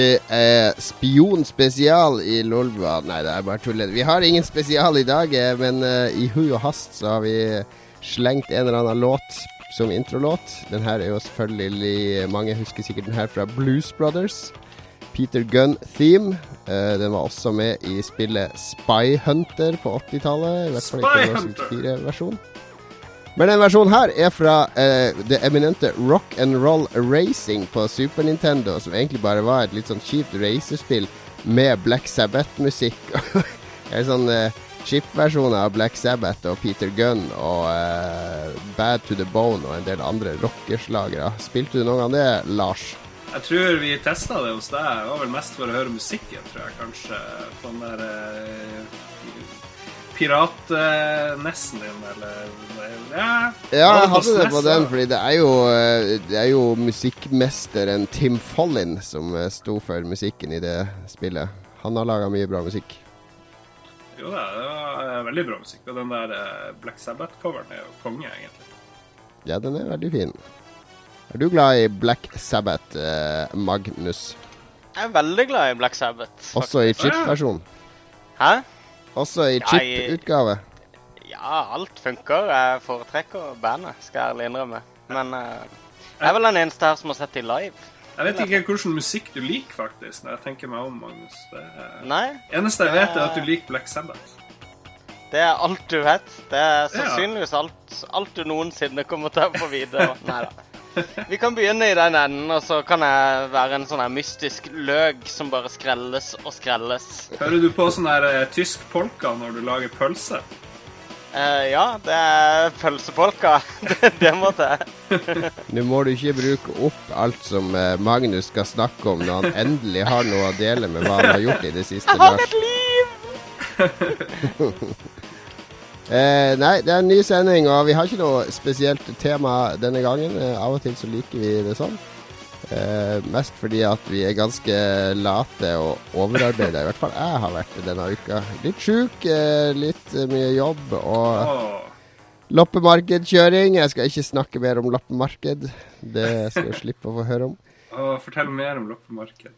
Det er spionspesial i Lolbua. Nei, det er bare tull. Vi har ingen spesial i dag, eh, men uh, i hui og hast så har vi slengt en eller annen låt som introlåt. Den her er jo selvfølgelig Mange husker sikkert den her fra Blues Brothers. Peter Gunn Theme. Uh, den var også med i spillet Spy Hunter på 80-tallet. I hvert fall ikke 64-versjon. Men den versjonen her er fra eh, det eminente Rock and Roll Racing på Super Nintendo, som egentlig bare var et litt sånn kjipt racerspill med Black Sabbath-musikk. en sånn uh, chip-versjon av Black Sabbath og Peter Gunn og eh, Bad to the Bone og en del andre rockeslagere. Spilte du noen gang det, Lars? Jeg tror vi testa det hos deg. Det var vel mest for å høre musikken, tror jeg kanskje. På den der piratnessen din, eller Ja, ja jeg hadde det på den, fordi det er jo, eh, det er jo musikkmesteren Tim Follin som eh, sto for musikken i det spillet. Han har laga mye bra musikk. Jo da, det var eh, veldig bra musikk. Og den der Black Sabbath-coveren er jo konge, egentlig. Ja, den er veldig fin. Er du glad i Black Sabbath, Magnus? Jeg er veldig glad i Black Sabbath. Faktisk. Også i chip-versjonen? Hæ? Også i chip-utgave? Ja, alt funker. Jeg foretrekker bandet, skal jeg ærlig innrømme. Men uh, jeg er vel den eneste her som har sett de live. Jeg vet ikke hvilken musikk du liker, faktisk, når jeg tenker meg om, Magnus. Det Nei. eneste jeg vet, er at du liker Black Sabbath. Det er alt du vet. Det er sannsynligvis alt, alt du noensinne kommer til å få vite. Nei da. Vi kan begynne i den enden, og så kan jeg være en sånn her mystisk løk som bare skrelles og skrelles. Hører du på sånn her eh, tysk polka når du lager pølse? Eh, ja, det er pølsepolka. det, det må til. Nå må du ikke bruke opp alt som eh, Magnus skal snakke om når han endelig har noe å dele med hva han har gjort i det siste. Jeg har et liv! Eh, nei, det er en ny sending, og vi har ikke noe spesielt tema denne gangen. Eh, av og til så liker vi det sånn. Eh, mest fordi at vi er ganske late og overarbeida. I hvert fall jeg har vært det denne uka. Litt sjuk, eh, litt mye jobb og loppemarkedkjøring. Jeg skal ikke snakke mer om loppemarked. Det skal du slippe å få høre om. Oh, fortell mer om loppemarked.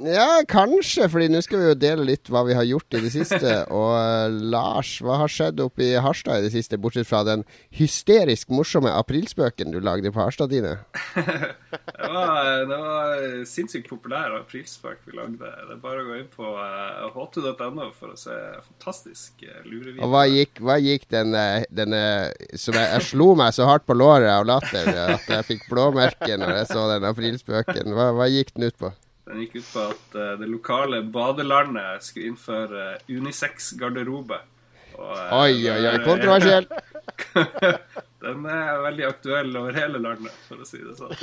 Ja, kanskje, fordi nå skal vi jo dele litt hva vi har gjort i det siste. Og uh, Lars, hva har skjedd oppe i Harstad i det siste, bortsett fra den hysterisk morsomme aprilspøken du lagde på Harstad dine? det, var, det var sinnssykt populær aprilspøk vi lagde. Det er bare å gå inn på uh, eh, h2.no for å se fantastisk uh, lurevideo. Og hva gikk, hva gikk den, denne som jeg, jeg, slo meg så hardt på låret av latter at jeg fikk blåmerke når jeg så den aprilspøken. Hva, hva gikk den ut på? Den gikk ut på at uh, det lokale badelandet skulle innføre uh, unisex-garderobe. Uh, oi, oi, oi, kontroversiell. den er veldig aktuell over hele landet, for å si det sånn.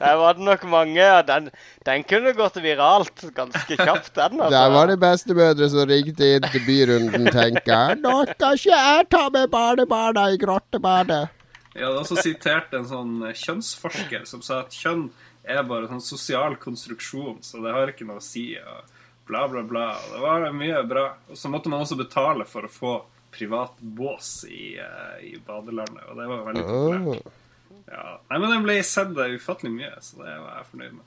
Der var det nok mange. Den, den kunne gått viralt ganske kjapt, den. Altså. Der var det bestemødre som ringte inn til byrunden, tenker jeg. Nå skal ikke jeg ta med barnebarna i grottebadet. Jeg hadde også sitert en sånn kjønnsforsker som sa at kjønn er bare sånn sosial konstruksjon, så det har ikke noe å si. Og bla, bla, bla. Det var mye bra. Og så måtte man også betale for å få privat bås i, uh, i badelandet, og det var veldig populært. Ja. Nei, men den ble sett ufattelig mye, så det var jeg fornøyd med.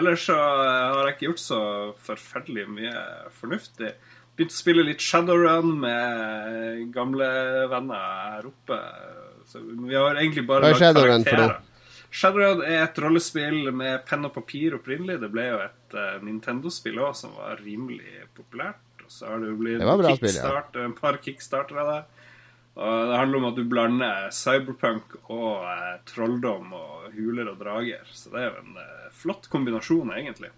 Ellers så har jeg ikke gjort så forferdelig mye fornuftig. Begynt å spille litt Shadowrun med gamle venner her oppe. Så vi har egentlig bare lagd karakterer. Shadowrun er et rollespill med penn og papir opprinnelig. Det ble jo et uh, Nintendo-spill òg som var rimelig populært. Og så har det jo blitt det kickstart, ja. en par kickstartere der. Og det handler om at du blander cyberpunk og uh, trolldom og huler og drager. Så det er jo en uh, flott kombinasjon, egentlig.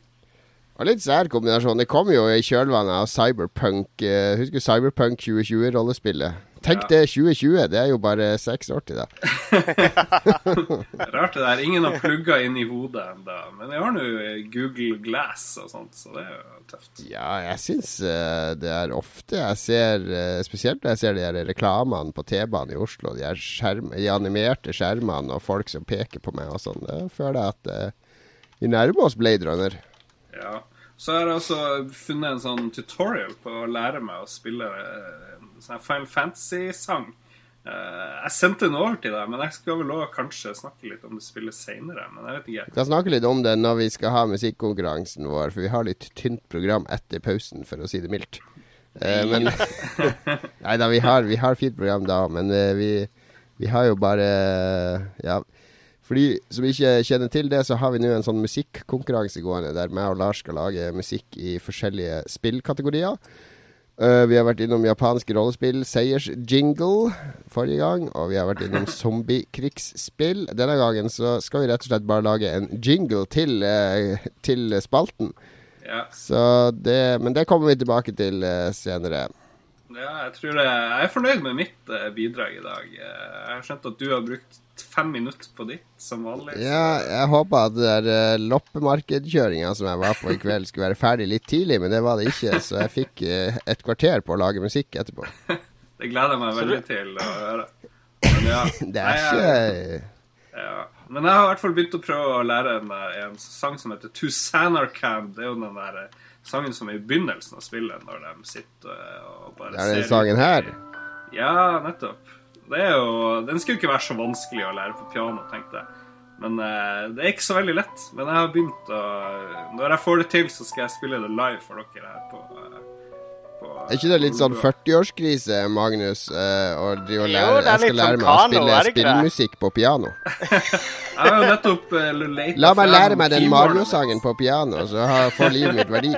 Og litt sær kombinasjon. Det kom jo i kjølvannet av Cyberpunk. Husker Cyberpunk 2020-rollespillet? Tenk det, 2020. Det er jo bare seks år til det. Rart det der. Ingen har plugga inn i hodet ennå. Men jeg har nå Google Glass og sånt, så det er jo tøft. Ja, jeg syns uh, det er ofte jeg ser uh, Spesielt når jeg ser de her reklamene på T-banen i Oslo. De, skjerm, de animerte skjermene og folk som peker på meg og sånn. Da føler jeg at vi nærmer oss Blade Runner. Ja. Så har jeg også funnet en sånn tutorial på å lære meg å spille sånn Final Fantasy-sang Eh, jeg sendte den over til deg, men jeg skal vel også kanskje snakke litt om det spillet seinere. Men jeg vet ikke. Vi kan snakke litt om det når vi skal ha musikkonkurransen vår, for vi har litt tynt program etter pausen, for å si det mildt. Eh, men Nei da, vi har, vi har fint program da, men eh, vi, vi har jo bare Ja. For de som ikke kjenner til det, så har vi nå en sånn musikkonkurranse gående der meg og Lars skal lage musikk i forskjellige spillkategorier. Uh, vi har vært innom japansk rollespill, seiersjingle, forrige gang. Og vi har vært innom zombiekrigsspill. Denne gangen så skal vi rett og slett bare lage en jingle til, uh, til spalten. Ja. Så det, men det kommer vi tilbake til uh, senere. Ja, jeg tror jeg, jeg er fornøyd med mitt bidrag i dag. Jeg har skjønt at du har brukt fem minutter på ditt, som vanlig. Ja, jeg håpa at det der uh, loppemarkedkjøringa som jeg var på i kveld, skulle være ferdig litt tidlig, men det var det ikke. Så jeg fikk uh, et kvarter på å lage musikk etterpå. Det gleder jeg meg veldig til å høre. Men ja, Det er ikke ja. Men jeg har i hvert fall begynt å prøve å lære en, eh, en sang som heter To Sanarkand. Det er jo den der eh, sangen som er i begynnelsen av spillet, når de sitter eh, og bare ser Det er den sangen her. Ja, nettopp. Det er jo, den skulle ikke være så vanskelig å lære på piano, tenkte jeg. Men eh, det er ikke så veldig lett. Men jeg har begynt å Når jeg får det til, så skal jeg spille det live for dere her på, eh, på Er ikke det litt sånn 40-årskrise, Magnus, eh, å drive og lære Jeg skal lære sånn meg å spille spillmusikk på piano. Jeg har jo nettopp uh, La meg lære meg den Mario-sangen på piano, så har- får livet mitt verdi.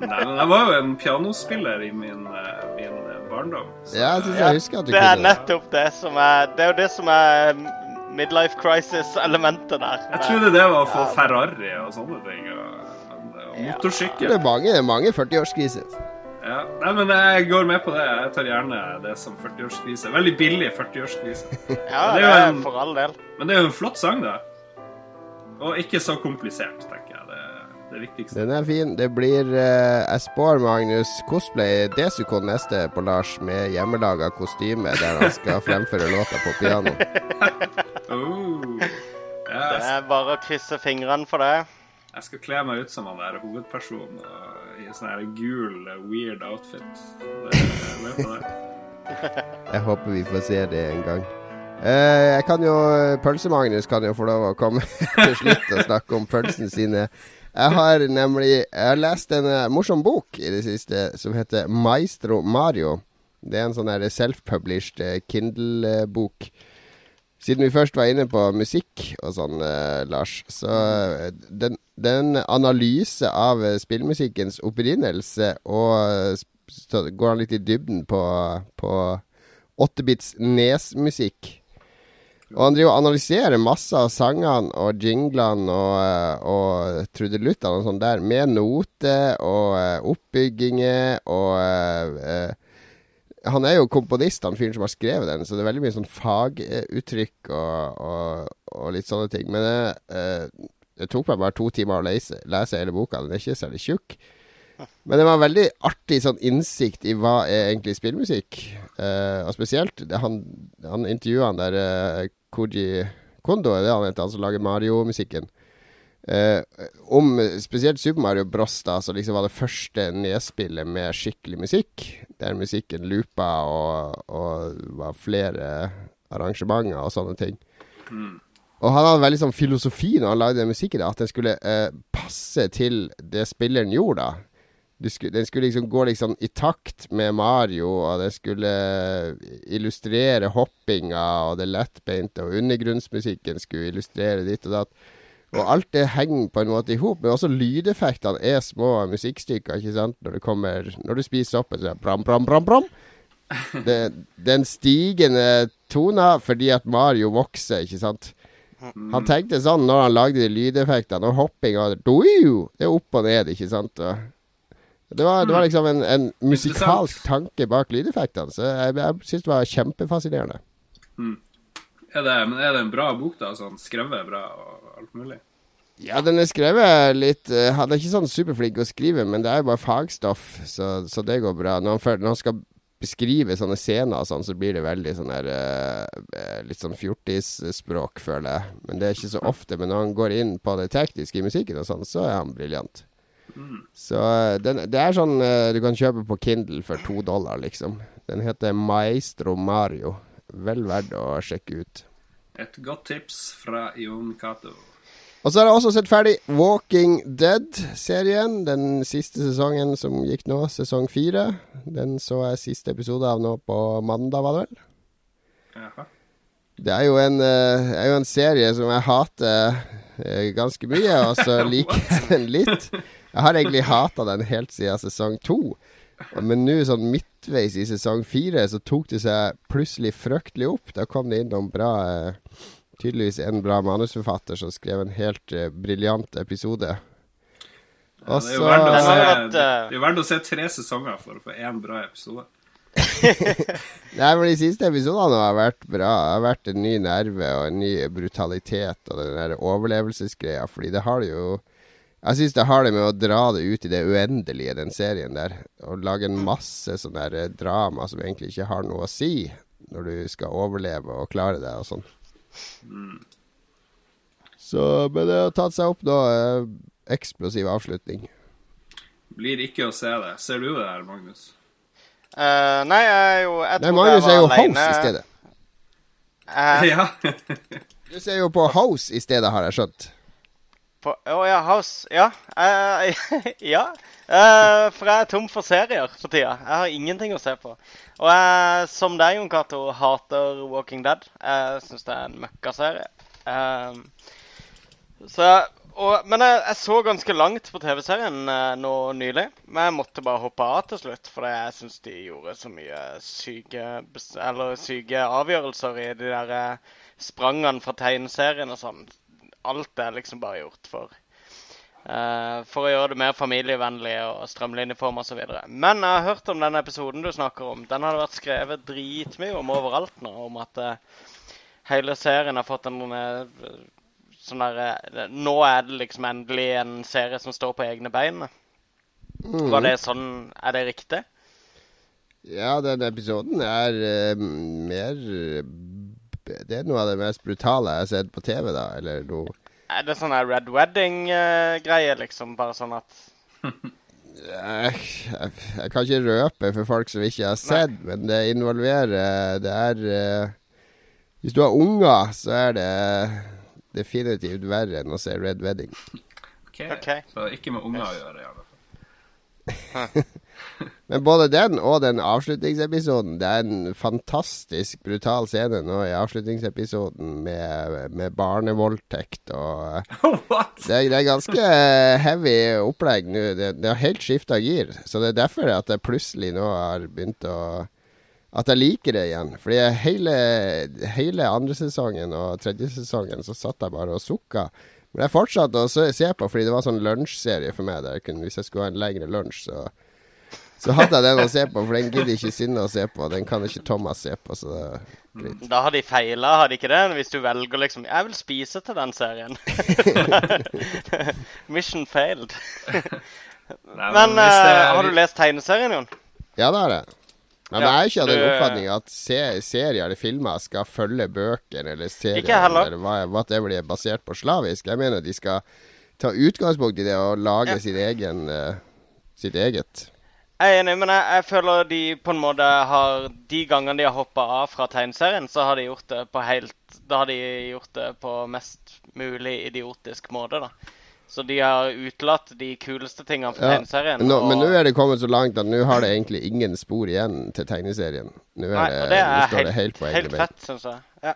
Nei, men jeg var jo en pianospiller i min, eh, min eh, barndom. så- Ja, jeg syns jeg husker at du Det er kunne det. nettopp det som er Det er jo det som er midlife crisis-elementet der. Jeg trodde det var å få Ferrari og sånne ting. Og, og Det motorsykkel. er mange, det er mange 40-årskriser. Ja. Nei, men jeg går med på det. Jeg tar gjerne det som 40-årskrise. Veldig billig 40-årskrise. Ja, Det er jo er en- for all del. Men det er jo en flott sang, da. Og ikke så komplisert, tenker jeg. Det viktigste. Den er fin. Det blir eh, Jeg spår Magnus cosplay Desicon neste på Lars med hjemmelaga kostyme der han skal fremføre låta på piano. Oh. Ja, Det er bare å krysse fingrene for det. jeg skal kle meg ut som han der hovedpersonen og, i en sånn her gul, eh, weird outfit. Det, på det. Jeg håper vi får se det en gang. Eh, jeg kan jo Pølse-Magnus kan jo få lov å komme til slutt og snakke om pølsene sine. Jeg har nemlig Jeg har lest en eh, morsom bok i det siste som heter Maestro Mario. Det er en sånn self-published eh, Kindle-bok. Siden vi først var inne på musikk og sånn, eh, Lars, så eh, den, den analyse av spillmusikkens opprinnelse og så går han litt i dybden på, på 8-bits Nes-musikk. Og han driver og analyserer masse av sangene og jinglene og, eh, og trudeluttene og sånn der, med noter og eh, oppbygginger og eh, Han er jo komponist, han fyren som har skrevet den, så det er veldig mye sånn faguttrykk og, og, og litt sånne ting. Men eh, det tok meg bare to timer å lese, lese hele boka. Den er ikke særlig tjukk. Men det var veldig artig sånn innsikt i hva er egentlig spillmusikk. Eh, og spesielt han, han intervjua han der eh, Koji Kondo, er det han heter, han som lager Mario-musikken. Eh, om spesielt Super Mario Bros, da, som liksom var det første nedspillet med skikkelig musikk. Der musikken loopa og, og var flere arrangementer og sånne ting. Og han hadde veldig sånn filosofi når han lagde den musikken, da, at den skulle eh, passe til det spilleren gjorde. da skulle, den skulle liksom gå liksom i takt med Mario, og den skulle illustrere hoppinga og det lettbeinte, og undergrunnsmusikken skulle illustrere ditt og datt. Og alt det henger på en måte i hop, men også lydeffektene er små musikkstykker, ikke sant? Når du kommer Når du spiser opp er det bram, bram, bram, bram. Det, den stigende tona fordi at Mario vokser, ikke sant? Han tenkte sånn når han lagde de lydeffektene, og hoppinga Det er opp og ned, ikke sant? Og det var, det var liksom en, en musikalsk tanke bak lydeffektene, så jeg, jeg syns det var kjempefascinerende. Er det, men er det en bra bok, da? Sånn skrevet bra og alt mulig? Ja, den er skrevet litt uh, Han er ikke sånn superflink å skrive, men det er jo bare fagstoff, så, så det går bra. Når han, før- når han skal beskrive sånne scener og sånn, så blir det veldig sånn der uh, Litt sånn fjortisspråk, føler jeg. Men det er ikke så ofte. Men når han går inn på det tekniske i musikken og sånn, så er han briljant. Så uh, den, det er sånn uh, du kan kjøpe på Kindle for to dollar, liksom. Den heter Maestro Mario. vel verdt å sjekke ut. Et godt tips fra Jon Cato. Og så har jeg også sett ferdig Walking Dead-serien. Den siste sesongen som gikk nå, sesong fire. Den så jeg siste episode av nå på mandag, var det vel? Jaha. Det er jo en, uh, er jo en serie som jeg hater uh, ganske mye, og så liker jeg den litt. Jeg har egentlig hata den helt siden sesong to. Men nå sånn midtveis i sesong fire så tok det seg plutselig fryktelig opp. Da kom det inn noen bra Tydeligvis en bra manusforfatter som skrev en helt uh, briljant episode. Ja, det er jo verdt å se tre sesonger for å få én bra episode. Nei, men De siste episodene har vært bra. Det har vært en ny nerve og en ny brutalitet og den der overlevelsesgreia. Fordi det har det jo Jeg syns det har det med å dra det ut i det uendelige, den serien der. Og lage en masse sånn der eh, drama som egentlig ikke har noe å si når du skal overleve og klare deg og sånn. Så Men det har tatt seg opp nå. eh, Eksplosiv avslutning. Blir ikke å se det. Ser du det her, Magnus? Uh, nei, jeg er jo jeg Nei, Magnus er jo house host i stedet. Uh, ja. Du ser jo på House i stedet, har jeg skjønt. På, oh, ja, House. Ja. Uh, ja. Uh, for jeg er tom for serier for tida. Jeg har ingenting å se på. Og jeg, som deg, Jon Cato, hater Walking Dead. Jeg syns det er en møkkaserie. Uh, så men jeg, jeg så ganske langt på TV-serien eh, nå nylig. Men jeg måtte bare hoppe av til slutt, fordi jeg syns de gjorde så mye syke, eller syke avgjørelser i de der sprangene fra tegneserien og sånn. Alt er liksom bare gjort for uh, For å gjøre det mer familievennlig og strømlinjeform osv. Men jeg har hørt om den episoden du snakker om. Den har det vært skrevet dritmye om overalt nå. Om at uh, hele serien har fått en uh, sånn der Nå er det liksom endelig en serie som står på egne bein. Mm. Var det sånn Er det riktig? Ja, den episoden er uh, mer Det er noe av det mest brutale jeg har sett på TV, da. Eller noe Er det sånn Red Wedding-greie, liksom? Bare sånn at jeg, jeg, jeg kan ikke røpe for folk som ikke har sett, men det involverer Det er eh, Hvis du har unger, så er det definitivt verre enn å se Red Wedding. Ok. okay. Så ikke med unger å gjøre, i alle fall. Men både den og den avslutningsepisoden Det er en fantastisk brutal scene nå i avslutningsepisoden med, med barnevoldtekt og det det er ganske eh, heavy opplegg nå. Det, det har helt skifta gir. Så det er derfor at jeg plutselig nå har begynt å At jeg liker det igjen. Fordi hele, hele andre sesongen og tredje sesongen så satt jeg bare og sukka. Men jeg fortsatte å se på fordi det var sånn lunsjserie for meg. Der jeg kunne, hvis jeg skulle ha en lengre lunsj, så så hadde jeg den å se på, for den gidder ikke Synne å se på. Den kan ikke Thomas se på, så det er greit. Da har de feila, har de ikke det? Hvis du velger liksom Jeg vil spise til den serien. Mission failed. Nei, Men men er- har du lest tegneserien, Jon? Ja, det har jeg. Men Ja, jeg er ikke av den du- oppfatning at se serier eller filmer skal følge bøker eller serier eller hva, hva det blir basert på slavisk. Jeg mener de skal ta utgangspunkt i det og lage Ja. sin egen, uh, sitt eget. Jeg er enig, men jeg, jeg føler de på en måte har De gangene de har hoppa av fra tegneserien, så har de gjort det på helt Da har de gjort det på mest mulig idiotisk måte, da. Så de har utelatt de kuleste tingene fra Ja, tegneserien. Nå, og- Men nå er det kommet så langt at nå har det egentlig ingen spor igjen til tegneserien. Nå, Nei, det, det er står helt, det helt på helt fett, syns jeg. Ja.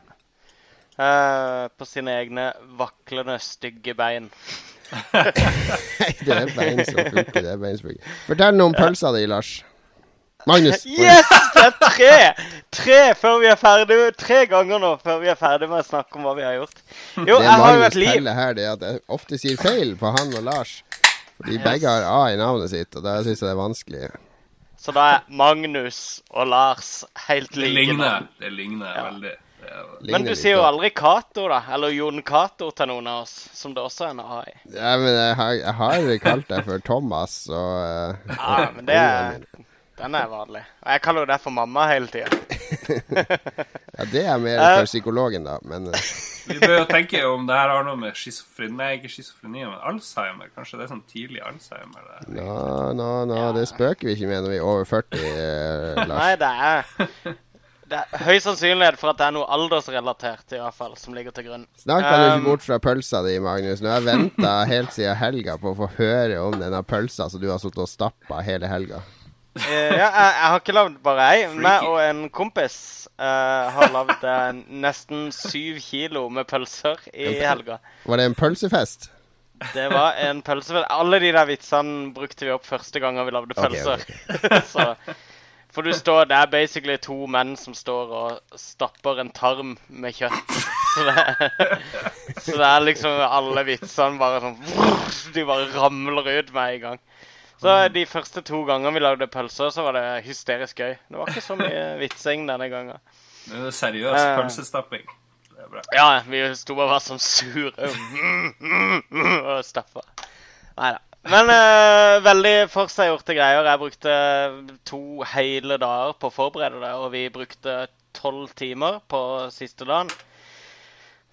Uh, på sine egne vaklende, stygge bein. Det er bein som funker. Det er bein som funker. Fortell noe om pølsa di, Lars. Magnus. Yes! Det er tre! Tre før vi er ferdig, tre ganger nå før vi er ferdig med å snakke om hva vi har gjort. Jo, det jeg har jo et liv. teller her, det er at jeg ofte sier feil på han og Lars. Fordi begge har A i navnet sitt, og da syns jeg det er vanskelig. Så da er Magnus og Lars helt Det ligner. Det ligner Ja. veldig. Men du sier jo aldri Cato, da. Eller Jon Cato til noen av oss, som det også er en AI. Ja, men jeg har, jeg har kalt deg for Thomas, og eh, Ja, men det er Den er vanlig. Og jeg kaller jo deg for mamma hele tida. Ja, det er mer Eh. for psykologen, da. Men eh, vi bør jo tenke om det her har noe med schizofreni Nei, ikke schizofreni, men Alzheimer. Kanskje det er sånn tidlig Alzheimer? Det. nå, nå, nå, det spøker vi ikke med når vi er over 40, Lars. Nei, det er det er høy sannsynlighet for at det er noe aldersrelatert i hvert fall, som ligger til grunn. Snakk deg du Um, ikke bort fra pølsa di, Magnus. Nå har jeg venta helt siden helga på å få høre om denne pølsa som du har sittet og stappa hele helga. Uh, ja, jeg, jeg har ikke lagd bare ei. Meg og en kompis uh, har lagd uh, nesten syv kilo med pølser i helga. Var det en pølsefest? Det var en pølsefest. Alle de der vitsene brukte vi opp første gangen vi lagde pølser. Så, for du står, Det er basically to menn som står og stapper en tarm med kjøtt. Så det, så det er liksom alle vitsene bare sånn De bare ramler ut med en gang. Så de første to gangene vi lagde pølser, så var det hysterisk gøy. Det var ikke så mye vitsing denne gangen. Det er det seriøs Eh. pølsestapping. Det er bra. Ja, vi sto bare og var sånn sure og stappa. Nei da. Men uh, veldig forseggjorte greier. Jeg brukte to hele dager på å forberede det, og vi brukte tolv timer på siste dagen.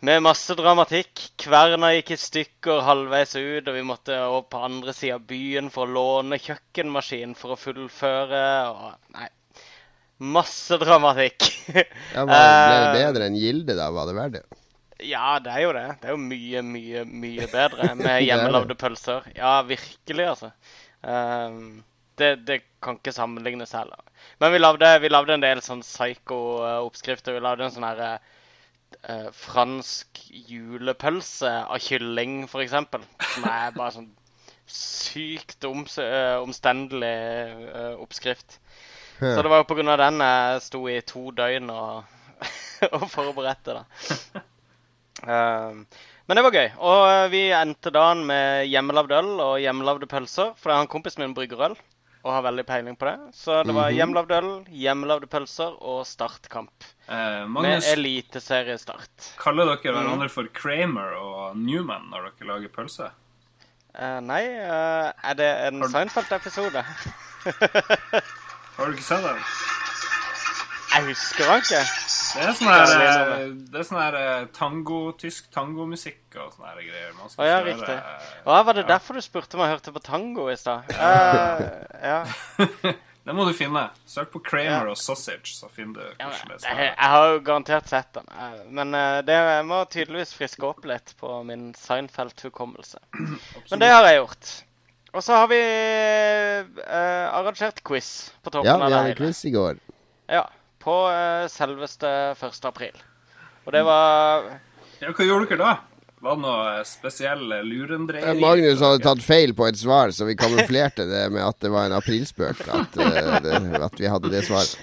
Med masse dramatikk. Kverna gikk i stykker halvveis ut, og vi måtte over på andre sida av byen for å låne kjøkkenmaskin for å fullføre. Og, nei. Masse dramatikk. Ja, men ble det Eh, bedre enn Gilde, da? Var det verdt det? Ja, det er jo det. Det er jo mye, mye, mye bedre med hjemmelagde pølser. Ja, virkelig, altså. Um, det, det kan ikke sammenlignes heller. Men vi lagde, vi lagde en del sånn psycho-oppskrifter. Vi lagde en sånn herre uh, fransk julepølse av kylling, for eksempel. Som er bare sånn sykt om, uh, omstendelig uh, oppskrift. Så det var jo av den jeg sto i to døgn og, og forberedte, da. Um, men det var gøy. Og eh, vi endte dagen med hjemmelagd øl og hjemmelagde pølser. For han kompisen min brygger øl og har veldig peiling på det. Så det var Mhm. hjemmelagd øl, hjemmelagde pølser og startkamp. Eh, Med Magnus, eliteseriestart. kaller dere Mhm. hverandre for Kramer og Newman når dere lager pølse? Eh, nei, eh, er det en Har Seinfeld-episode? Har du ikke sett den? Jeg husker han ikke. Det er sånn her, Ja, det er eh, sånn det er sånn her eh, tango, tysk tangomusikk og sånne her greier. Man skal Å ja, riktig. Å, var det ja. derfor du spurte om jeg hørte på tango i stad? Uh, ja. Det må du finne. Søk på Kramer Ja. og Sausage, så finner du Ja, hvordan det men, skal jeg, jeg har jo garantert sett den. eh, Men det jeg må tydeligvis friske opp litt på min Seinfeld-hukommelse. Men det har jeg gjort. Og så har vi uh, arrangert quiz på toppen Ja, av vi det hadde quiz i går. Ja, på eh, selveste 1. april. Og det var Ja, hva gjorde dere da? Var det noe spesiell lurendreieri? Eh, Magnus hadde tatt feil på et svar, så vi kamuflerte det med at det var en aprilspøk. At, eh, det, at vi hadde det svaret.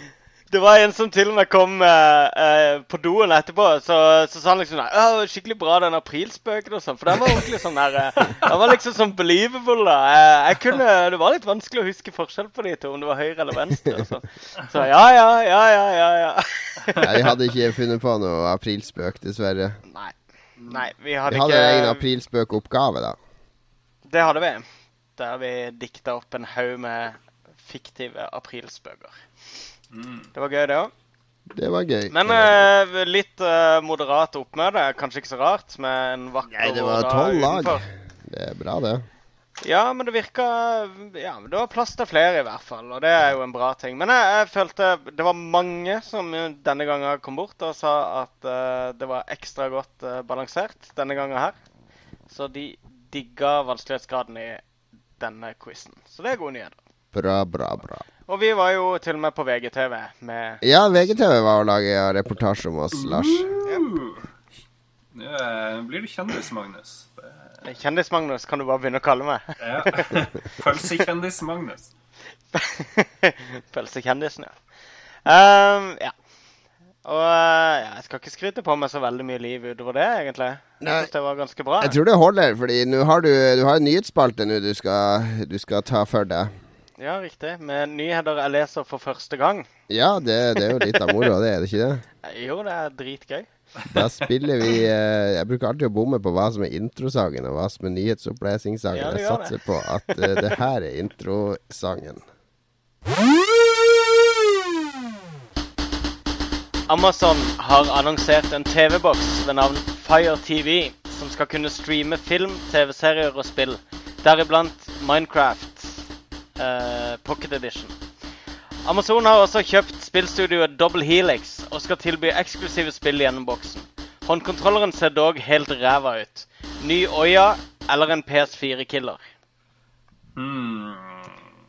Det var en som til og med kom eh, eh, på doen etterpå, så, så sa han liksom «Å, Skikkelig bra, den aprilspøken og sånn. For den var ordentlig sånn der eh, Den var liksom sånn believable, da. Eh, jeg kunne, Det var litt vanskelig å huske forskjell på de to, om det var høyre eller venstre. og sånn. Så ja, ja, ja, ja, ja. ja. Nei, vi hadde ikke funnet på noe aprilspøk, dessverre. Nei. Nei, vi hadde, Vi hadde ikke en egen aprilspøkoppgave, da. Det hadde vi. Der vi dikta opp en haug med fiktive aprilspøker. Mm. Det var gøy, det òg. Det var gøy. Men eh, litt eh, moderat oppmøte. Kanskje ikke så rart med en vakker Nei, det var tolv lag. Det er bra, det. Ja, men det virka Ja, men det var plass til flere, i hvert fall. Og det er jo en bra ting. Men jeg, jeg følte det var mange som denne gangen kom bort og sa at uh, det var ekstra godt uh, balansert denne gangen her. Så de digga vanskelighetsgraden i denne quizen. Så det er gode nyheter. Bra, bra, bra. Og vi var jo til og med på VGTV med Ja, VGTV var å lage reportasje om oss, Lars. Uh. Nå eh, blir du kjendis, Magnus. Kjendis-Magnus, kan du bare begynne å kalle meg. ja. Pølsekjendis-Magnus. Pølsekjendisen, ja. Um, ja. Og eh, ja, jeg skal ikke skryte på meg så veldig mye liv utover det, egentlig. Jeg Nei. synes det var ganske bra. Jeg tror det holder, fordi nå har du, du har en nyhetsspalte nå du skal, du skal ta for deg. Ja, riktig. Med nyheter jeg leser for første gang. Ja, det, det er jo litt av moro, det er det ikke det? Jo, det er dritgøy. Da spiller vi eh, Jeg bruker alltid å bomme på hva som er introsangen, og hva som er nyhetsopplesningssangen. Ja, jeg satser det. på at eh, det her er introsangen. Amazon har annonsert en TV-boks ved navn Fire TV, som skal kunne streame film, TV-serier og spill, deriblant Minecraft eh, Pocket Edition. Amazon har også kjøpt spillstudioet Double Helix og skal tilby eksklusive spill gjennom boksen. Håndkontrolleren ser dog helt ræva ut. Ny Oya eller en PS4-killer? Hmm.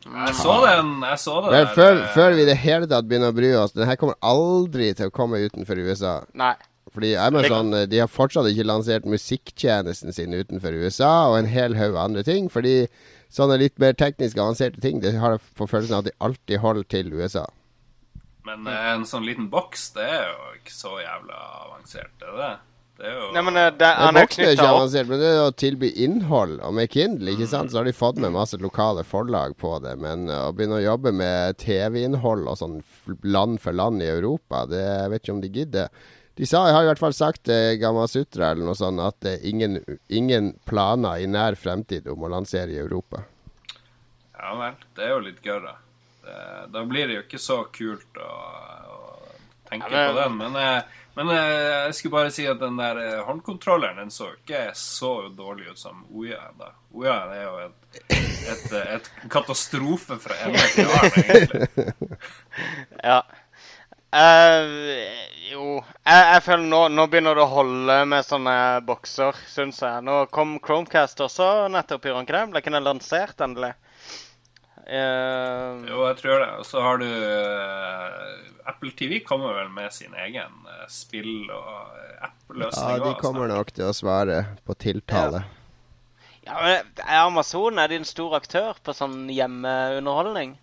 Jeg så den. Jeg så det Men der, før, eh, før vi i det hele tatt begynner å bry oss Den her kommer aldri til å komme utenfor USA. Nei. Fordi Amazon eh, de har fortsatt ikke lansert musikktjenesten sin utenfor USA, og en hel haug andre ting. Fordi sånne litt mer teknisk avanserte ting Det har jeg på følelsen av at de alltid holder til USA. Men eh, en sånn liten boks, det er jo ikke så jævla avansert, er det det? Det er jo Nei, men eh, det, han er er ikke avansert, men det er å tilby innhold. Og med Kindle ikke sant, så har de fått med masse lokale forlag på det. Men eh, å begynne å jobbe med TV-innhold og sånn land for land i Europa, det jeg vet ikke om de gidder. De sa, har i hvert fall sagt til Gamma Sutra eller noe sånt at det er ingen, ingen planer i nær fremtid om å lansere i Europa. Ja vel. Det er jo litt gørr, da. Det- Da blir det jo ikke så kult å, å tenke Ja, på den. Men, eh, men eh, jeg skulle bare si at den der eh, håndkontrolleren den så ikke så dårlig ut som Oya da. Oya er jo et, et, eh, et katastrofe fra ende til annen, egentlig. Ja. Eh, jo jeg, jeg føler nå, nå begynner det å holde med sånne bokser, syns jeg. Nå kom Chromecast også nettopp, gjorde han ikke det? Ble ikke den lansert endelig? Uh, Jo, jeg tror det. Og så har du uh, Apple TV kommer vel med sin egen spill- og app-løsning Ja, de kommer nok til å svare på tiltale. ja, men er Amazon er de en stor aktør på sånn hjemmeunderholdning?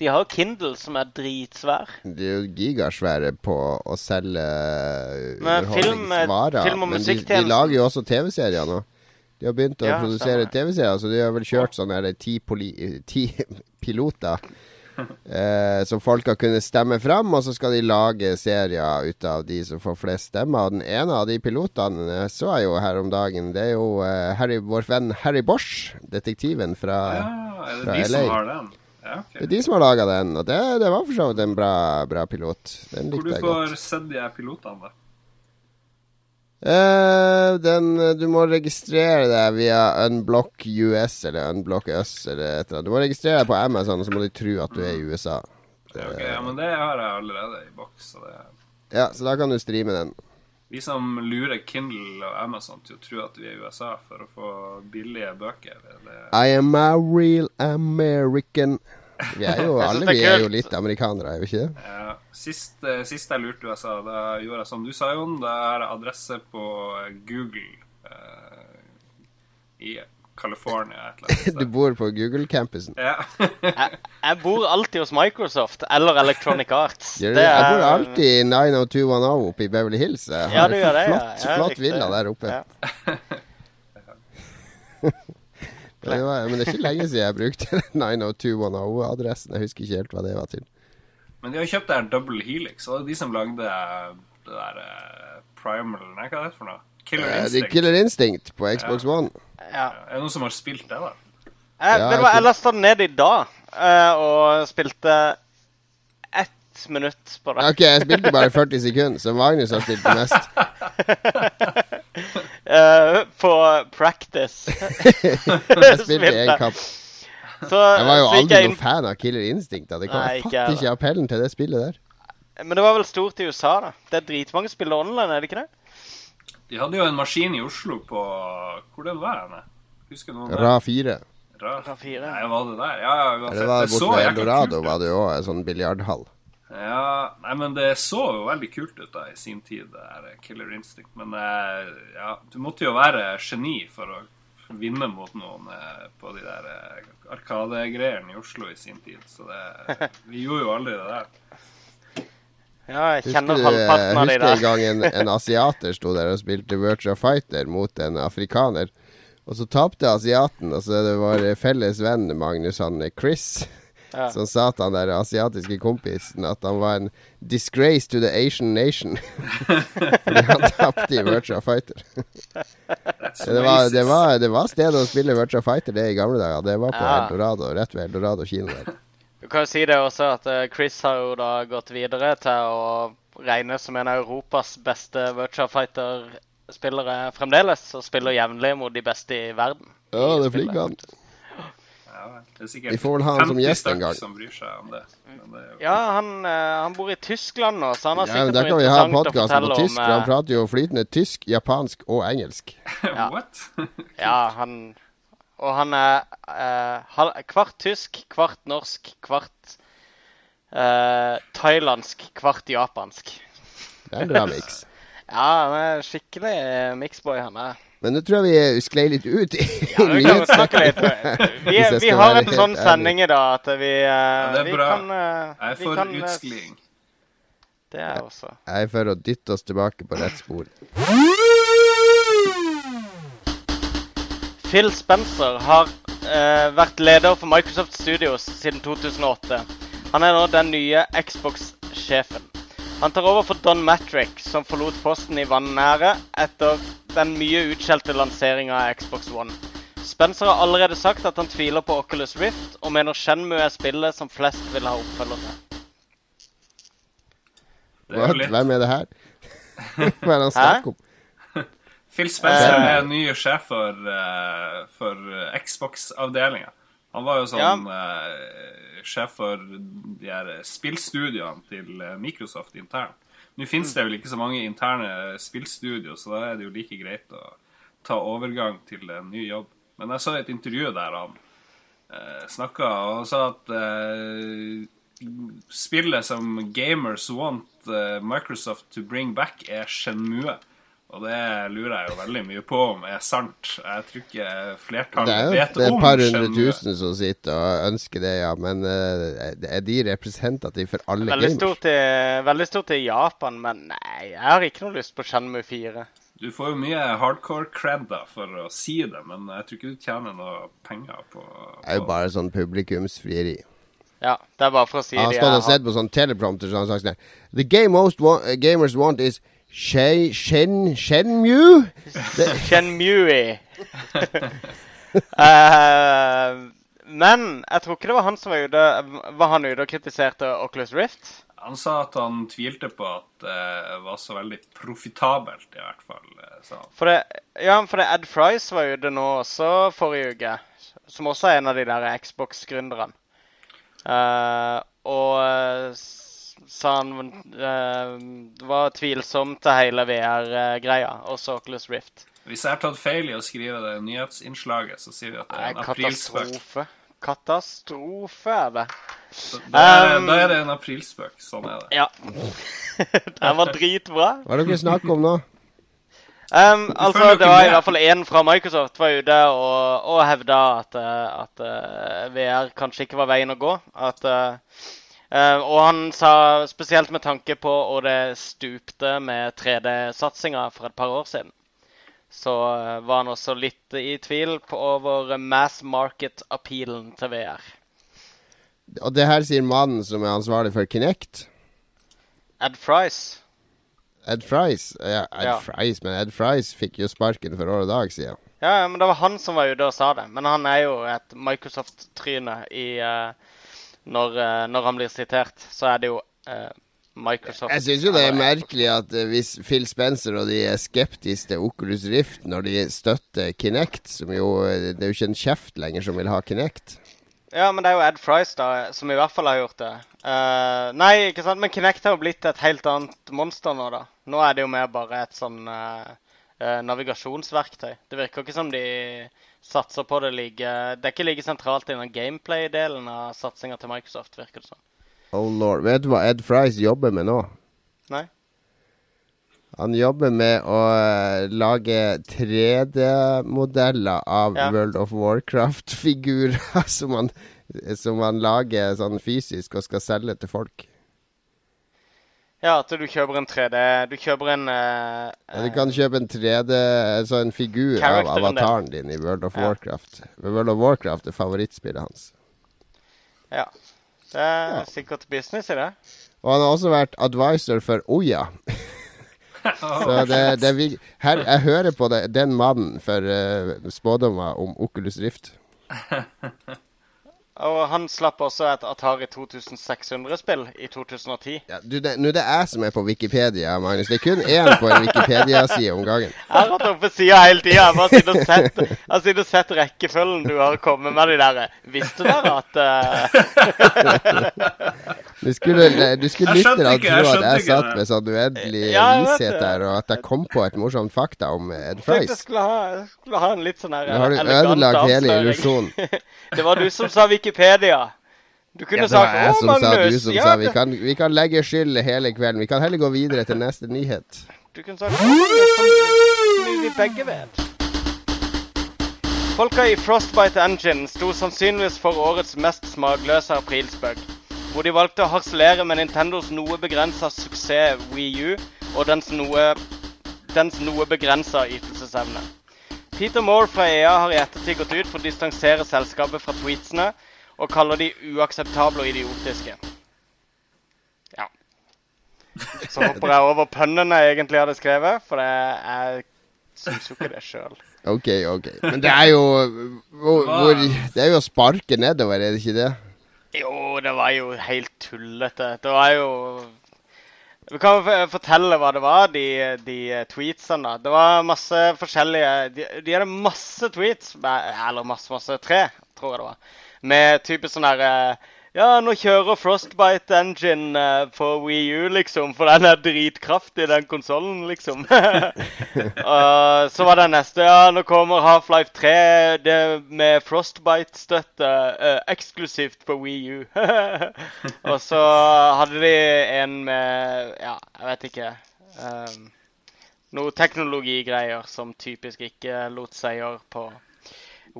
De har jo Kindle, som er dritsvær. De er jo gigasvære på å selge Men film- film- og Men de, de lager jo også TV-serier nå. De har begynt å Ja, produsere. TV-serier, så de har vel kjørt sånne her ti, poli, ti piloter. Eh, som folk har kunnet stemme fram, og så skal de lage serier ut av de som får flest stemmer. Og den ene av de pilotene eh, så jeg jo her om dagen. Det er jo eh, Harry, vår venn Harry Bosch, detektiven fra Ja, er det fra de som har den? Ja, ok. Det er de som har laga den, og det, det var for så vidt en bra, bra pilot. Den Hvor likte jeg godt. får sett de her pilotene, da? Uh, den, du må registrere deg via Unblock US eller Unblock Us eller et eller annet. Du må registrere deg på Amazon, og så må de tro at du er i USA. Ja, okay, ja, men det har jeg allerede i boks. Det Ja, så da kan du streame den. Vi som lurer Kindle og Amazon til å tro at vi er i USA for å få billige bøker. Eller? I am a real American. Vi er jo alle vi er jo litt amerikanere, er vi ikke det? ja, sist, eh, sist jeg lurte USA, da gjorde jeg som du sa, Jon. Da er det adresse på Google Uh, i California et eller annet Du bor på Google-campusen. Ja. Jeg, jeg bor alltid hos Microsoft eller Electronic Arts. Gjør det det? Jeg bor alltid i 90210 oppe i Beverly Hills. Jeg Ja, har du en gjør det, ja. flott, Ja, flott villa der oppe. Ja. Men det, var, men det er ikke lenge siden jeg brukte 90210-adressen. Jeg husker ikke helt hva det var til. Men de har kjøpt der en Double Helix, og det er de som lagde det der eh, Primal Nei, hva er det for noe? Killer Eh, Det Instinct. Killer Instinct på Xbox One. Ja. Er det noen som har spilt det, da? Jeg, Ja, jeg jeg lasta den ned i dag uh, og spilte ett minutt på det. Ok, jeg spilte bare 40 sekunder, så Magnus har spilt det mest. uh, på practice. Jeg spilte en kamp. Så, Jeg var jo aldri noen inn fan av Killer Instinct. Da. Det kan, Nei, jeg fatter ikke appellen til det spillet der. Men det var vel stort i USA, da. Det er dritmange spillere online, er det ikke det? De hadde jo en maskin i Oslo på Hvor det var henne? Husker noen? Ra 4. Ra Ra fire. Nei, var det der? Ja, ja, uansett. Det var borte ved Eldorado, var det jo òg en sånn biljardhall. Ja, nei, men det så jo veldig kult ut da i sin tid, det her Killer Instinct. Men eh, ja, du måtte jo være geni for å vinne mot noen eh, på de der eh, Arkadegreiene i Oslo i sin tid. Så det Vi gjorde jo aldri det der. Ja, jeg Husker kjenner du halvparten av de husker en gang en, en asiater sto der og spilte Virtua Fighter mot en afrikaner. Og så tapte asiaten, og så det var felles venn Magnus, han Chris, Ja. som sa til han der asiatiske kompisen at han var en disgrace to the Asian nation. Fordi han tapte i Virtua Fighter. Det var, det, var, det var stedet å spille Virtua Fighter det i gamle dager. Det var på Ja. Eldorado, rett ved Eldorado kino der. Du kan jo si det også at eh, Chris har jo da gått videre til å regnes som en av Europas beste Virtua Fighter-spillere fremdeles. Og spiller jevnlig mot de beste i verden. Ja, det er flink han. Ja, Ja, Vi får vel ha han som 50 gjest en gang. som bryr seg om det. Det. Ja, han, eh, han bor i Tyskland nå, så han har Ja, sikkert Der noe kan vi ha interessant å på fortelle tysk, om. for han eh, prater jo flytende tysk, japansk og engelsk. Ja. What? Ja, han Og han er eh, kvart tysk, kvart norsk, kvart eh, thailandsk, kvart japansk. Det er en bra miks. Ja, han er skikkelig miksboy, mixboy, han er. Men nå tror jeg vi sklei litt ut i Ja, vi kan vi snakke litt. Vi, vi har en sånn sending i dag at vi, ja, det er vi bra. kan eh, Jeg er for kan, eh, utskling. Det er jeg også. Jeg er for å dytte oss tilbake på rett spor. Phil Spencer har eh, vært leder for Microsoft Studios siden 2008. Han er nå den nye Xbox-sjefen. Han tar over for Don Matrick, som forlot posten i vanære etter den mye utskjelte lanseringa av Xbox One. Spencer har allerede sagt at han tviler på Oculus Rift, og mener Shenmue er spillet som flest vil ha oppfølger til. Hvem er det her? Hva er det han snakker om? Phil Spencer uh, er ny sjef for, uh, for Xbox-avdelinga. Han var jo sånn eh, sjef for de her spillstudioene til Microsoft internt. Nå finnes det vel ikke så mange interne spillstudio, så da er det jo like greit å ta overgang til en ny jobb. Men jeg så et intervju der han uh, snakka, og sa at uh, spillet som gamers want uh, Microsoft to bring back, er Shenmue. Og det lurer jeg jo veldig mye på om er sant. Jeg tror ikke flertallet vet om det er et par hundre tusen som sitter og ønsker det, ja. Men eh, er de representative for alle Veldig gamers? stort, i, veldig stort i Japan, men nei, jeg har ikke noe lyst på Shenmu 4. Du får jo mye hardcore cred da for å si det, men jeg tror ikke du tjener noe penger på, Det er jo bare sånn publikumsfrieri. Ja, det er bare for å si det Han har stått og sett på sånn teleprompter så han har sagt sånn The game most wa gamers want is Shen... Shen... Shenmue? Shenmue. uh, men jeg tror ikke det var han som var ute Var han ute og kritiserte Oculus Rift? Han sa at han tvilte på at det var så veldig profitabelt, i hvert fall. eh, sa han. For det, ja, for det Ed Fries var ute nå også forrige uke. Som også er en av de der Xbox-gründerne. Uh, og eh, sa han eh, det var tvilsomt til hele VR-greia, også Oculus Rift. Hvis jeg har tatt feil i å skrive det nyhetsinnslaget, så sier vi at det er en aprilspøk. katastrofe. Katastrofe er det. Da er, Um, da er det en aprilspøk. Sånn er det. Ja. Den var dritbra. hva er det dere snakker om nå? Um, altså, det var med. i hvert fall én fra Microsoft var ute og, og hevda at, eh, at eh, VR kanskje ikke var veien å gå. At, eh, og han sa spesielt med tanke på og det stupte med 3D-satsinga for et par år siden. Så eh, var han også litt i tvil på over mass market-appealen til VR. Og det her sier mannen som er ansvarlig for Kinect. Ed Frice. Ed Frice? Ja, Ed Ja. Frice, men Ed Frice fikk jo sparken for år og dag siden. Ja, men det var han som var ute og sa det. Men han er jo et Microsoft-tryne i eh, når, eh, når han blir sitert, så er det jo eh, Microsoft Jeg syns jo det er merkelig at eh, hvis Phil Spencer og de er skeptiske til Oculus Rift når de støtter Kinect, som jo Det er jo ikke en kjeft lenger som vil ha Kinect. Ja, men det er jo Ed Frice da, som i hvert fall har gjort det. Uh, nei, ikke sant, men Kinect har jo blitt et helt annet monster nå, da. Nå er det jo mer bare et sånn uh, uh, navigasjonsverktøy. Det virker ikke som de satser på det ligger Det er ikke like sentralt i den gameplay-delen av satsinga til Microsoft, virker det som. Oh lord. Vet du hva Ed Fries jobber med nå? Nei? Han jobber med å eh, lage 3D-modeller av Ja. World of Warcraft-figurer som, som han lager sånn fysisk og skal selge til folk. Ja, at du kjøper en 3D Du kjøper en uh, Ja, du kan kjøpe en 3D, altså en figur av avataren din i World of Ja. Warcraft. World of Warcraft er favorittspillet hans. Ja. Det er Ja. sikkert business i det. Og han har også vært advisor for Oya. Så det, det vi- her, jeg hører på det, den mannen for uh, spådommer om Oculus Rift. Og han slapp også et Atari 2600-spill i 2010. Ja, du, det, nå er det jeg som er på Wikipedia, Magnus. Det er kun én på en Wikipedia-side om gangen. Jeg har hatt oppe sida hele tida. Jeg har sittet og sett rekkefølgen du har kommet med de der. Visste dere at uh... Du skulle, du skulle lytte tro at jeg satt med sånn uendelig Ja, vishet der, og at jeg kom på et morsomt fakta om Ed Jeg jeg skulle ha, jeg skulle ha en litt sånn her Nå har du elegant ødelagt hele avsløring. illusjonen. Det var du som sa Wikipedia. Du kunne Ja, det var sagt jeg som som sa, du som ja, sa. Vi kan, vi kan legge skyld hele kvelden. Vi kan heller gå videre til neste nyhet. Du kunne sagt «Å, som som vi begge vet. Folka i Frostbite Engine sto sannsynligvis for årets mest smakløse aprilspøk. Hvor de valgte å harselere med Nintendos noe begrensa suksess Wii U og dens noe, dens noe begrensa ytelsesevne. Peter Moore fra EA har i ettertid gått ut for å distansere selskapet fra tweetsene, og kaller de uakseptable og idiotiske. Ja. Så hopper jeg over pønnene jeg egentlig hadde skrevet, for det jeg syns jo ikke det sjøl. OK, OK. Men det er jo hvor, hvor, Det er jo å sparke nedover, er det ikke det? Jo, det var jo helt tullete. Det var jo Vi kan fortelle hva det var, de, de tweetsene. da. Det var masse forskjellige De, de hadde masse tweets, eller masse, masse tre, tror jeg det var. Med type sånn her eh, Ja, nå kjører Frostbite Engine på Wii U, liksom, for den er dritkraftig, den konsollen, liksom. uh, så var det neste. Ja, nå kommer Half-Life 3 det med Frostbite-støtte uh, eksklusivt på Wii U. og så hadde de en med Ja, jeg vet ikke. Um, noe teknologigreier som typisk ikke lot seg gjøre på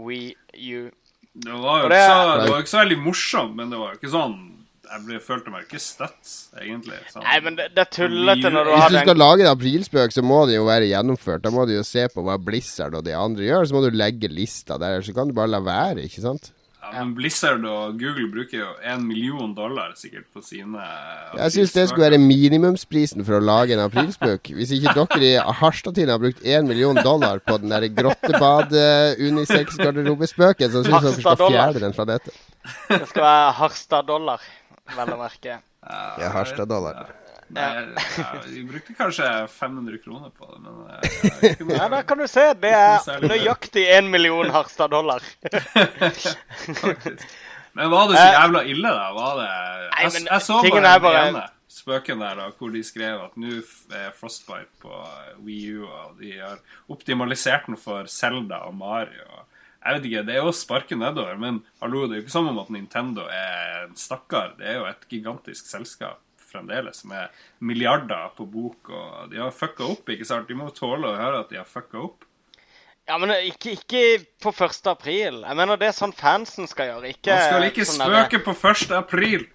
Wii U. Det var jo det- ikke så, det var ikke så veldig morsomt, men det var jo ikke sånn Jeg ble, følte meg ikke støtt, egentlig. Sånn. Nei, men det, det er tullete når du Hvis har du den skal lage en aprilspøk, så må det jo være gjennomført. Da må du jo se på hva Blizzard og de andre gjør, så må du legge lista der. Så kan du bare la være, ikke sant? Ja, men Blizzard og Google bruker jo en million dollar sikkert på sine Jeg syns det skulle være minimumsprisen for å lage en aprilspøk. Hvis ikke dere i Harstad-tiden har brukt én million dollar på den der grottebad-unisex-garderobespøken, så syns jeg dere skal fjerne den fra dette. Det skal være Harstad-dollar, vel å merke. Ja, Harstad-dollar. Vi brukte kanskje 500 kroner på det, men eh, jeg kunne, Ja, der kan du se. Det er nøyaktig én million Harstad-dollar. Men var det så Eh, jævla ille, da? Var det Nei, Jeg, men jeg så bare er bare- ene spøken der da, hvor de skrev at nå er Frostbite på WiiU, Wii U, og de har optimalisert den for Zelda og Mario. Jeg vet ikke, Det er jo å sparke nedover, men hallo, det er jo ikke som om at Nintendo er en stakkar. Det er jo et gigantisk selskap fremdeles med milliarder på bok, og de har fucka opp, ikke sant? De må tåle å høre at de har fucka opp. Ja, men ikke, ikke på 1. april. Jeg mener det er sånn fansen skal gjøre. Ikke Man skal ikke sånn spøke der... på 1. april!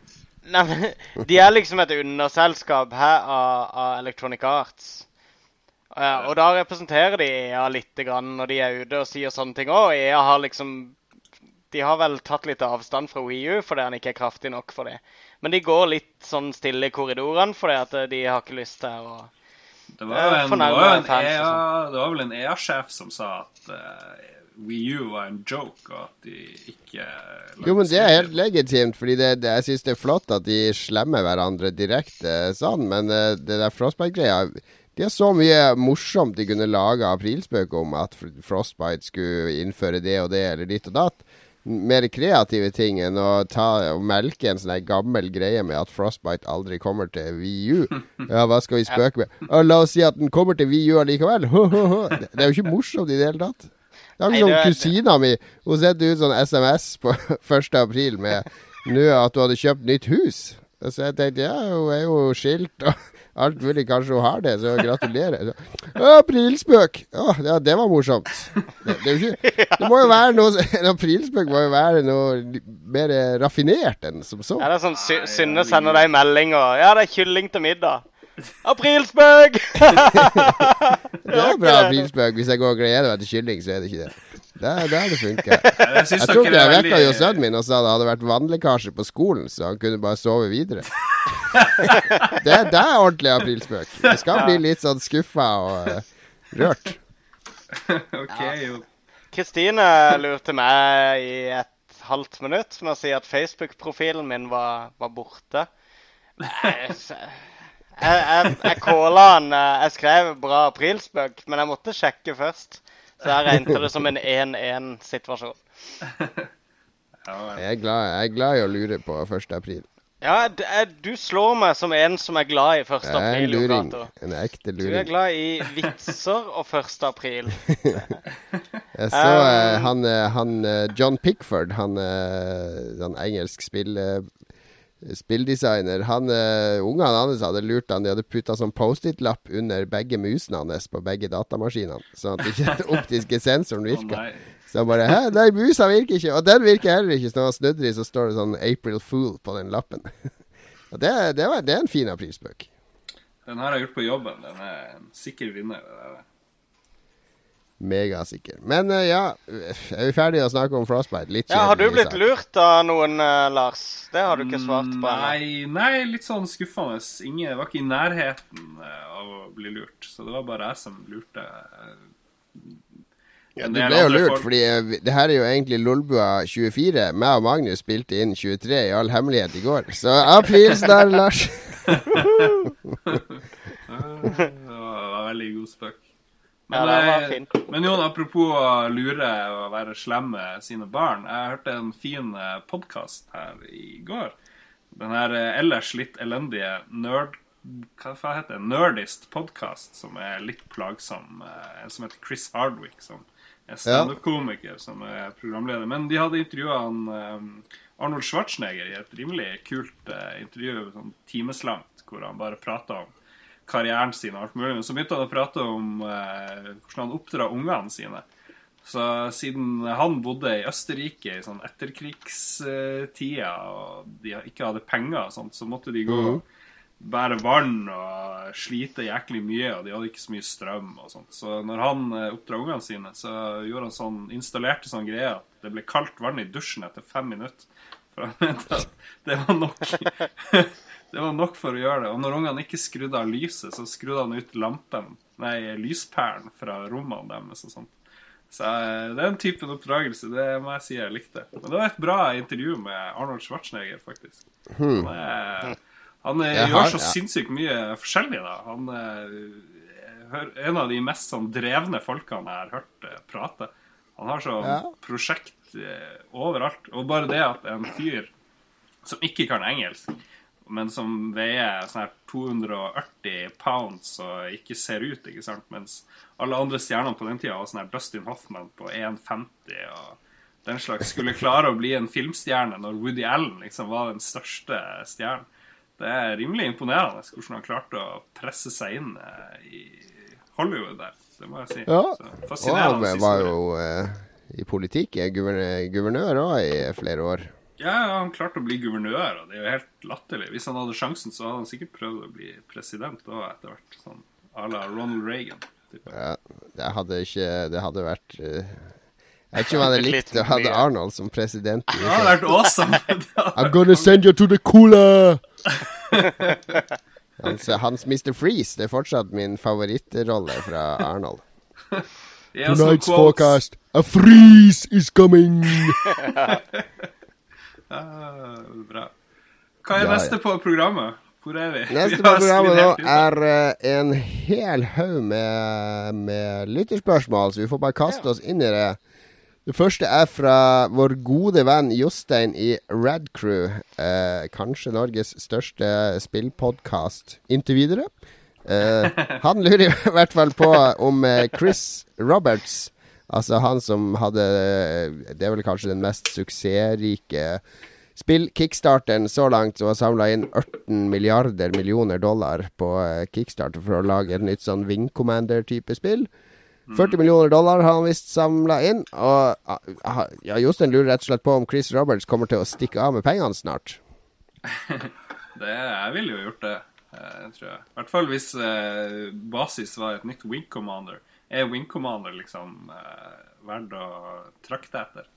Nei, men De er liksom et underselskap her av, av Electronic Arts. Eh, og da representerer de EA lite grann når de er ute og sier sånne ting òg. EA har liksom De har vel tatt litt avstand fra Wii U fordi han ikke er kraftig nok for det. Men de går litt sånn stille i korridorene fordi at eh, de har ikke lyst til å Det var, Eh, en, det, var en fans EA, det var vel en EA-sjef som sa at uh, Wii U var en joke, og at de ikke Jo, men det er helt legitimt, fordi det, det, jeg syns det er flott at de slemmer hverandre direkte sånn, men uh, det der Frostbite-greia De har så mye morsomt de kunne lage aprilspøk om, at Frostbite skulle innføre det og det, eller ditt og datt. Mer kreative ting enn å ta og melke en sånn gammel greie med at Frostbite aldri kommer til VU. Ja, hva skal vi spøke med? Og la oss si at den kommer til VU allikevel. Det det er jo ikke morsomt i det hele tatt. Det er akkurat som kusina mi. Hun sendte ut sånn SMS på 1. april med nå at hun hadde kjøpt nytt hus. Så jeg tenkte ja, hun er jo skilt og alt mulig. Kanskje hun har det, så gratulerer. Så, «Å, Aprilspøk! Å, ja, det var morsomt. Det, det, ikke, det må jo være noe En aprilspøk må jo være noe mer raffinert enn som så. Ja, det er sånn Sy Synne sender deg melding og Ja, det er kylling til middag. Aprilspøk! Det er bra aprilspøk. Hvis jeg går og gleder meg til kylling, så er det ikke det. Det er der det funker. Jeg, Jeg tror ikke jeg veldig- jo sønnen min og sa det hadde vært vannlekkasje på skolen, så han kunne bare sove videre. Det, det er ordentlig aprilspøk. Jeg skal bli litt sånn skuffa og uh, rørt. Ok, jo. Kristine lurte meg i et halvt minutt med å si at Facebook-profilen min var, var borte. Jeg, jeg, jeg, jeg calla han eh, Jeg skrev bra aprilspøk, men jeg måtte sjekke først. Så jeg regnet det som en 1-1-situasjon. Jeg er, glad, jeg er glad i å lure på 1. april. Ja, d- eh, du slår meg som en som er glad i 1. Jeg er en april, luring. Cato. En ekte Du er luring. glad i vitser og 1. april. Jeg så eh, Um, han, eh, han eh, John Pickford, han, eh, han engelsk spill, eh, spilldesigner Han uh, Ungene hans hadde lurt han De hadde putta sånn Post-It-lapp under begge musene hans på begge datamaskinene, sånn at ikke den optiske sensoren virka. Så han bare Hæ, nei, musa virker ikke. Og den virker heller ikke. Så når han snudde i, så står det sånn April Fool på den lappen. Og det, det, var, det er en fin aprilspøk. Den har jeg gjort på jobben. Den er en sikker vinner. det der. Megasikker. Men uh, ja, er vi ferdige å snakke om Frostbite? Litt Ja, Har du blitt sak. lurt av noen, uh, Lars? Det har du ikke svart på. Nei, nei, litt sånn skuffende. Ingen var ikke i nærheten eh, av å bli lurt. Så det var bare jeg som lurte. Ja, du ble jo lurt, folk- fordi uh, det her er jo egentlig Lolbua 24. Meg og Magnus spilte inn 23 i all hemmelighet i går. Så apris der, Lars. Det var, var veldig god spøk. Ja, det var eh, men Jon, apropos å lure og være slem med sine barn. Jeg hørte en fin podkast her i går. Den her eh, ellers litt elendige nerd... Hva faen heter det? Nerdist podkast, som er litt plagsom. eh, En som heter Chris Hardwick, som er standup-komiker, som er programleder. Men de hadde intervjua eh, Arnold Schwarzenegger i et rimelig kult eh, intervju, sånn timeslangt, hvor han bare prata om karrieren sin og alt mulig. Men så begynte han å prate om eh, hvordan han oppdrar ungene sine. Så siden han bodde i Østerrike i sånn etterkrigstida, og de ikke hadde penger og sånt, så måtte de gå og bære vann og slite jæklig mye, og de hadde ikke så mye strøm og sånt. Så når han eh, oppdra ungene sine, så gjorde han sånn, installerte sånn greie at det ble kaldt vann i dusjen etter fem minutter. For han mente at det var nok. Det var nok for å gjøre det. Og når ungene ikke skrudde av lyset, så skrudde han ut lampen, nei, lyspæren fra rommene deres og sånt. Så eh, den typen oppdragelse, det må jeg si jeg likte. Men det var et bra intervju med Arnold Schwarzenegger, faktisk. Han, er, han er, Jeg gjør har- så ja. sinnssykt mye forskjellig, da. Han er en av de mest sånn drevne folkene jeg har hørt eh, prate. Han har sånn Ja. prosjekt eh, overalt. Og bare det at en fyr som ikke kan engelsk, men som veier sånn her 280 pounds og ikke ser ut, ikke sant? Mens alle andre stjernene på den tida var sånn her Dustin Hoffman på 1,50 og den slags skulle klare å bli en filmstjerne når Woody Allen liksom var den største stjernen. Det er rimelig imponerende hvordan han klarte å presse seg inn eh, i Hollywood der. Det må jeg si. Ja. Så, fascinerende han var jo eh, i politikk, eh, guvernør òg i flere år. Ja, han klarte å bli guvernør, og det er jo helt latterlig. Hvis han hadde sjansen, så hadde han sikkert prøvd å bli president òg etter hvert. Sånn à la Ronald Reagan. Ja, det hadde ikke Det hadde vært uh, Jeg vet ikke om jeg hadde likt å ha. Arnold som president. Det hadde vært awesome. I'm gonna send you to the cooler! Hans, hans Mr. Freeze det er fortsatt min favorittrolle fra Arnold. Tonight's forecast A freeze is coming! Ah, bra. Hva er Ja, neste på programmet? Hvor er vi? Neste på programmet nå er uh, en hel haug med, med lytterspørsmål, så vi får bare kaste oss inn i det. Det første er fra vår gode venn Jostein i Radcrew. Eh, kanskje Norges største spillpodkast inntil videre. Eh, han lurer i hvert fall på om Chris Roberts, altså han som hadde Det er vel kanskje den mest suksessrike spill-kickstarteren så langt, som har samla inn 18 milliarder millioner dollar på eh, kickstarter for å lage et nytt sånn Wing Commander-type spill. 40 millioner dollar har han visst samla inn. Og ah, ja, Jostein lurer rett og slett på om Chris Roberts kommer til å stikke av med pengene snart. Det, jeg ville jo gjort det, eh, tror jeg. I hvert fall hvis eh, basis var et nytt Wing Commander. Er Wing Commander liksom eh, verdt å trakte etter?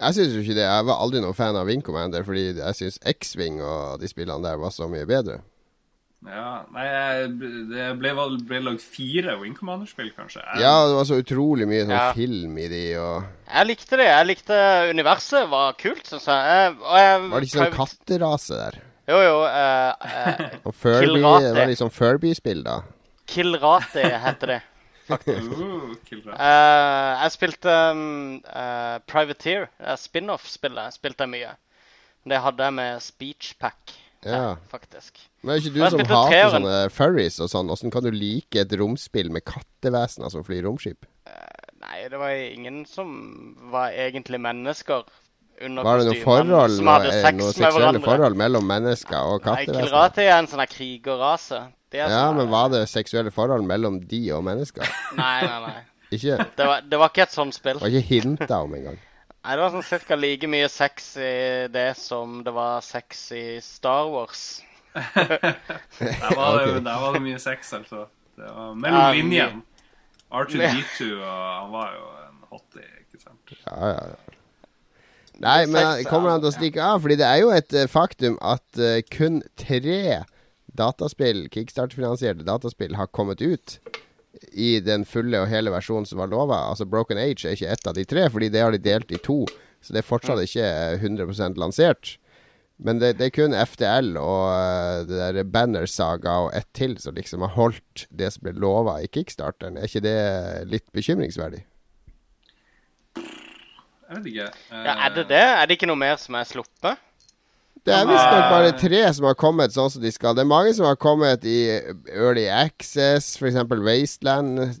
Jeg syns jo ikke det. Jeg var aldri noen fan av Wing Commander, fordi jeg syns X-Wing og de spillene der var så mye bedre. Ja, nei, det ble, vel- ble lagd fire Wing Commander-spill, kanskje. Jeg, Ja, det var så utrolig mye sånn Ja. film i de, og Jeg likte det. Jeg likte universet. var kult, syns jeg. jeg. Og jeg Var det ikke sånn katterase der? Jo, jo. Uh, uh, Og Furby, Killrate. var det sånn Furby-spill, da? Killrati heter det. Uh. Eh, jeg spilte um, uh, Privateer, uh, spin-off-spillet, spilte jeg mye. Det hadde jeg med speechpack, Ja. faktisk. Men er ikke du som hater teren. sånne furries og sånn? Åssen kan du like et romspill med kattevesener som flyr romskip? Nei, det var ingen som var egentlig mennesker Var det noe forhold, noe, eh, sex noe seksuelle forhold mellom mennesker og Nei, kattevesener? Killrati er en sånn krigerrase. Er Ja, sånn men var det seksuelle forhold mellom de og mennesker? Nei, nei, nei. Ikke? Det var, det var ikke et sånt spill. Det var ikke hinta om engang. Nei, Det var sånn cirka like mye sex i det som det var sex i Star Wars. Der var, det, jo- der var det mye sex, altså. Det var mellom Ja, linjene. R2D2 og han var jo en hottie, ikke sant? Ja, ja, ja. Nei, men kommer han til å stikke av? Fordi det er jo et eh, faktum at uh, kun tre dataspill, kickstarter-finansierte dataspill, har kommet ut i den fulle og hele versjonen som var lova. Altså Broken Age er ikke ett av de tre, fordi det har de delt i to. Så det er fortsatt ikke eh, 100 lansert. Men det, det er kun FDL og eh, det der Banner Saga og ett til som liksom har holdt det som ble lova i kickstarteren. Er ikke det litt bekymringsverdig? Jeg vet ikke. Ja, Er det det? Er det ikke noe mer som er sluppet? Det er visstnok bare tre som har kommet sånn som de skal. Det er mange som har kommet i Early Access, f.eks. Wasteland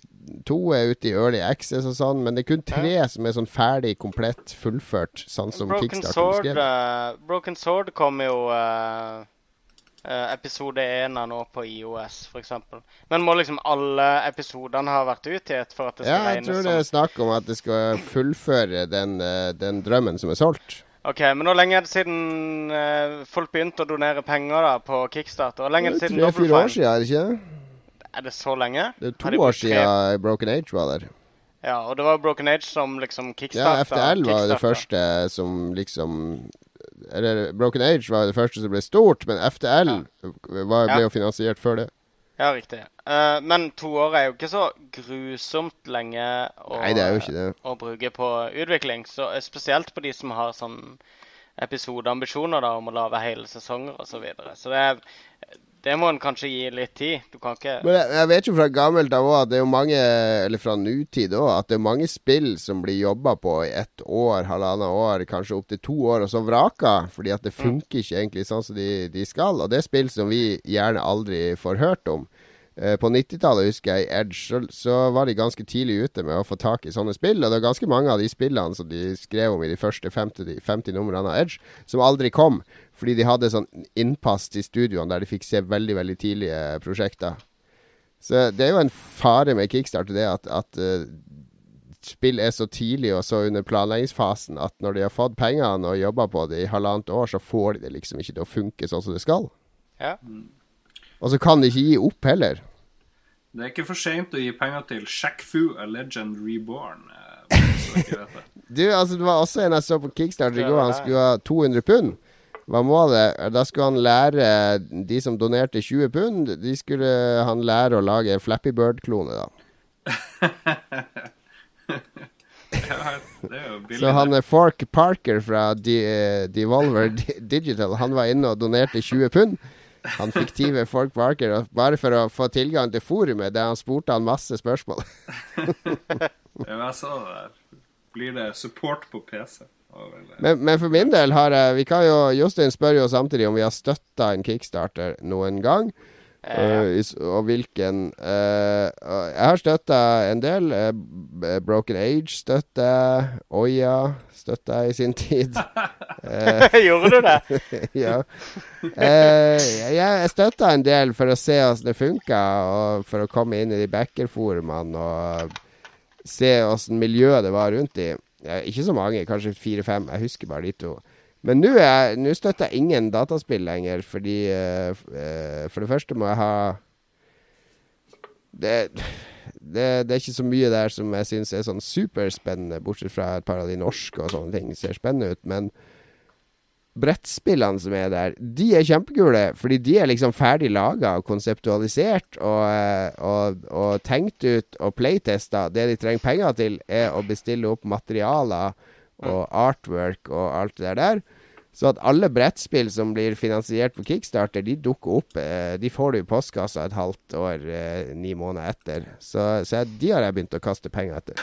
To er ute i Early Access og sånn, men det er kun tre som er sånn ferdig, komplett, fullført, sånn som Broken Kickstarter Sword, eh, Broken Sword kom jo eh, episode én av nå på IOS, f.eks. Men må liksom alle episodene ha vært utgitt for at det skal Ja, jeg tror det er snakk om at det skal fullføre den, eh, den drømmen som er solgt. OK, men hvor lenge er det siden eh, folk begynte å donere penger da på Kickstarter? Hvor lenge er det siden Tre-fire år siden, er det ikke? Er det så lenge? Det er to de år siden Broken Age var der. Ja, og det var Broken Age som liksom Ja, FTL var det første som liksom Eller Broken Age var det første som ble stort, men FTL var, ble jo finansiert før det. Ja, riktig. Uh, men to år er jo ikke så grusomt lenge å, Nei, det er jo ikke det. å bruke på utvikling. Så eh, Spesielt på de som har sånn episodeambisjoner da, om å lage hele sesonger osv. Så, videre. så det, er- det må en kanskje gi litt tid. Du kan ikke Men jeg, jeg vet jo fra gammelt av òg at det er jo mange, eller fra nutid òg, at det er mange spill som blir jobba på i ett år, halvannet år, kanskje opptil to år, og så vraka. Fordi at det funker ikke egentlig sånn som de, de skal. Og det er spill som vi gjerne aldri får hørt om. Eh, På 90-tallet husker jeg i Edge, så, så var de ganske tidlig ute med å få tak i sånne spill. Og det er ganske mange av de spillene som de skrev om i de første 50, 50 numrene av Edge, som aldri kom. Fordi de hadde sånn innpass til studioene der de fikk se veldig, veldig tidlige prosjekter. Så det er jo en fare med kickstarter, det at, at eh, spill er så tidlig og så under planleggingsfasen at når de har fått pengene og jobba på det i halvannet år, så får de det liksom ikke til å funke sånn som det skal. Ja. Og så kan de ikke gi opp heller. Det er ikke for seint å gi penger til Shaq Fu, A Legend Reborn. eh. Du, altså Det var også en jeg så på Kickstarter i går. Han skulle ha 200 pund. Hva må det? Da skulle han lære de som donerte 20 pund, de skulle han lære å lage Flappy Bird-klone, da. Ja, det er jo billig. Så han er Fork Parker fra De eh, Devolver Digital, han var inne og donerte 20 pund. Han fiktive Fork Parker, og bare for å få tilgang til forumet, der han spurte han masse spørsmål. Jeg så det der. Blir det support på PC? Men, men for min del har jeg Vi kan jo Jostein spør jo samtidig om vi har støtta en kickstarter noen gang. Uh, is- og hvilken uh, Jeg har støtta en del. Uh, Broken Age støtta jeg. Oya støtta jeg i sin tid. Gjorde du det? ja. Eh, jeg støtta en del for å se hvordan det funka, og for å komme inn i de backerforumene og se åssen miljøet det var rundt i. Ikke så mange, kanskje fire-fem. Jeg husker bare de to. Men nå er- støtter jeg ingen dataspill lenger, fordi uh, eh, For det første må jeg ha det, det, det er ikke så mye der som jeg syns er sånn superspennende, bortsett fra et par av de norske og sånne ting. Ser spennende ut. Men brettspillene som er der, de er kjempekule. Fordi de er liksom ferdig laga og konseptualisert og, eh, og, og, tenkt ut og playtesta. Det de trenger penger til, er å bestille opp materialer og artwork og alt det der. Så at alle brettspill som blir finansiert på Kickstarter, de dukker opp. Eh, de får du i postkassa et halvt år, eh, ni måneder etter. Så, så de har jeg begynt å kaste penger etter.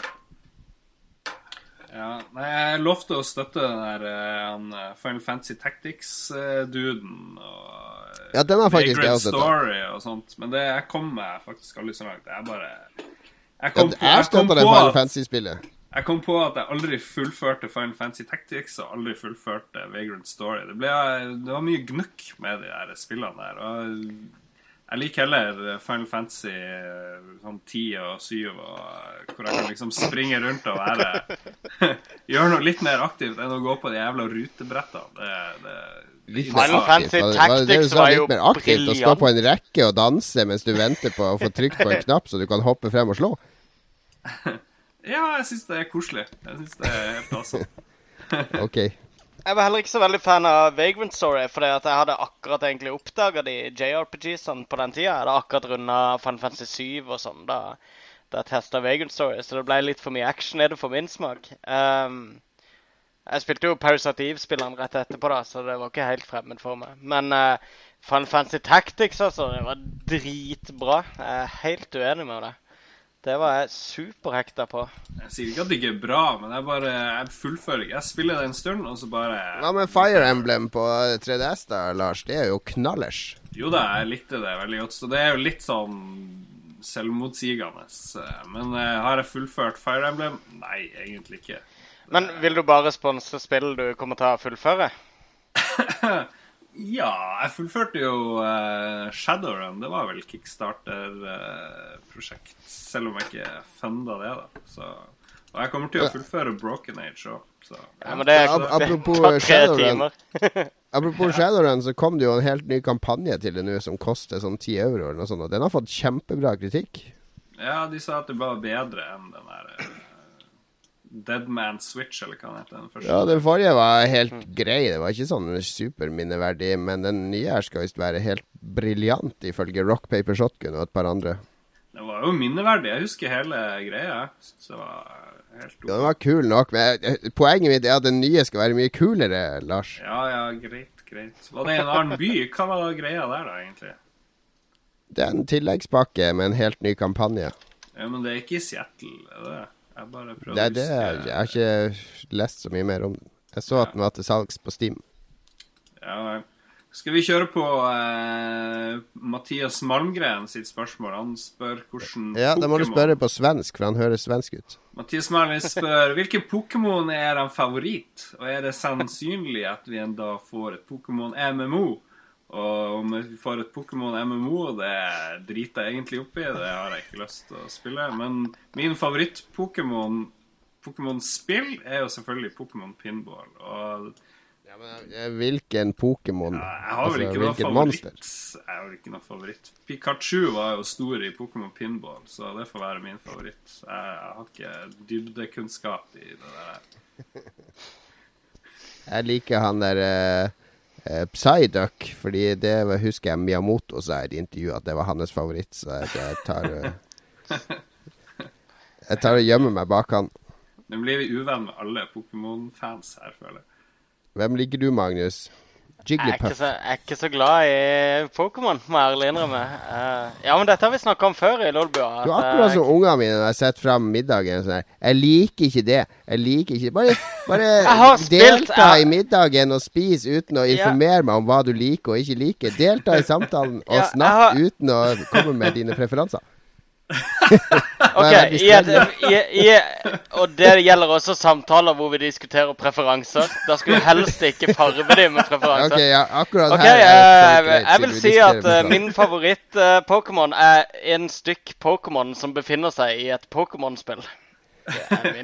Ja, nei, Jeg lovte å støtte den der uh, Final Fantasy Tactics-duden. og ja, den har faktisk jeg også Story og sånt. Men det, jeg kom meg faktisk aldri så langt. Jeg bare Jeg kom, ja, jeg på, jeg det Final Fantasy-spillet. Jeg kom på at jeg aldri fullførte Final Fantasy Tactics og aldri fullførte Vagrant Story. Det, ble, det var mye gnukk med de der spillene der. Og jeg liker heller Final Fantasy sånn 10 og 7, og hvor jeg kan liksom springe rundt og være Gjøre noe litt mer aktivt enn å gå på de jævla rutebrettene. Det, det Final Fantasy Tactics var jo briljant. Å stå på en rekke og danse mens du venter på å få trykt på en knapp så du kan hoppe frem og slå. Ja, jeg syns det er koselig. Jeg syns det er helt awesome. ok. Jeg var heller ikke så veldig fan av Vagrant Story, fordi at jeg hadde akkurat egentlig oppdaga de JRPG-ene på den tida. Jeg hadde akkurat runda Fan Fantasy 7 og sånn da, da jeg testa Vagrant Story, så det ble litt for mye action i det for min smak. Um, jeg spilte jo Parasite Eve-spilleren rett etterpå, da, så det var ikke helt fremmed for meg. Men uh, Fan Fantasy Tactics, altså, det var dritbra. Jeg er helt uenig med det. Det var jeg superhekta på. Jeg sier ikke at det ikke er bra, men jeg bare Jeg fullfører ikke. Jeg spiller det en stund, og så bare Hva med Fire Emblem på 3DS, da, Lars? Det er jo knallers. Jo da, jeg likte det veldig godt. Så det er jo litt sånn selvmotsigende. Men uh, har jeg fullført Fire Emblem? Nei, egentlig ikke. Men vil du bare sponse spill du kommer til å fullføre? Ja, jeg fullførte jo uh, Shadowrun. Det var vel kickstarter-prosjekt. Uh, selv om jeg ikke funda det, da. Så, og jeg kommer til å fullføre Broken Age òg. Ja. ja, men det, ja, apropos Shadowrun Apropos Shadowrun, så kom det jo en helt ny kampanje til det nå som koster sånn 10 euro eller noe sånt. Og den har fått kjempebra kritikk. Ja, de sa at det var bedre enn den der uh, Deadman Switch, eller hva den heter. Den første. Ja, den forrige var helt grei. Det var ikke sånn superminneverdig. Men den nye her skal visst være helt briljant, ifølge Rock Paper Shotgun og et par andre. Den var jo minneverdig. Jeg husker hele greia. Så det var helt ja, Den var kul nok, men poenget mitt er at den nye skal være mye kulere, Lars. Ja, ja, greit, greit. Var det en annen by? Hva var greia der, da, egentlig? Det er en tilleggspakke med en helt ny kampanje. Ja, Men det er ikke i Seattle, er det? Jeg bare prøvde det, det er, Jeg har ikke lest så mye mer om den. Jeg så at den var til salgs på Steam. Ja, skal vi kjøre på eh, Mathias Malmgren sitt spørsmål? Han spør hvordan Ja, da må du spørre på svensk, for han høres svensk ut. Mathias Malmgren spør hvilken Pokémon er han favoritt, og er det sannsynlig at vi en dag får et Pokémon MMO? Og om vi får et Pokémon MMO, det driter jeg egentlig oppi. Det har jeg ikke lyst til å spille. Men min favoritt-Pokémon Pokémon-spill er jo selvfølgelig Pokémon Pinball. Og ja, men Hvilken Pokémon? Ja, jeg har vel altså, ikke noe favoritt. Monster? Jeg har vel ikke noe favoritt. Pikachu var jo stor i Pokémon Pinball, så det får være min favoritt. Jeg har ikke dybdekunnskap i det der. jeg liker han der uh uh, Psyduck, fordi det husker jeg Miyamoto sa i et intervju at det var hans favoritt, så jeg, tar uh, Jeg tar og gjemmer meg bak han. Nå blir vi uvenn med alle Pokémon-fans her, føler jeg. Hvem liker du, Magnus? Jigglypuff. Jeg, jeg er ikke så glad i Pokémon, må jeg ærlig innrømme. Uh, ja, men dette har vi snakka om før i Lolbua. Du er akkurat som ungene mine når jeg setter fram middagen. Sånn jeg liker ikke det. Jeg liker ikke Bare, bare delta i middagen og spis uten å informere ja. meg om hva du liker og ikke liker. Delta i samtalen og ja, snakk har... uten å komme med dine preferanser. Ok, ja, ja, i, Og det gjelder også samtaler hvor vi diskuterer preferanser. Da skal du helst ikke farge dem med preferanser. Ok, ja, akkurat okay, her uh, Jeg vil si at uh, min favoritt-Pokémon uh, er en stykk Pokémon som befinner seg i et Pokémon-spill.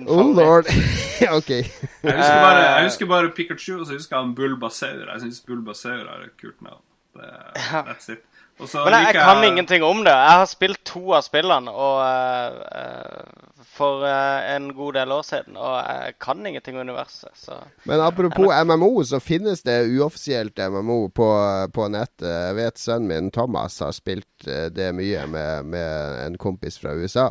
Oh lord. ok. jeg, husker bare, jeg husker bare Pikachu, og så husker jeg Bulbasaur. Jeg syns Bulbasaur er et kult navn. That's it. Men jeg, jeg, kan ingenting om det. Jeg har spilt to av spillene, og uh, for uh, en god del år siden, og jeg kan ingenting om universet. Så. Men apropos MMO, så finnes det uoffisielt MMO på, på nettet. Jeg vet sønnen min Thomas har spilt uh, det mye med, med, en kompis fra USA.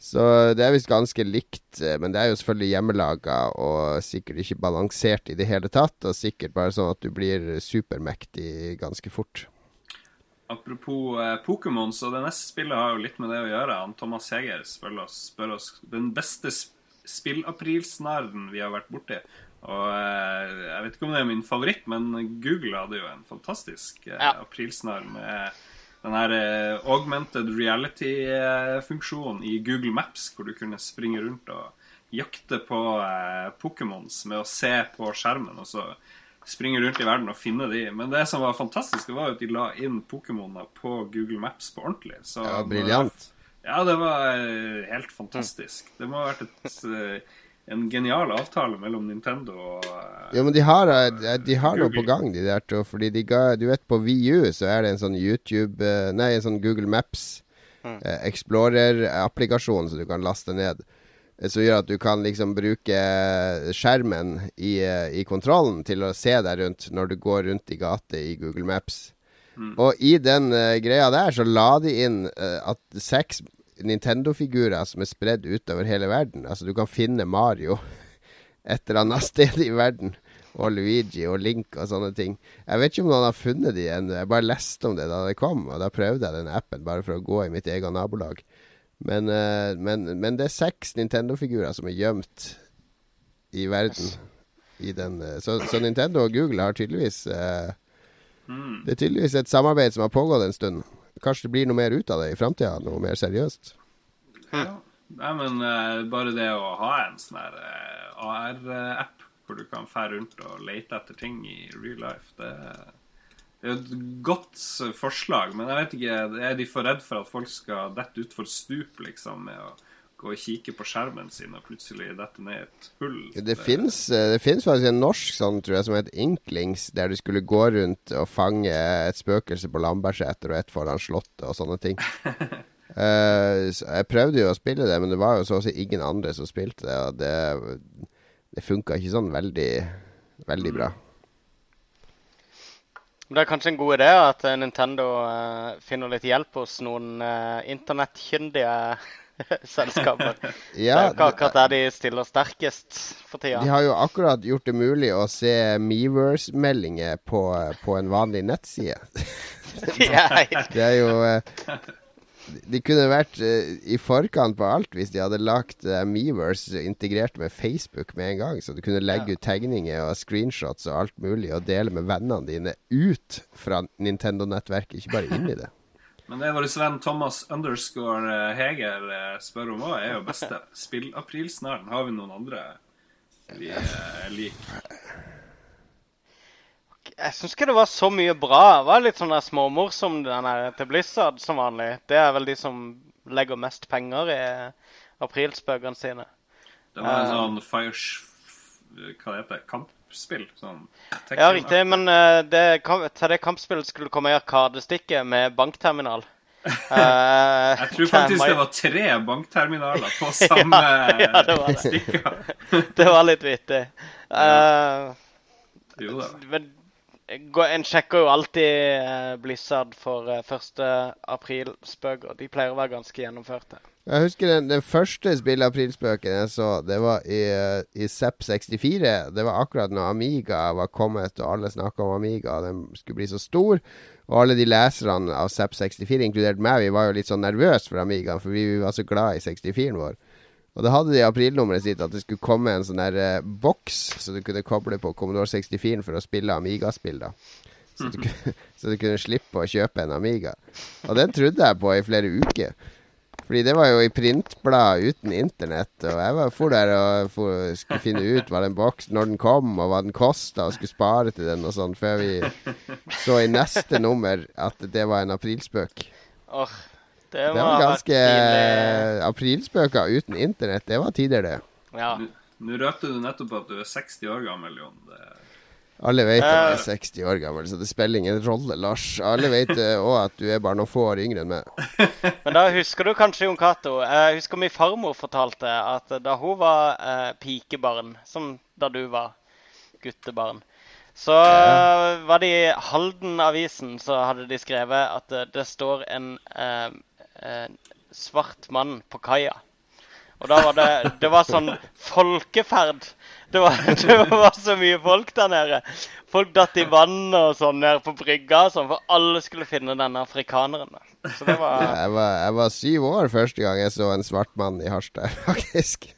Så det er visst ganske likt, men det er jo selvfølgelig hjemmelaga og sikkert ikke balansert i det hele tatt. Og sikkert bare sånn at du blir supermektig ganske fort. Apropos eh, Pokémon, så det neste spillet har jo litt med det å gjøre. Han Thomas Heger spør oss, spør oss den beste spillaprilsnarren vi har vært borti. Og eh, Jeg vet ikke om det er min favoritt, men Google hadde jo en fantastisk eh, ja. aprilsnarr med den her eh, augmented reality-funksjonen i Google Maps, hvor du kunne springe rundt og jakte på eh, Pokémons med å se på skjermen. og så springe rundt i verden og finne de. Men det som var fantastisk, det var jo at de la inn Pokémoner på Google Maps på ordentlig. Så, ja, Briljant. Ja, det var eh, helt fantastisk. Det må ha vært et, eh, en genial avtale mellom Nintendo og uh, Ja, men de har, de har noe på gang, de der to. Fordi de ga Du vet, på VU så er det en sånn YouTube Nei, en sånn Google Maps mm. Explorer-applikasjon som du kan laste ned som gjør at du kan liksom bruke skjermen i, i, kontrollen til å se deg rundt når du går rundt i gate i Google Maps. Mm. Og i den uh, greia der så la de inn uh, at seks Nintendo-figurer som er spredd utover hele verden. Altså du kan finne Mario et eller annet sted i verden. Og Luigi og Link og sånne ting. Jeg vet ikke om noen har funnet de ennå. Jeg bare leste om det da det kom, og da prøvde jeg den appen bare for å gå i mitt eget nabolag. Men, uh, men, men, det er seks Nintendo-figurer som er gjemt i verden. I den, uh, så, så, Nintendo og Google har tydeligvis uh, mm. Det er tydeligvis et samarbeid som har pågått en stund. Kanskje det blir noe mer ut av det i framtida? Noe mer seriøst? Ja. Nei, men bare det å ha en sånn her AR-app hvor du kan fære rundt og lete etter ting i real life, det et godt forslag, men jeg vet ikke Er de for redd for at folk skal dette utfor stup, liksom, med å gå og kikke på skjermen sin og plutselig dette ned et hull? Det, det fins eh, faktisk en norsk sånn, tror jeg, som heter Inklings, der du skulle gå rundt og fange et spøkelse på Lambertseter og et foran Slottet og sånne ting. uh, så jeg prøvde jo å spille det, men det var jo så å si ingen andre som spilte det, og det, det funka ikke sånn veldig, veldig bra. Mm. Det er kanskje en god idé at eh, Nintendo uh, finner litt hjelp hos noen uh, internettkyndige selskaper. ja, det er ikke akkurat der de stiller sterkest for tida. De har jo akkurat gjort det mulig å se Meverse-meldinger på, på, en vanlig nettside. det er jo uh, de kunne vært uh, i forkant på alt hvis de hadde lagt uh, Meverse integrert med Facebook med en gang. Så du kunne legge ja. ut tegninger og screenshots og alt mulig og dele med vennene dine ut fra Nintendo-nettverket, ikke bare inn i det. Men det vår venn Thomas underscore eh, Heger spør om òg, er jo beste spill-aprilsnaren. Har vi noen andre vi liker? Jeg syns ikke det var så mye bra. Det var litt sånn småmorsom den her til Blizzard som vanlig. Det er vel de som legger mest penger i aprilspøkene sine. Det var en uh, sånn fires... Hva heter det? Kampspill? Sånn ja, riktig. Men uh, det, til det kampspillet skulle komme i Arkadestikket med bankterminal. Uh, jeg tror faktisk det var tre bankterminaler på samme ja, ja, det var stikka. det var litt vittig. Uh, jo da. Men en sjekker jo alltid eh, Blizzard for 1. Eh, april-spøker. De pleier å være ganske gjennomførte. Jeg husker den, den første spilleaprilspøken jeg så, det var i, eh, i Zepp 64. Det var akkurat når Amiga var kommet, og alle snakka om Amiga. Den skulle bli så stor. Og alle de leserne av Zepp 64, inkludert meg, vi var jo litt sånn nervøse for Amiga, for vi var så glad i 64-en vår. Og da hadde de aprilnummeret sitt at det skulle komme en sånn der uh, boks så du kunne koble på Commodore 64 for å spille Amiga-spill. da så du, så du, kunne, slippe å kjøpe en Amiga. Og den trodde jeg på i flere uker. Fordi det var jo i printblad uten internett. Og jeg var for der og for, skulle finne ut hva den boksen når den kom, og hva den kosta, og skulle spare til den og sånn, før vi så i neste nummer at det var en aprilspøk. Oh, det var, det var ganske uh, aprilspøker uten internett. Det var tider, det. Ja. Nå røpte du nettopp at du er 60 år gammel, Jon. Det... Alle vet at du er Eh. 60 år gammel, så det spiller ingen rolle, Lars. Alle vet òg at du er bare noen få år yngre enn meg. Men da husker du kanskje, Jon Cato Jeg husker min farmor fortalte at da hun var eh, pikebarn, som da du var guttebarn, så Ja. var det i Halden-avisen så hadde de skrevet at det, står en eh, eh, svart mann på kaia. Og da var det Det var sånn folkeferd. Det var, det var så mye folk der nede. Folk datt i vannet og sånn nede på brygga, sånn, for alle skulle finne denne afrikaneren. Så det var Jeg var, jeg var syv år første gang jeg så en svart mann i Harstad, faktisk.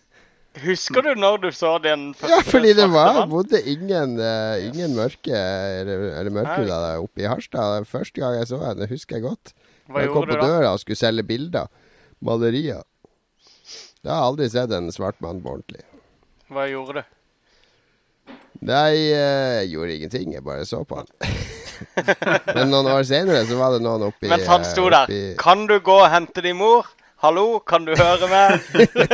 Husker du når du så den første Ja, fordi det var bodde ingen, uh, ingen mørke eller, eller mørke, da, oppe i Harstad. Første gang jeg så henne, husker jeg godt. Hva jeg kom på døra og skulle selge bilder. Malerier. Da har jeg aldri sett en svart mann på ordentlig. Hva gjorde du? Nei, eh, jeg gjorde ingenting. Jeg bare så på han. Men noen år senere så var det noen oppi Mens han eh, sto der. oppi- Kan du gå og hente din mor? Hallo, kan du høre meg?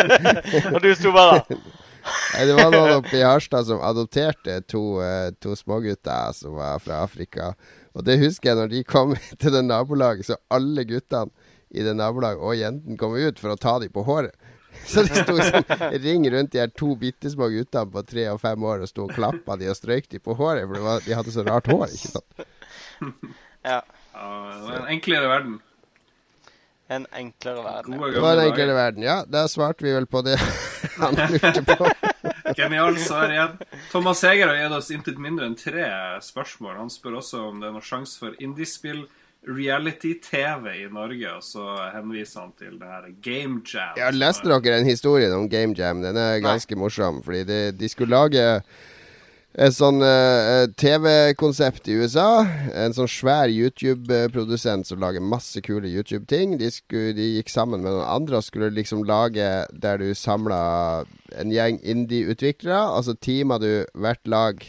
og du sto bare. Nei, det var noen oppe i Harstad som adopterte to, uh, to smågutter som var fra Afrika. Og det husker jeg når de kom til det nabolaget, så alle guttene i det nabolaget og jentene kom ut for å ta dem på håret. Så det sto sånn ring rundt de her to bitte små guttene på tre og fem år og sto og klappa de og strøyk de på håret, for det var, de hadde så rart hår. ikke sant? Ja. Ja, det var en enklere verden. En enklere verden. Det var en enklere verden. Ja, da svarte vi vel på det han lurte på. Genialt svar igjen. Thomas Heger har gitt oss intet mindre enn tre spørsmål. Han spør også om det er noen sjanse for indiespill reality-TV i Norge, og så henviser han til det her Game Jam. Ja, leste dere en historie om Game Jam? Den er ganske morsom. Fordi de, de skulle lage et sånn uh, TV-konsept i USA. En sånn svær YouTube-produsent som lager masse kule YouTube-ting. De, de gikk sammen med noen andre og skulle liksom lage der du samla en gjeng indie-utviklere. Altså teama du hvert lag,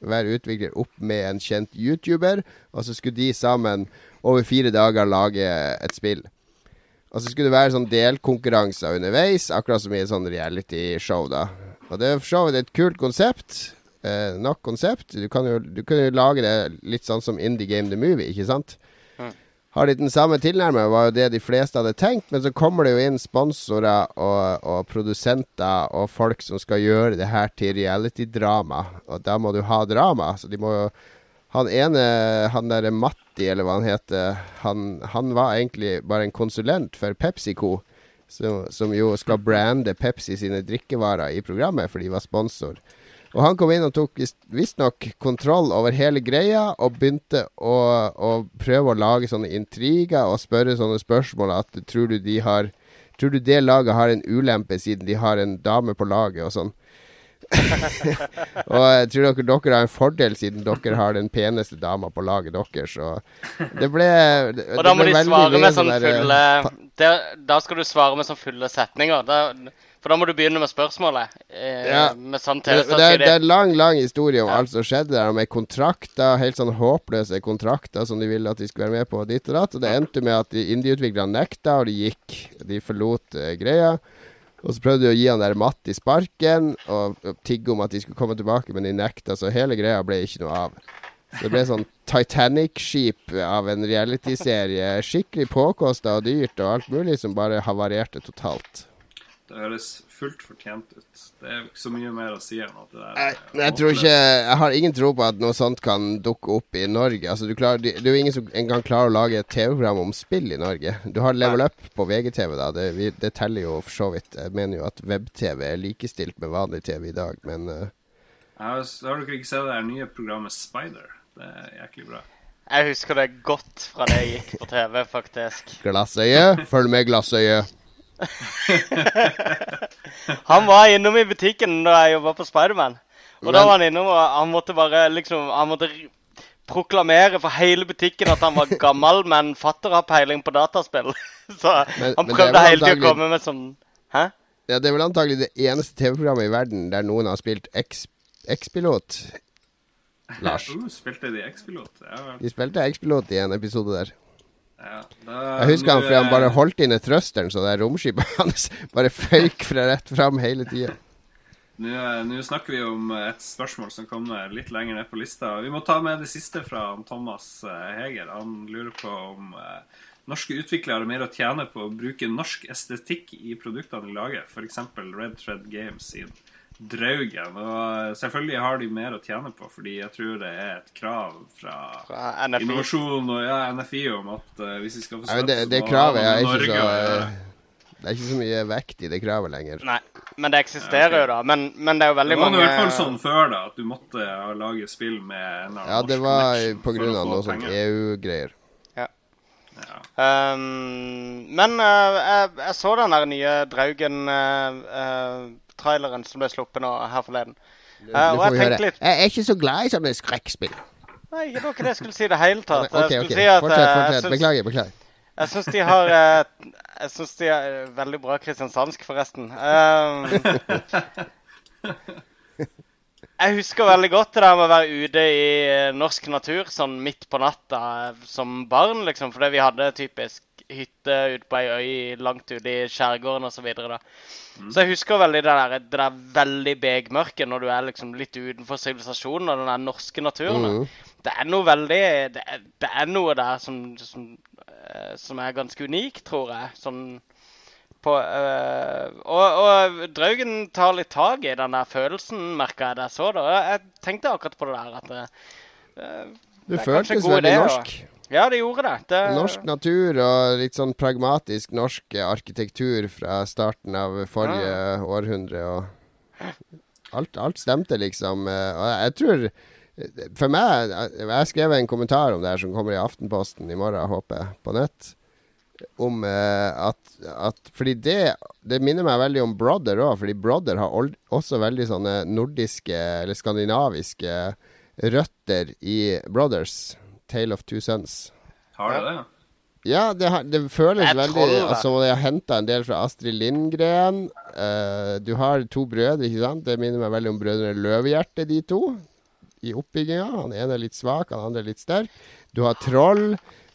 hver utvikler, opp med en kjent YouTuber. Og så skulle de sammen over fire dager lage et spill. Og så skulle det være sånn delkonkurranser underveis, akkurat som i et sånn reality-show, da. Og det er for så vidt et kult konsept. Eh, nok konsept. Du kan, jo, du kan jo lage det litt sånn som Indie Game The Movie, ikke sant? Mm. Har de den samme tilnærmingen, var jo det de fleste hadde tenkt. Men så kommer det jo inn sponsorer og, og produsenter og folk som skal gjøre det her til reality-drama. Og da må du ha drama. Så de må jo Han ene, han derre Matti, eller hva han heter, han, han var egentlig bare en konsulent for PepsiCo. Som, som jo skal brande Pepsi sine drikkevarer i programmet, for de var sponsor. Og han kom inn og tok vis- visstnok kontroll over hele greia, og begynte å, å prøve å lage sånne intriger og spørre sånne spørsmål at tror du de har Tror du det laget har en ulempe siden de har en dame på laget og sånn? og jeg tror dere, dere har en fordel siden dere har den peneste dama på laget deres, Og det ble det, Og da må de svare med sånn eh, fulle der, det, Da skal du svare med sånn fulle setninger. Da, for da må du begynne med spørsmålet. Eh, Ja. Med sant Det, det, er, det er en lang lang historie om Ja. alt som skjedde der, med kontrakter, helt sånn håpløse kontrakter som de ville at de skulle være med på, og ditt og datt. Og det endte med at indieutviklerne nekta, og de gikk. De forlot eh, greia. Og så prøvde de å gi han der Matti sparken, og, og tigge om at de skulle komme tilbake, men de nekta, så hele greia ble ikke noe av. Så det ble sånn Titanic-skip av en realityserie. Skikkelig påkosta og dyrt og alt mulig, som bare havarerte totalt. Det høres fullt fortjent ut. Det er ikke så mye mer å si enn at det der Nei, er jeg tror ikke Jeg har ingen tro på at noe sånt kan dukke opp i Norge. Altså, du klarer, det er jo ingen som engang klarer å lage et TV-program om spill i Norge. Du har Level Up på VGTV, da. Det, vi, det teller jo for så vidt. Jeg mener jo at web-TV er likestilt med vanlig TV i dag, men uh... Har, har dere ikke sett det her nye programmet Spider? Det er jæklig bra. Jeg husker det godt fra det jeg gikk på TV, faktisk. Glassøye, følg med, Glassøye. Han var innom i butikken da jeg jobba på Spiderman. Og da var han innom, og han måtte bare liksom Han måtte proklamere for hele butikken at han var gammel, men fatter har peiling på dataspill. Så Men- han men prøvde hele tida å komme med sånn Hæ? Ja, det er vel antagelig det eneste TV-programmet i verden der noen har spilt X- X-pilot. Lars. Uh, spilte de X-pilot? Ja. De spilte X-pilot i en episode der. Ja, da, Jeg husker han fordi han bare holdt inne thrusteren, så det romskipet hans bare føyk fra rett fram hele tida. Nå snakker vi om et spørsmål som kommer litt lenger ned på lista. Vi må ta med det siste fra Thomas eh, Heger. Han lurer på om eh, norske utviklere mer å tjene på å bruke norsk estetikk i produktene de lager. F.eks. Red Thread Games sin Draugen. Og selvfølgelig har de mer å tjene på, fordi jeg tror det er et krav fra, Fra NFI. innovasjon og ja, NFI om at uh, hvis vi skal få støtte, ja, det, det så må kravet er med ikke Norge så. Det er ikke så mye vekt i det kravet lenger. Nei, men det eksisterer jo, da. Men, men det er jo veldig mange Det var mange i hvert fall sånn før, da, at du måtte lage spill med en eller annen Ja, det var på grunn av noe sånt. EU-greier. Ja. Um, men uh, jeg, jeg så den der nye Draugen-traileren som ble sluppet nå her forleden. Uh, og jeg tenkte litt Jeg er ikke så glad i sånne skrekkspill. Nei, det var ikke det jeg skulle si i det hele tatt. Ok, jeg ok. skulle si at Fortsett, eh, fortsett. syns- Beklager, beklager. Jeg syns de har eh, Jeg syns de er veldig bra kristiansandsk, forresten. Um, jeg husker veldig godt det der med å være ute i norsk natur sånn midt på natta som barn, liksom. Fordi vi hadde typisk hytte ute på ei øy langt ute i skjærgården osv. Så, videre, da. så jeg husker veldig det der, det der veldig begmørket når du er liksom litt utenfor sivilisasjonen og den der norske naturen. Mhm. Det er noe veldig Det er, det er noe der som, som, eh, som er ganske unikt, tror jeg. Sånn på øh, og, og Draugen tar litt tak i den der følelsen, merka jeg da jeg så det. Jeg tenkte akkurat på det der at det, eh, en føltes veldig norsk. Ja, det gjorde det. det Norsk natur og litt sånn pragmatisk norsk arkitektur fra starten av forrige århundre. Og alt, alt stemte, liksom. Eh, Og jeg tror For meg Jeg skrev en kommentar om det her som kommer i Aftenposten i morgen, håper jeg, på nett. Om eh, at, at Fordi det, det minner meg veldig om Brother òg. Fordi Brother har også veldig sånne nordiske eller skandinaviske røtter i Brothers. Tale of Two Sons. Har du det? Ja, det, har- det føles veldig det. altså, som om de har henta en del fra Astrid Lindgren. Uh, du har to brødre, ikke sant? Det minner meg veldig om Brødrene Løvehjerte, de to. I oppbygginga. Han ene er litt svak, han andre er litt sterk. Du har troll,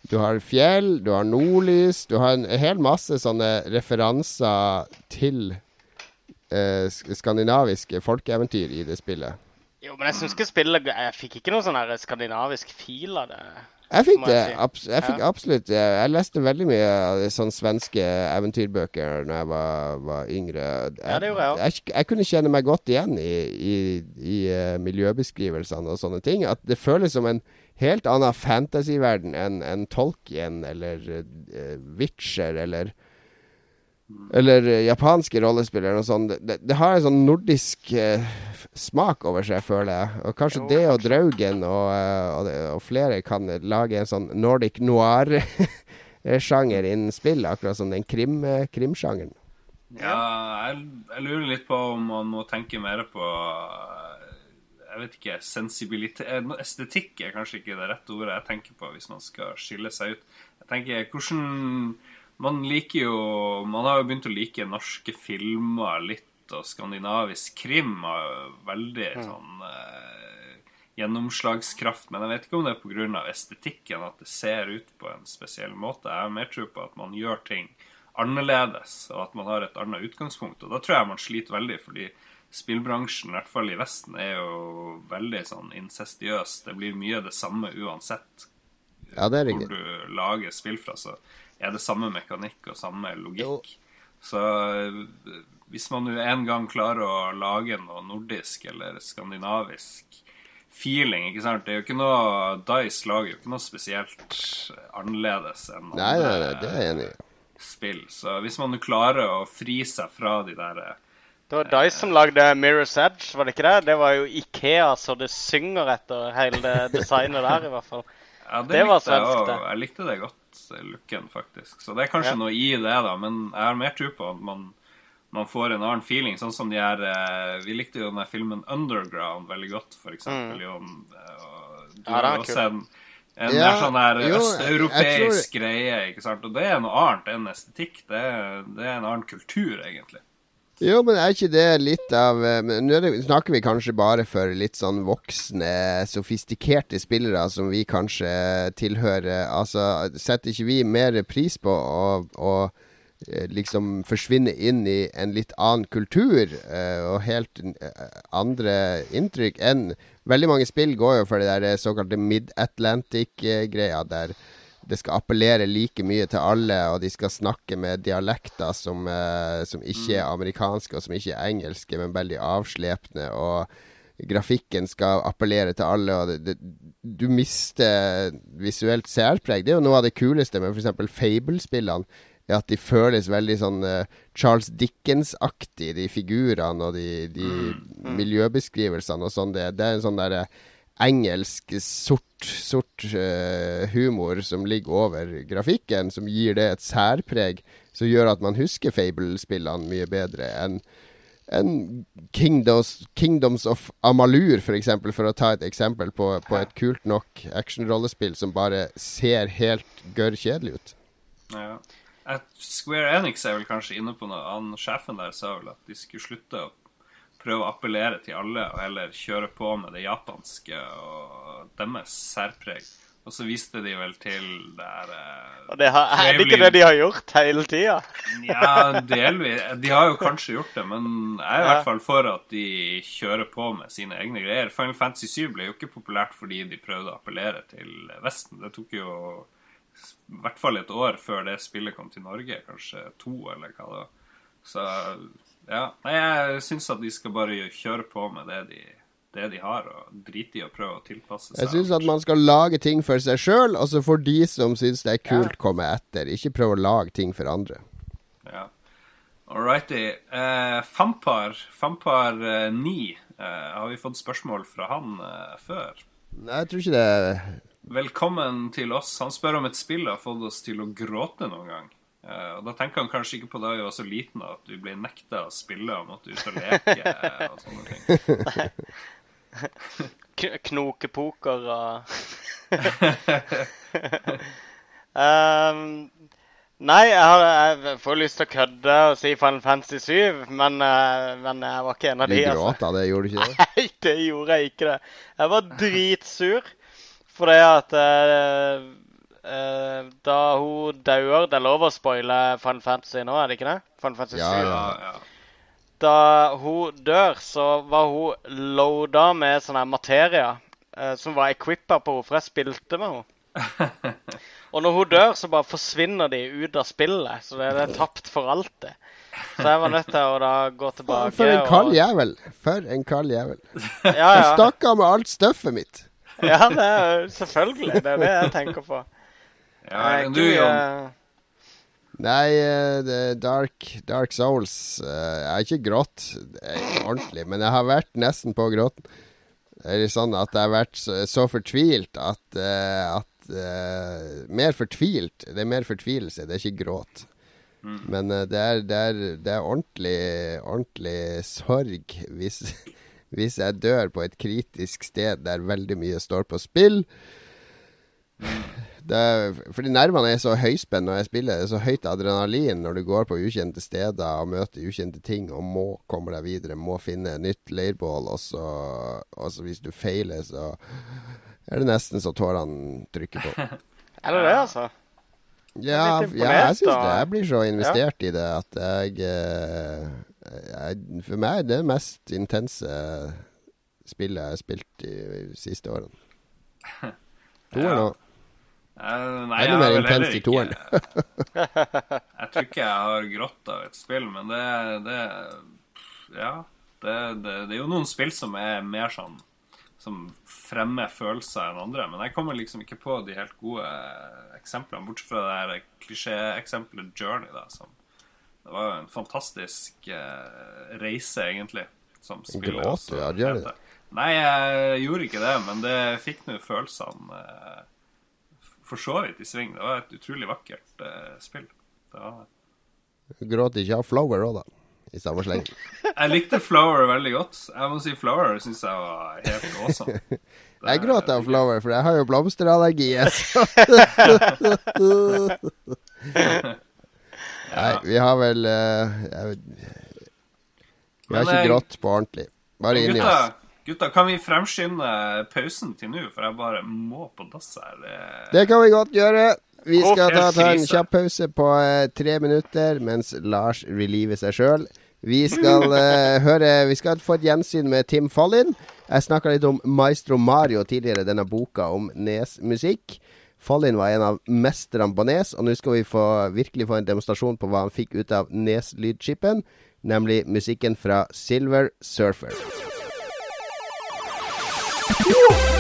du har fjell, du har nordlys. Du har en hel masse sånne referanser til uh, skandinaviske folkeeventyr i det spillet. Jo, men jeg syns ikke spillet Jeg fikk ikke noe sånn skandinavisk fil av det. Jeg fikk det. jeg si. Jeg fikk Ja. absolutt Jeg, leste veldig mye av de sånne svenske eventyrbøker Når jeg var, var yngre. Jeg, Ja, det gjorde jeg også. jeg, jeg kunne kjenne meg godt igjen i, i, i eh, miljøbeskrivelsene og sånne ting. At det føles som en helt annen fantasyverden enn enn Tolkien eller uh, Witcher eller eller eh, japanske rollespillere eller noe sånt. Det, det har en sånn nordisk eh, smak over seg, føler jeg. Og kanskje Jo, det og Draugen og, eh, og, og flere kan lage en sånn Nordic noir-sjanger innen spill, akkurat som den krim, eh, krimsjangeren. Ja, jeg, jeg lurer litt på om man må tenke mer på eh, Jeg vet ikke sensibilitet eh, Estetikk er kanskje ikke det rette ordet jeg tenker på hvis man skal skille seg ut. Jeg tenker hvordan Man liker jo Man har jo begynt å like norske filmer litt, og skandinavisk krim har veldig veldig sånn eh, gjennomslagskraft. Men jeg vet ikke om det er pga. estetikken at det ser ut på en spesiell måte. Jeg har mer tro på at man gjør ting annerledes, og at man har et annet utgangspunkt. Og da tror jeg man sliter veldig, fordi spillbransjen, i hvert fall i Vesten, er jo veldig sånn incestiøs. Det blir mye det samme uansett Ja, det er hvor du lager spill fra, så er det samme mekanikk og samme logikk. Så øh, hvis man nå en gang klarer å lage noe nordisk eller skandinavisk feeling, ikke sant Det er jo ikke noe Dice lager jo ikke noe spesielt annerledes enn Nei, nei, nei, det er jeg enig i. spill. Så hvis man nå klarer å fri seg fra de der eh, Det var Dice som lagde Mirror's Edge, var det ikke det? Det var jo Ikea så det synger etter hele det designet der, i hvert fall. Ja, det, Det var svensk, det. Jeg likte det godt, eh, looken, faktisk. Så det er kanskje Ja. noe i det, da. Men jeg har mer tro på at man, man får en annen feeling. Sånn som de her eh, Vi likte jo den her filmen Underground veldig godt, for eksempel. Jon. eh, Du Mm. Ja, har er også en, en Ja, sånn her østeuropeisk tror... greie, ikke sant. Og det er noe annet enn estetikk. Det det er en annen kultur, egentlig. Jo, men er ikke det litt av eh, Nå er snakker vi kanskje bare for litt sånn voksne, sofistikerte spillere som vi kanskje tilhører. Altså, setter ikke vi mer pris på å, å eh, liksom forsvinne inn i en litt annen kultur eh, og helt andre inntrykk enn Veldig mange spill går jo for det der såkalte Mid-Atlantic-greia, der det skal appellere like mye til alle, og de skal snakke med dialekter som, eh, som ikke er amerikanske, og som ikke er engelske, men veldig avslepne. og grafikken skal appellere til alle, og det, det, du mister visuelt særpreg. Det er jo noe av det kuleste med f.eks. Fable-spillene. er At de føles veldig sånn uh, Charles Dickens-aktig, de figurene og de, de mm. miljøbeskrivelsene og sånn. Det, det, er en sånn derre engelsk sort, sort uh, humor som ligger over grafikken, som gir det et særpreg som gjør at man husker Fable-spillene mye bedre enn en Kingdoms, Kingdoms of Amalur, for, eksempel, for å ta et eksempel på, på et kult nok actionrollespill som bare ser helt gørr kjedelig ut. Ja. Square Enix er vel kanskje inne på noe. Han, sjefen der sa vel at de skulle slutte å prøve å appellere til alle, og heller kjøre på med det japanske og deres særpreg. Og så viste de vel til det her og det har, Er det ikke det de har gjort hele tida? ja, delvis. De har jo kanskje gjort det, men jeg er i hvert fall for at de kjører på med sine egne greier. Final Fantasy 7 ble jo ikke populært fordi de prøvde å appellere til Vesten. Det tok jo i hvert fall et år før det spillet kom til Norge. Kanskje to, eller hva det var. Så ja. Jeg syns at de skal bare kjøre på med det de det de har, og drite i å prøve å tilpasse seg. Jeg syns at man skal lage ting for seg sjøl, og så får de som syns det er kult, ja. komme etter. Ikke prøve å lage ting for andre. Ja. All righty. Eh, Fampar, Fampar eh, 9, eh, har vi fått spørsmål fra han eh, før? Nei, jeg tror ikke det. Velkommen til oss. Han spør om et spill har fått oss til å gråte noen gang. Uh, og Da tenker han kanskje ikke på da vi var så liten at du ble nekta å spille og måtte ut og leke. og sånne ting. Knokepoker og um, Nei, jeg, har, jeg, får lyst til å kødde og si Final Fantasy 7, men, uh, men jeg var ikke en av de. Du gråt av det, gjorde du ikke det? Nei, det gjorde jeg ikke. det. Jeg var dritsur fordi at uh, uh, da hun dauer Det er lov å spoile Final Fantasy nå, er det ikke det? Fun Fantasy ja, 7. Ja, ja da hun dør, så var hun loada med sånn her materie eh, som var equippa på henne, for jeg spilte med henne. Og når hun dør, så bare forsvinner de ut av spillet. Så det, det er tapt for alltid. Så jeg var nødt til å da gå tilbake. For en kald jævel. For en kald jævel. Ja, ja. Jeg stakk av med alt støffet mitt. Ja, det er selvfølgelig. Det er det jeg tenker på. Ja, men du, Jon. Nei, uh, Dark, Dark, Souls Jeg har ikke grått ordentlig, men jeg har vært nesten på gråten. Det er sånn at jeg har vært så, fortvilt at, uh, Mer fortvilt. Det er mer fortvilelse, det er ikke gråt. Mm. Men det er, det, er, det, er, ordentlig, ordentlig sorg hvis, hvis jeg dør på et kritisk sted der veldig mye står på spill. Mm. Det, fordi nervene er så høyspent når jeg spiller. Det er så høyt adrenalin når du går på ukjente steder og møter ukjente ting og må komme deg videre. Må finne nytt leirbål. Og så, og så hvis du feiler, så er det nesten så tårene trykker på. er det det, altså? Ja, ja, jeg syns det. Jeg blir så investert ja. i det at jeg, eh, jeg For meg er det mest intense spillet jeg har spilt i de siste årene. To år nå. Uh, nei, Enda mer intenst i toeren. jeg tror ikke jeg har grått av et spill, men det, det Ja. Det, det, det, er jo noen spill som er mer sånn Som fremmer følelser enn andre. Men jeg kommer liksom ikke på de helt gode eksemplene, bortsett fra det her klisjéeksempelet Journey, da, som Det var jo en fantastisk uh, reise, egentlig, som spiller. Gråt av Journey? Nei, jeg gjorde ikke det, men det fikk nå følelsene uh, for så vidt i sving. Det var et utrolig vakkert uh, spill. Du gråt ikke av Flower òg, da? I samme sleng? jeg likte Flower veldig godt. Jeg må si Flower syns jeg var helt awesome. Det jeg gråter av Flower, for jeg har jo blomsterallergi. Nei, vi har vel uh, jeg, Vi har ikke grått på ordentlig. Bare inni oss. Gutta, kan vi fremskynde pausen til nå, for jeg bare må på dass her? Det kan vi godt gjøre. vi skal ta, ta en kjapp pause på eh, tre minutter mens Lars reliver seg sjøl. Vi skal uh, høre Vi skal få et gjensyn med Tim Fallin. Jeg snakka litt om Maestro Mario tidligere, denne boka om Nes-musikk. Fallin var en av mesterne på Nes, og nå skal vi få, virkelig få en demonstrasjon på hva han fikk ut av Nes-lydchipen, nemlig musikken fra Silver Surfer. Fantastisk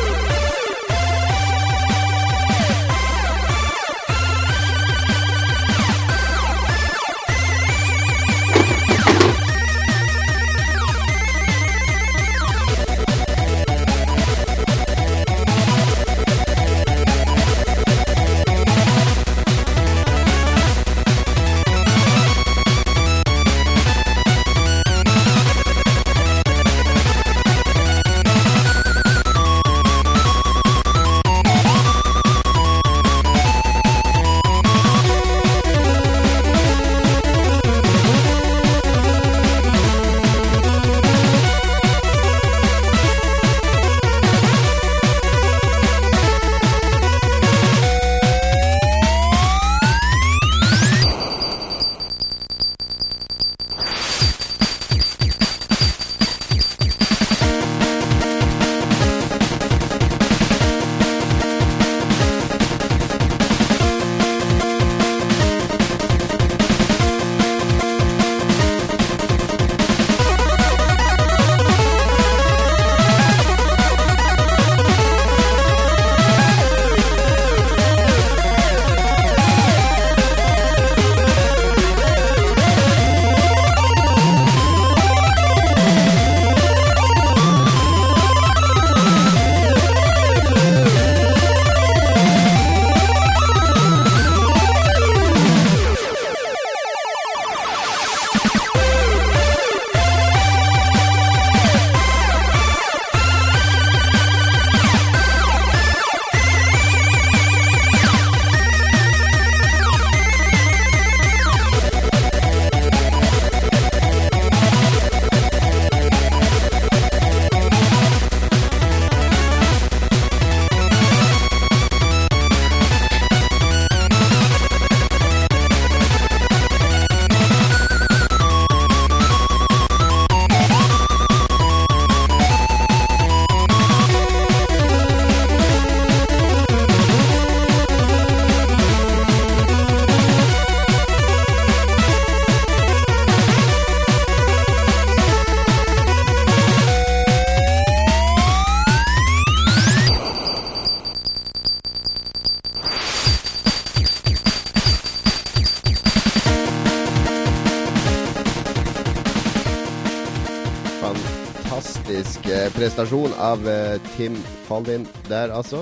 prestasjon av eh, Tim Fallin der, altså.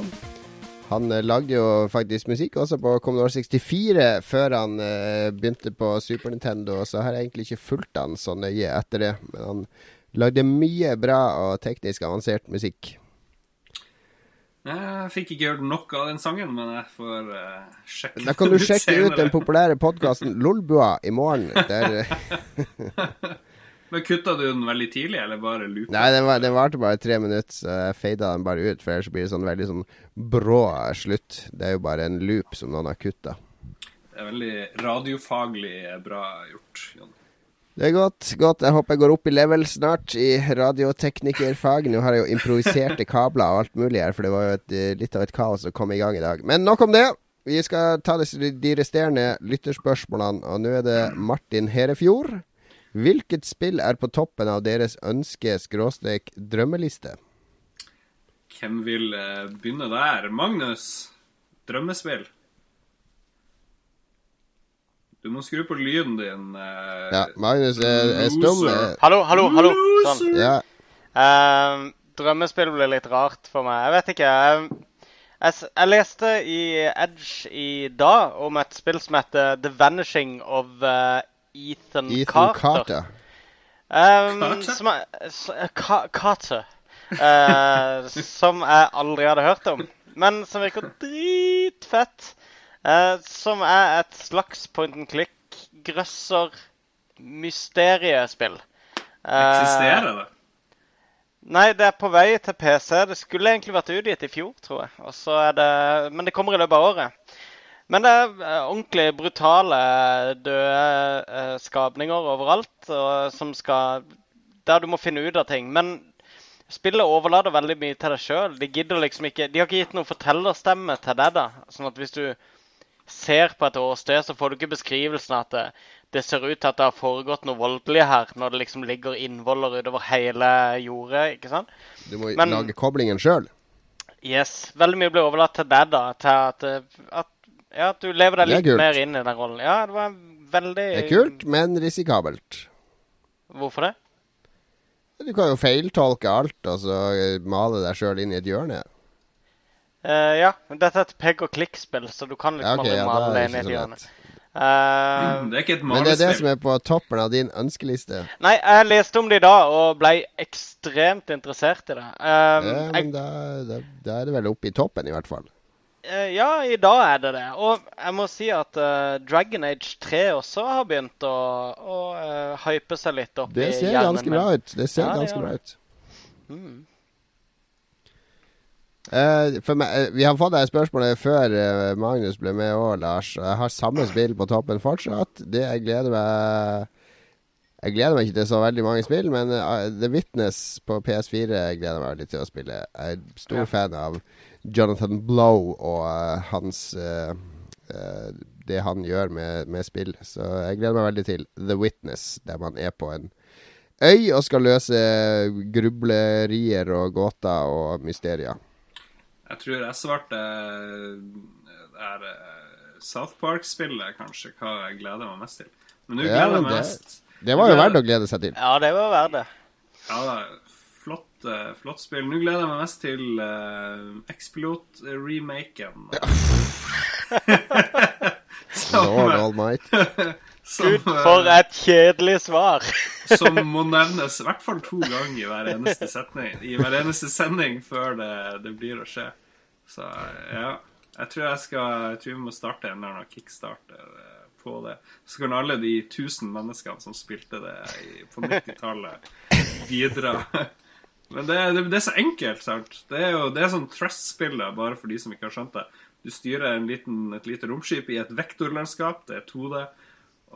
Han eh, lagde jo faktisk musikk også på Commodore 64 før han eh, begynte på Super Nintendo, så har jeg egentlig ikke fulgt han så nøye etter det. Men han lagde mye bra og teknisk avansert musikk. Jeg fikk ikke hørt nok av den sangen, men jeg får uh, sjekke Da kan du sjekke ut den populære podkasten Lolbua i morgen. Der Men kutta du den veldig tidlig, eller bare loopa? Nei, den, var, det varte bare tre minutter, så jeg fada den bare ut. For ellers blir det sånn veldig sånn brå slutt. Det er jo bare en loop som noen har kutta. Det er veldig radiofaglig bra gjort, Jon. Det er godt. godt. Jeg håper jeg går opp i level snart i radioteknikerfag. Nå har jeg jo improviserte kabler og alt mulig her, for det var jo et, eh, litt av et kaos å komme i gang i dag. Men nok om det. Vi skal ta de resterende lytterspørsmålene, og nå er det Martin Herefjord. Hvilket spill er på toppen av deres ønske-drømmeliste? Hvem vil eh, begynne der? Magnus, drømmespill. Du må skru på lyden din. Uh, Ja, Magnus er, er stum. Eh, Hallo, hallo, hallo. Sånn. Ja, Uh, drømmespill blir litt rart for meg. Jeg vet ikke. Jeg, jeg, jeg leste i Edge i dag om et spill som heter The Vanishing of Ethan, Ethan Carter. Carter. Um, Carter? som jeg, s- eh, Carter. Uh, som jeg aldri hadde hørt om. Men som virker dritfett. Uh, som er et slags point and click grøsser mysteriespill. Eh, Eksisterer det? Nei, det er på vei til PC. Det skulle egentlig vært utgitt i fjor, tror jeg. Og så er det, Men det kommer i løpet av året. Men det er eh, ordentlig brutale, døde eh, skapninger overalt som skal Der du må finne ut av ting. Men spillet overlater veldig mye til deg sjøl. De gidder liksom ikke De har ikke gitt noen fortellerstemme til deg, da. Sånn at hvis du ser på et åsted, så får du ikke beskrivelsen at det, det ser ut til at det har foregått noe voldelig her, når det liksom ligger innvoller utover hele jordet. ikke sant? Du må Men- lage koblingen sjøl. Yes. Veldig mye blir overlatt til deg, da. Til at, eh, at, ja, at du lever deg litt mer inn i den rollen. Ja, det var veldig Det er kult, men risikabelt. Hvorfor det? Du kan jo feiltolke alt og så male deg sjøl inn i et hjørne. Uh, ja, men dette er et pegg og klikk-spill, så du kan liksom okay, aldri ja, male deg inn i et hjørne. Uh, Eh, Det er ikke et Men det er det som er på toppen av din ønskeliste. nei, jeg leste om det i dag og ble ekstremt interessert i det. Um, Ja, jeg men da, da, da er det vel oppe i toppen, i hvert fall. Eh, ja, i dag er det det. Og jeg må si at uh, Dragon Age 3 også har begynt å, å uh, hype seg litt opp Det ser ganske bra ut. Det ser Ja, ganske bra ut. Mm. Uh, meg, vi har fått deg spørsmålet før Magnus ble med òg, Lars. Jeg har samme spill på toppen fortsatt. Det jeg gleder meg Jeg gleder meg ikke til så veldig mange spill, men The Witness på PS4 jeg gleder meg veldig til å spille. Jeg er stor Ja. fan av Jonathan Blow og eh, hans eh, eh, Det han gjør med, med spill. Så jeg gleder meg veldig til The Witness, der man er på en øy og skal løse grublerier og gåter og mysterier. Jeg tror jeg svarte er South Park-spillet, kanskje, hva jeg gleder meg mest til. Men nå gleder jeg ja, meg mest Det var jo verdt å glede seg til. Ja, det var verdt det. Ja, flott, eh, flott spill. Nå gleder jeg meg mest til uh, X-Pilot-remaken. Lord Almighty. Gud, for et kjedelig svar. som må nevnes i hvert fall to ganger i hver eneste setning I hver eneste sending før det, det blir å skje. Så ja. Jeg tror jeg skal Jeg tror vi må starte en eller annen kickstarter eh, på det. Så kan alle de tusen menneskene som spilte det på 90-tallet, bidra. Men det, det, det er så enkelt, sant? Det er jo det er sånn Trust-spillet, bare for de som ikke har skjønt det. Du styrer en liten, et lite romskip i et vektorlandskap. Det er 2D.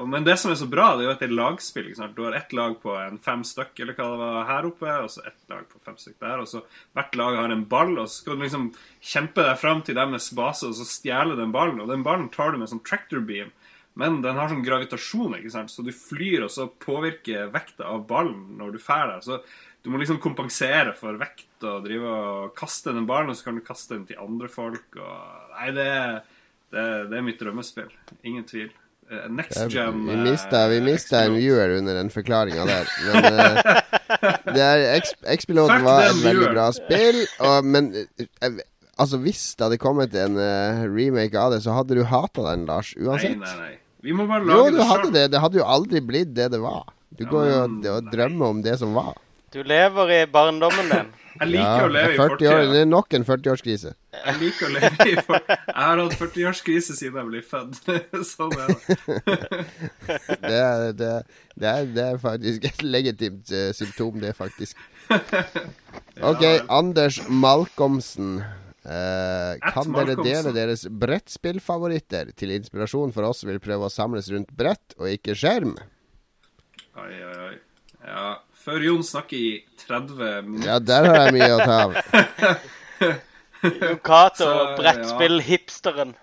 Men det som er så bra, det er jo at det er lagspill. ikke sant? Du har ett lag på en fem stykk eller hva det var her oppe, og så ett lag på fem stykk der. og så Hvert lag har en ball, og så skal du liksom kjempe deg fram til deres base og så stjele den ballen. Og den ballen tar du med sånn tractor beam, men den har sånn gravitasjon, ikke sant? så du flyr, og så påvirker vekta av ballen når du drar der. Så du må liksom kompensere for vekt og drive og kaste den ballen, og så kan du kaste den til andre folk. og Nei, det det det er mitt drømmespill. Ingen tvil. Eh, Next gen Vi eh, mista, vi mista en viewer under den forklaringa der. Men eh, det er X-Piloten var et veldig bra spill, og, men Altså, hvis det hadde kommet en remake av det, så hadde du hata den, Lars, uansett. nei, nei. Vi må bare Jo, lage du det sjøl. det. Det hadde jo aldri blitt det det var. Du Ja, går jo og drømmer om det som var. Du lever i barndommen din. Jeg liker Ja, å leve i det 40 år, det er nok en 40-årskrise. Jeg liker å leve i for... Jeg har hatt 40-årskrise siden jeg ble født. sånn er det. Det er, det, det, er, det er faktisk et legitimt uh, symptom, det, faktisk. OK, ja, Anders Malkomsen. Uh, kan dere dele deres brettspillfavoritter til inspirasjon for oss som vil prøve å samles rundt brett og ikke skjerm? Oi, oi, oi. Ja, før Jon snakker i 30 minutter Ja, der har jeg mye å ta av. Jon Cato, brettspill-hipsteren.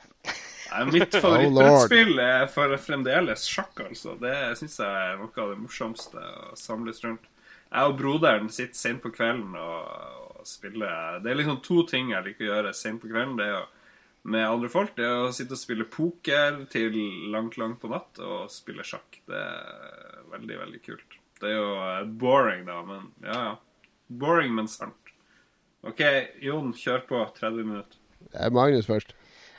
Mitt Oh, favorittbrettspill er for fremdeles sjakk, altså. Det syns jeg er noe av det morsomste å samles rundt. Jeg og broderen sitter sent på kvelden og, og spiller Det er liksom to ting jeg liker å gjøre sent på kvelden. Det er å med andre folk. Det er å sitte og spille poker til langt, langt på natt og spille sjakk. Det er veldig, veldig kult. Det er jo eh, boring, da, men ja, ja. Boring, men sant. OK, Jon, kjør på. 30 minutter. Det er Magnus først.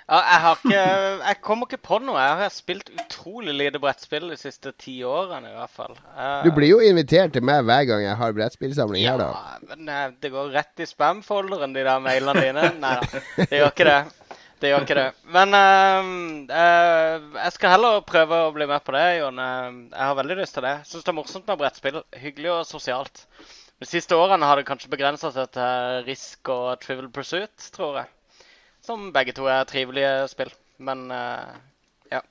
Ja, jeg har ikke Jeg kommer ikke på noe. Jeg har spilt utrolig lite brettspill de siste ti årene, i hvert fall. Eh, Du blir jo invitert til meg hver gang jeg har brettspillsamling her, da. Ja, men eh, det går rett i spam-folderen, de der mailene dine. Nei da, det gjør ikke det. Det gjør ikke det. Men uh, uh, jeg skal heller prøve å bli med på det, Jon. Jeg har veldig lyst til det. Syns det er morsomt med brettspill. Hyggelig og sosialt. De siste årene har det kanskje begrensa seg til Risk og Trivial Pursuit, tror jeg. Som begge to er trivelige spill. Men uh, ja.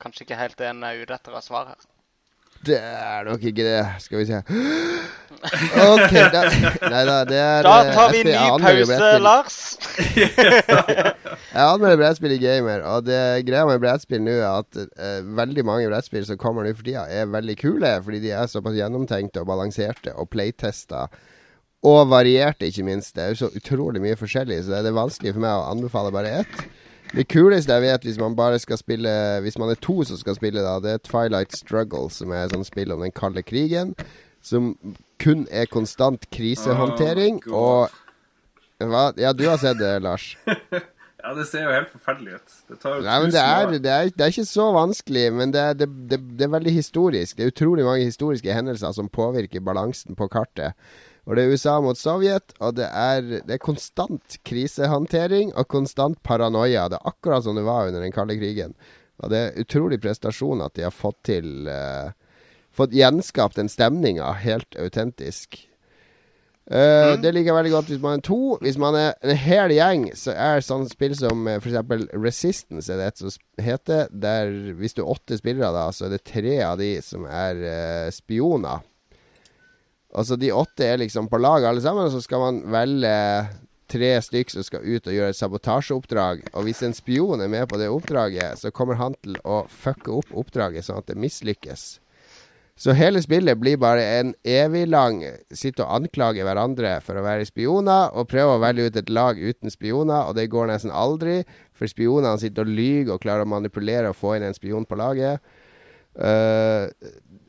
Kanskje ikke helt en er ute etter av svar her. Det er nok ikke det. Skal vi se. OK, da, nei da, det er Da eh, tar vi en ny pause. Lars. Jeg anmelder brettspill i Gamer, og det greia med brettspill nå er at uh, veldig mange brettspill som kommer nå for tida, er veldig kule, fordi de er såpass gjennomtenkte og balanserte og playtesta. Og varierte, ikke minst. Det er jo så utrolig mye forskjellig, så det er vanskelig for meg å anbefale bare ett. Det kuleste jeg vet hvis man bare skal spille Hvis man er to som skal spille, da, det er Twilight Struggle, som er et sånt spill om den kalde krigen. Som kun er konstant krisehåndtering. Oh, og hva? Ja, du har sett det, Lars. Ja, det ser jo helt forferdelig ut. Det tar jo Nei, men tusen det er, år. det, er, det er ikke så vanskelig, men det er, det, det, det er veldig historisk. Det er utrolig mange historiske hendelser som påvirker balansen på kartet. Og det er USA mot Sovjet, og det er, det er konstant krisehåndtering og konstant paranoia. Det er akkurat som det var under den kalde krigen. Og det er utrolig prestasjon at de har fått til uh, Fått gjenskapt den stemninga helt autentisk. Eh, Det liker jeg veldig godt hvis man er to. Hvis man er en hel gjeng, så er sånne spill som uh, f.eks. Resistance er det et som heter. Der hvis du er åtte spillere, da, så er det tre av de som er eh, spioner. Altså de åtte er liksom på lag alle sammen, og så skal man velge tre stykk som skal ut og gjøre et sabotasjeoppdrag. Og hvis en spion er med på det oppdraget, så kommer han til å fucke opp oppdraget sånn at det mislykkes. Så hele spillet blir bare en evig lang sitte og anklage hverandre for å være spioner, og prøve å velge ut et lag uten spioner, og det går nesten aldri, for spionene sitter og lyver og klarer å manipulere og få inn en spion på laget. Eh,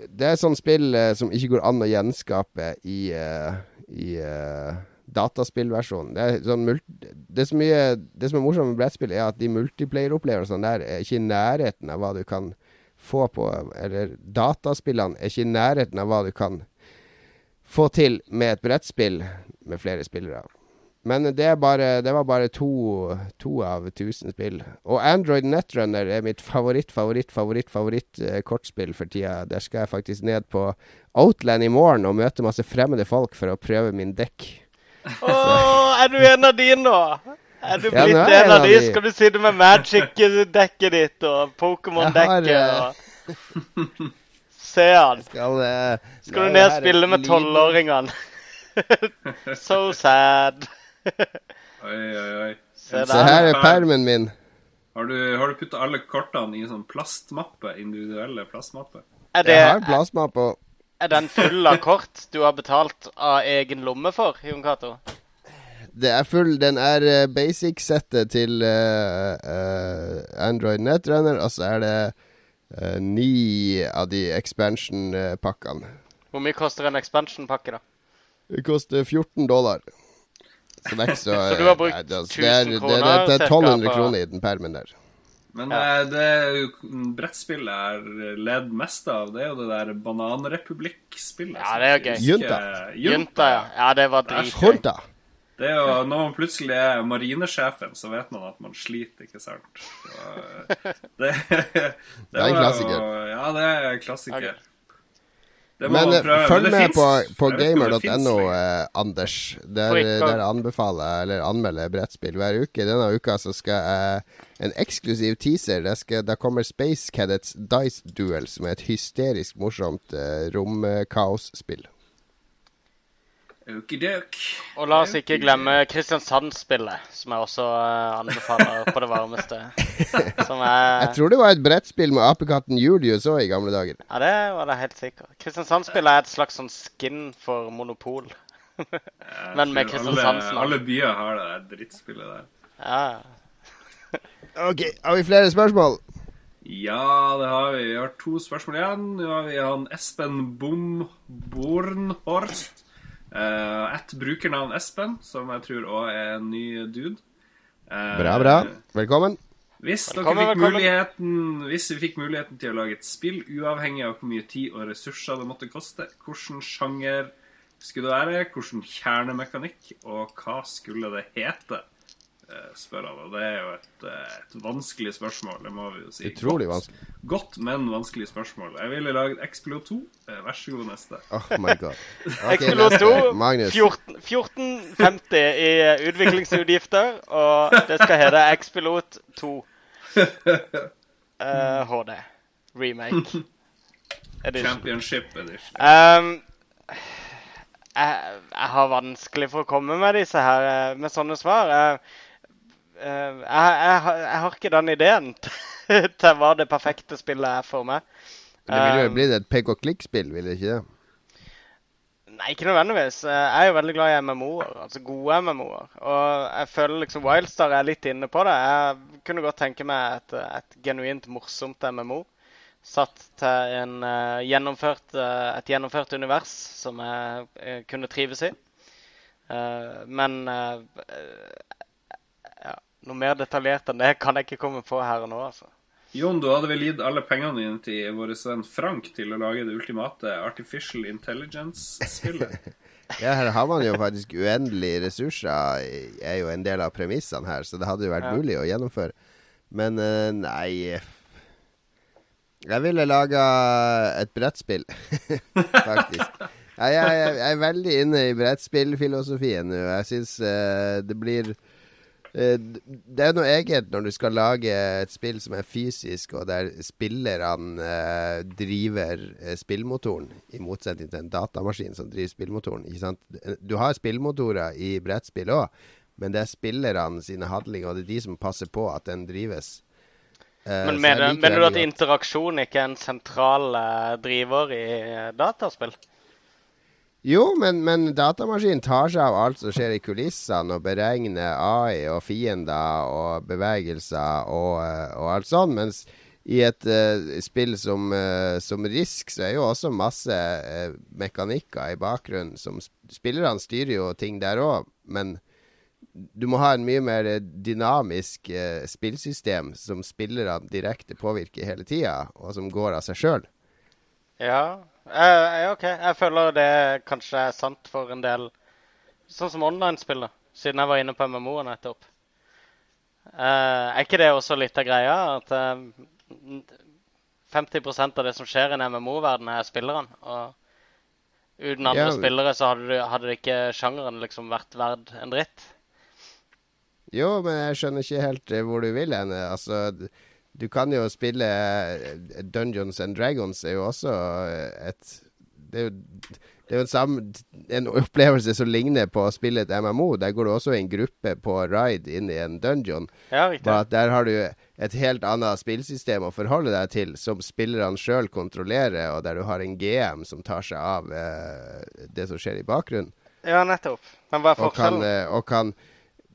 det er sånn spill eh, som ikke går an å gjenskape i, eh, i eh, dataspillversjonen. Det er, sånn det, som mye, det som er morsomt med brettspill, er at de multiplayer-opplevelsene der er ikke i nærheten av hva du kan få på Eller dataspillene er ikke i nærheten av hva du kan få til med et brettspill med flere spillere. Men det, bare, det var bare to, to av tusen spill. Og Android Netrunner er mitt favoritt, favoritt, favoritt, favoritt eh, kortspill for tida. Der skal jeg faktisk ned på Outland i morgen og møte masse fremmede folk for å prøve min dekk. Å, er du en av de nå? Er du blitt ja, er en en av de? de. Skal du sitte med Magic-dekket ditt og Pokémon-dekket eh, og Se han. Skal, uh, Skal du ned og spille med tolvåringene? so sad. Oi, oi, oi. Se Se her er permen min. Har du, har du putta alle kortene i en sånn plastmappe? Individuelle plastmappe? Er, det, Jeg har plastmappe. er den full av kort du har betalt av egen lomme for, Jon Cato? Det er full Den er eh, basic-settet til uh, uh, Android Netrunner, og så er det uh, ni av de expansion-pakkene. Hvor mye koster en expansion-pakke, da? Det koster 14 dollar. Så det er ikke så Så du har brukt nei, det, er- 1000 det, er- det, kroner, det, det er 1200 kroner i den permen der. Men Ja. eh, det er jo brettspillet er ledd mest av, det er jo det der Bananrepublikk-spillet. Ja, det er gøy. Junta. Junta, ja. Ja, det var dritgøy. Det er jo, Når man plutselig er marinesjefen, så vet man at man sliter, ikke sant? Så, det, det, det, er en klassiker. Jo, ja, det er en klassiker. Ok. Det må Men eh, prøve. følg Men det med finnes- på, på gamer.no, eh, Anders. Der, der anbefaler jeg, eller anmelder brettspill hver uke. Denne uka så skal jeg en eksklusiv teaser. Det skal, da kommer Space Cadets Dice Duel, som er et hysterisk morsomt eh, romkaosspill. Okidok. Og la oss ikke glemme Kristiansand-spillet, som jeg også eh, anbefaler på det varmeste. Som er Jeg tror det var et brettspill med apekatten Julius òg i gamle dager. Ja, det var det helt sikkert. Kristiansand-spillet er et slags sånn skin for Monopol. Men med Kristiansand-spillet. alle, alle byer har det der drittspillet der. Ja. OK, har vi flere spørsmål? Ja, det har vi. Vi har to spørsmål igjen. Nå har vi han Espen Bom Bornhorst. Uh, et brukernavn Espen, som jeg tror òg er en ny dude. Eh, Bra, bra. Velkommen. Hvis, dere Velkommen, fikk velkommen. muligheten, hvis vi fikk muligheten til å lage et spill, uavhengig av hvor mye tid og ressurser det måtte koste, hvilken sjanger skulle det være, hvilken kjernemekanikk, og hva skulle det hete? Eh, spør han. Og det er jo et, eh, et vanskelig spørsmål, det må vi jo si. Utrolig Godt- vanskelig. Godt, men vanskelig spørsmål. Jeg ville lagd Expilot 2. Eh, Vær så god, neste. Oh my god. Okay, neste. 2, 1450 14 1450 i utviklingsutgifter, og det skal hete Expilot 2. uh, HD. Remake. Edition. Championship edition. Um, jeg, jeg har vanskelig for å komme med disse her med sånne svar. Jeg, jeg, jeg, har- jeg har ikke den ideen til hva det perfekte spillet er for meg. Det ville jo bli blitt et pek og klikk-spill, ville det ikke det? Nei, ikke nødvendigvis. Eh, Jeg er jo veldig glad i MMO-er, altså gode MMO-er. Og jeg føler liksom Wildstar er litt inne på det. Jeg kunne godt tenke meg et, et genuint morsomt MMO. Satt til en, uh, gjennomført, uh, et gjennomført univers som jeg eh, kunne trives i. Uh, men eh, eh, noe mer detaljert enn det kan jeg ikke komme på her og nå, altså. Jon, du hadde vel gitt alle pengene dine til vår venn Frank til å lage det ultimate Artificial Intelligence-spillet? Ja, her har man jo faktisk uendelige ressurser, er jo en del av premissene her, så det hadde jo vært Ja. mulig å gjennomføre. Men eh, nei Jeg ville laga et brettspill, faktisk. Jeg, jeg, jeg er veldig inne i brettspillfilosofien nå. Jeg syns det blir eh, Det er noe eget når du skal lage et spill som er fysisk, og der spillerne eh, driver eh, spillmotoren, i motsetning til en datamaskin som driver spillmotoren. Ikke sant? Du har spillmotorer i brettspill òg, men det er spillerne sine handlinger, og det er de som passer på at den drives. Eh, Men mener, mener du at interaksjon ikke er en sentral eh, driver i eh, dataspill? Jo, men, men datamaskinen tar seg av alt som skjer i kulissene, og beregner AI og fiender og bevegelser og, eh, og alt sånn. Mens i et uh, spill som, uh, som Risk, så er jo også masse uh, mekanikker i bakgrunnen som sp- Spillerne styrer jo ting der òg, men du må ha en mye mer dynamisk spillsystem som spillerne direkte påvirker hele tida, og som går av seg sjøl. Ja, eh, ja, OK. Jeg føler det kanskje er sant for en del Sånn som online-spill, da. Siden jeg var inne på MMO-en nettopp. Uh, er ikke det også litt av greia? At uh, 50% av det som skjer i en MMO-verden, er spillerne. Og uten andre Ja. spillere så hadde, du, hadde ikke sjangeren liksom vært verd en dritt. Jo, men jeg skjønner ikke helt eh, hvor du vil hen. Altså, du kan jo spille eh, Dungeons and Dragons er jo også eh, et Det er jo, det er jo en, samme, en opplevelse som ligner på å spille et MMO. Der går du også i en gruppe på ride inn i en dungeon. Ja, riktig. Bare at der har du et helt annet spillsystem å forholde deg til, som spillerne sjøl kontrollerer, og der du har en GM som tar seg av eh, det som skjer i bakgrunnen Ja, nettopp. Men hva er og kan, eh, og kan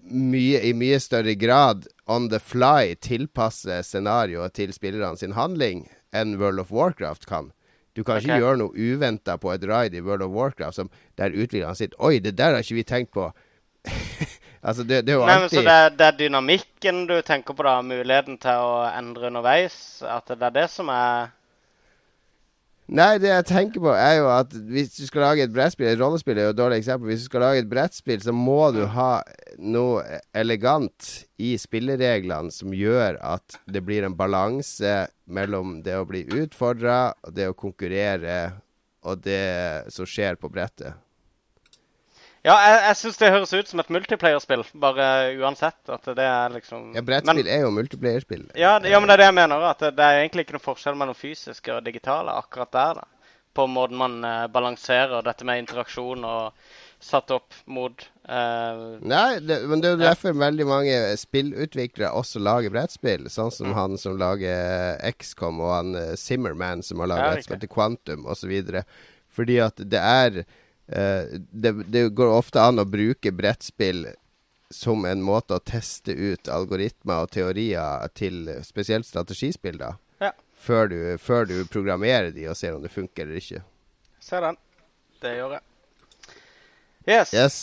mye, i mye større grad on the fly tilpasse scenarioet til spillerne sin handling enn World of Warcraft kan. Du kan ikke okay. gjøre noe uventa på et ride i World of Warcraft som der utviklerne sitter Oi, det der har ikke vi tenkt på. altså, det, det er jo Nei, men Så alltid det er, det er dynamikken du tenker på, da? Muligheten til å endre underveis? At det er det som er Nei, det jeg tenker på, er jo at hvis du skal lage et brettspill Et rollespill er jo et dårlig eksempel. Hvis du skal lage et brettspill, så må du ha noe elegant i spillereglene som gjør at det blir en balanse mellom det å bli utfordra, det å konkurrere, og det som skjer på brettet. Ja, jeg, jeg syns det høres ut som et multiplayerspill, bare uansett. At det er liksom Ja, brettspill Men, er jo multiplayerspill. ja, ja, men det er det jeg mener. At det, det er egentlig ikke noen forskjell mellom fysiske og digitale akkurat der. da. På måten man eh, balanserer dette med interaksjon og satt opp mot eh, Nei, det, men det er jo Ja. derfor veldig mange spillutviklere også lager brettspill. Sånn som Mm. han som lager XCOM, og han eh, Zimmerman som har Ja, laget riktig. heter Quantum, osv. Fordi at det er eh, det, det går ofte an å bruke brettspill som en måte å teste ut algoritmer og teorier til spesielt strategispill, da. Ja. Før du, før du programmerer de og ser om det funker eller ikke. Ser den. Det gjør jeg. Yes. Yes.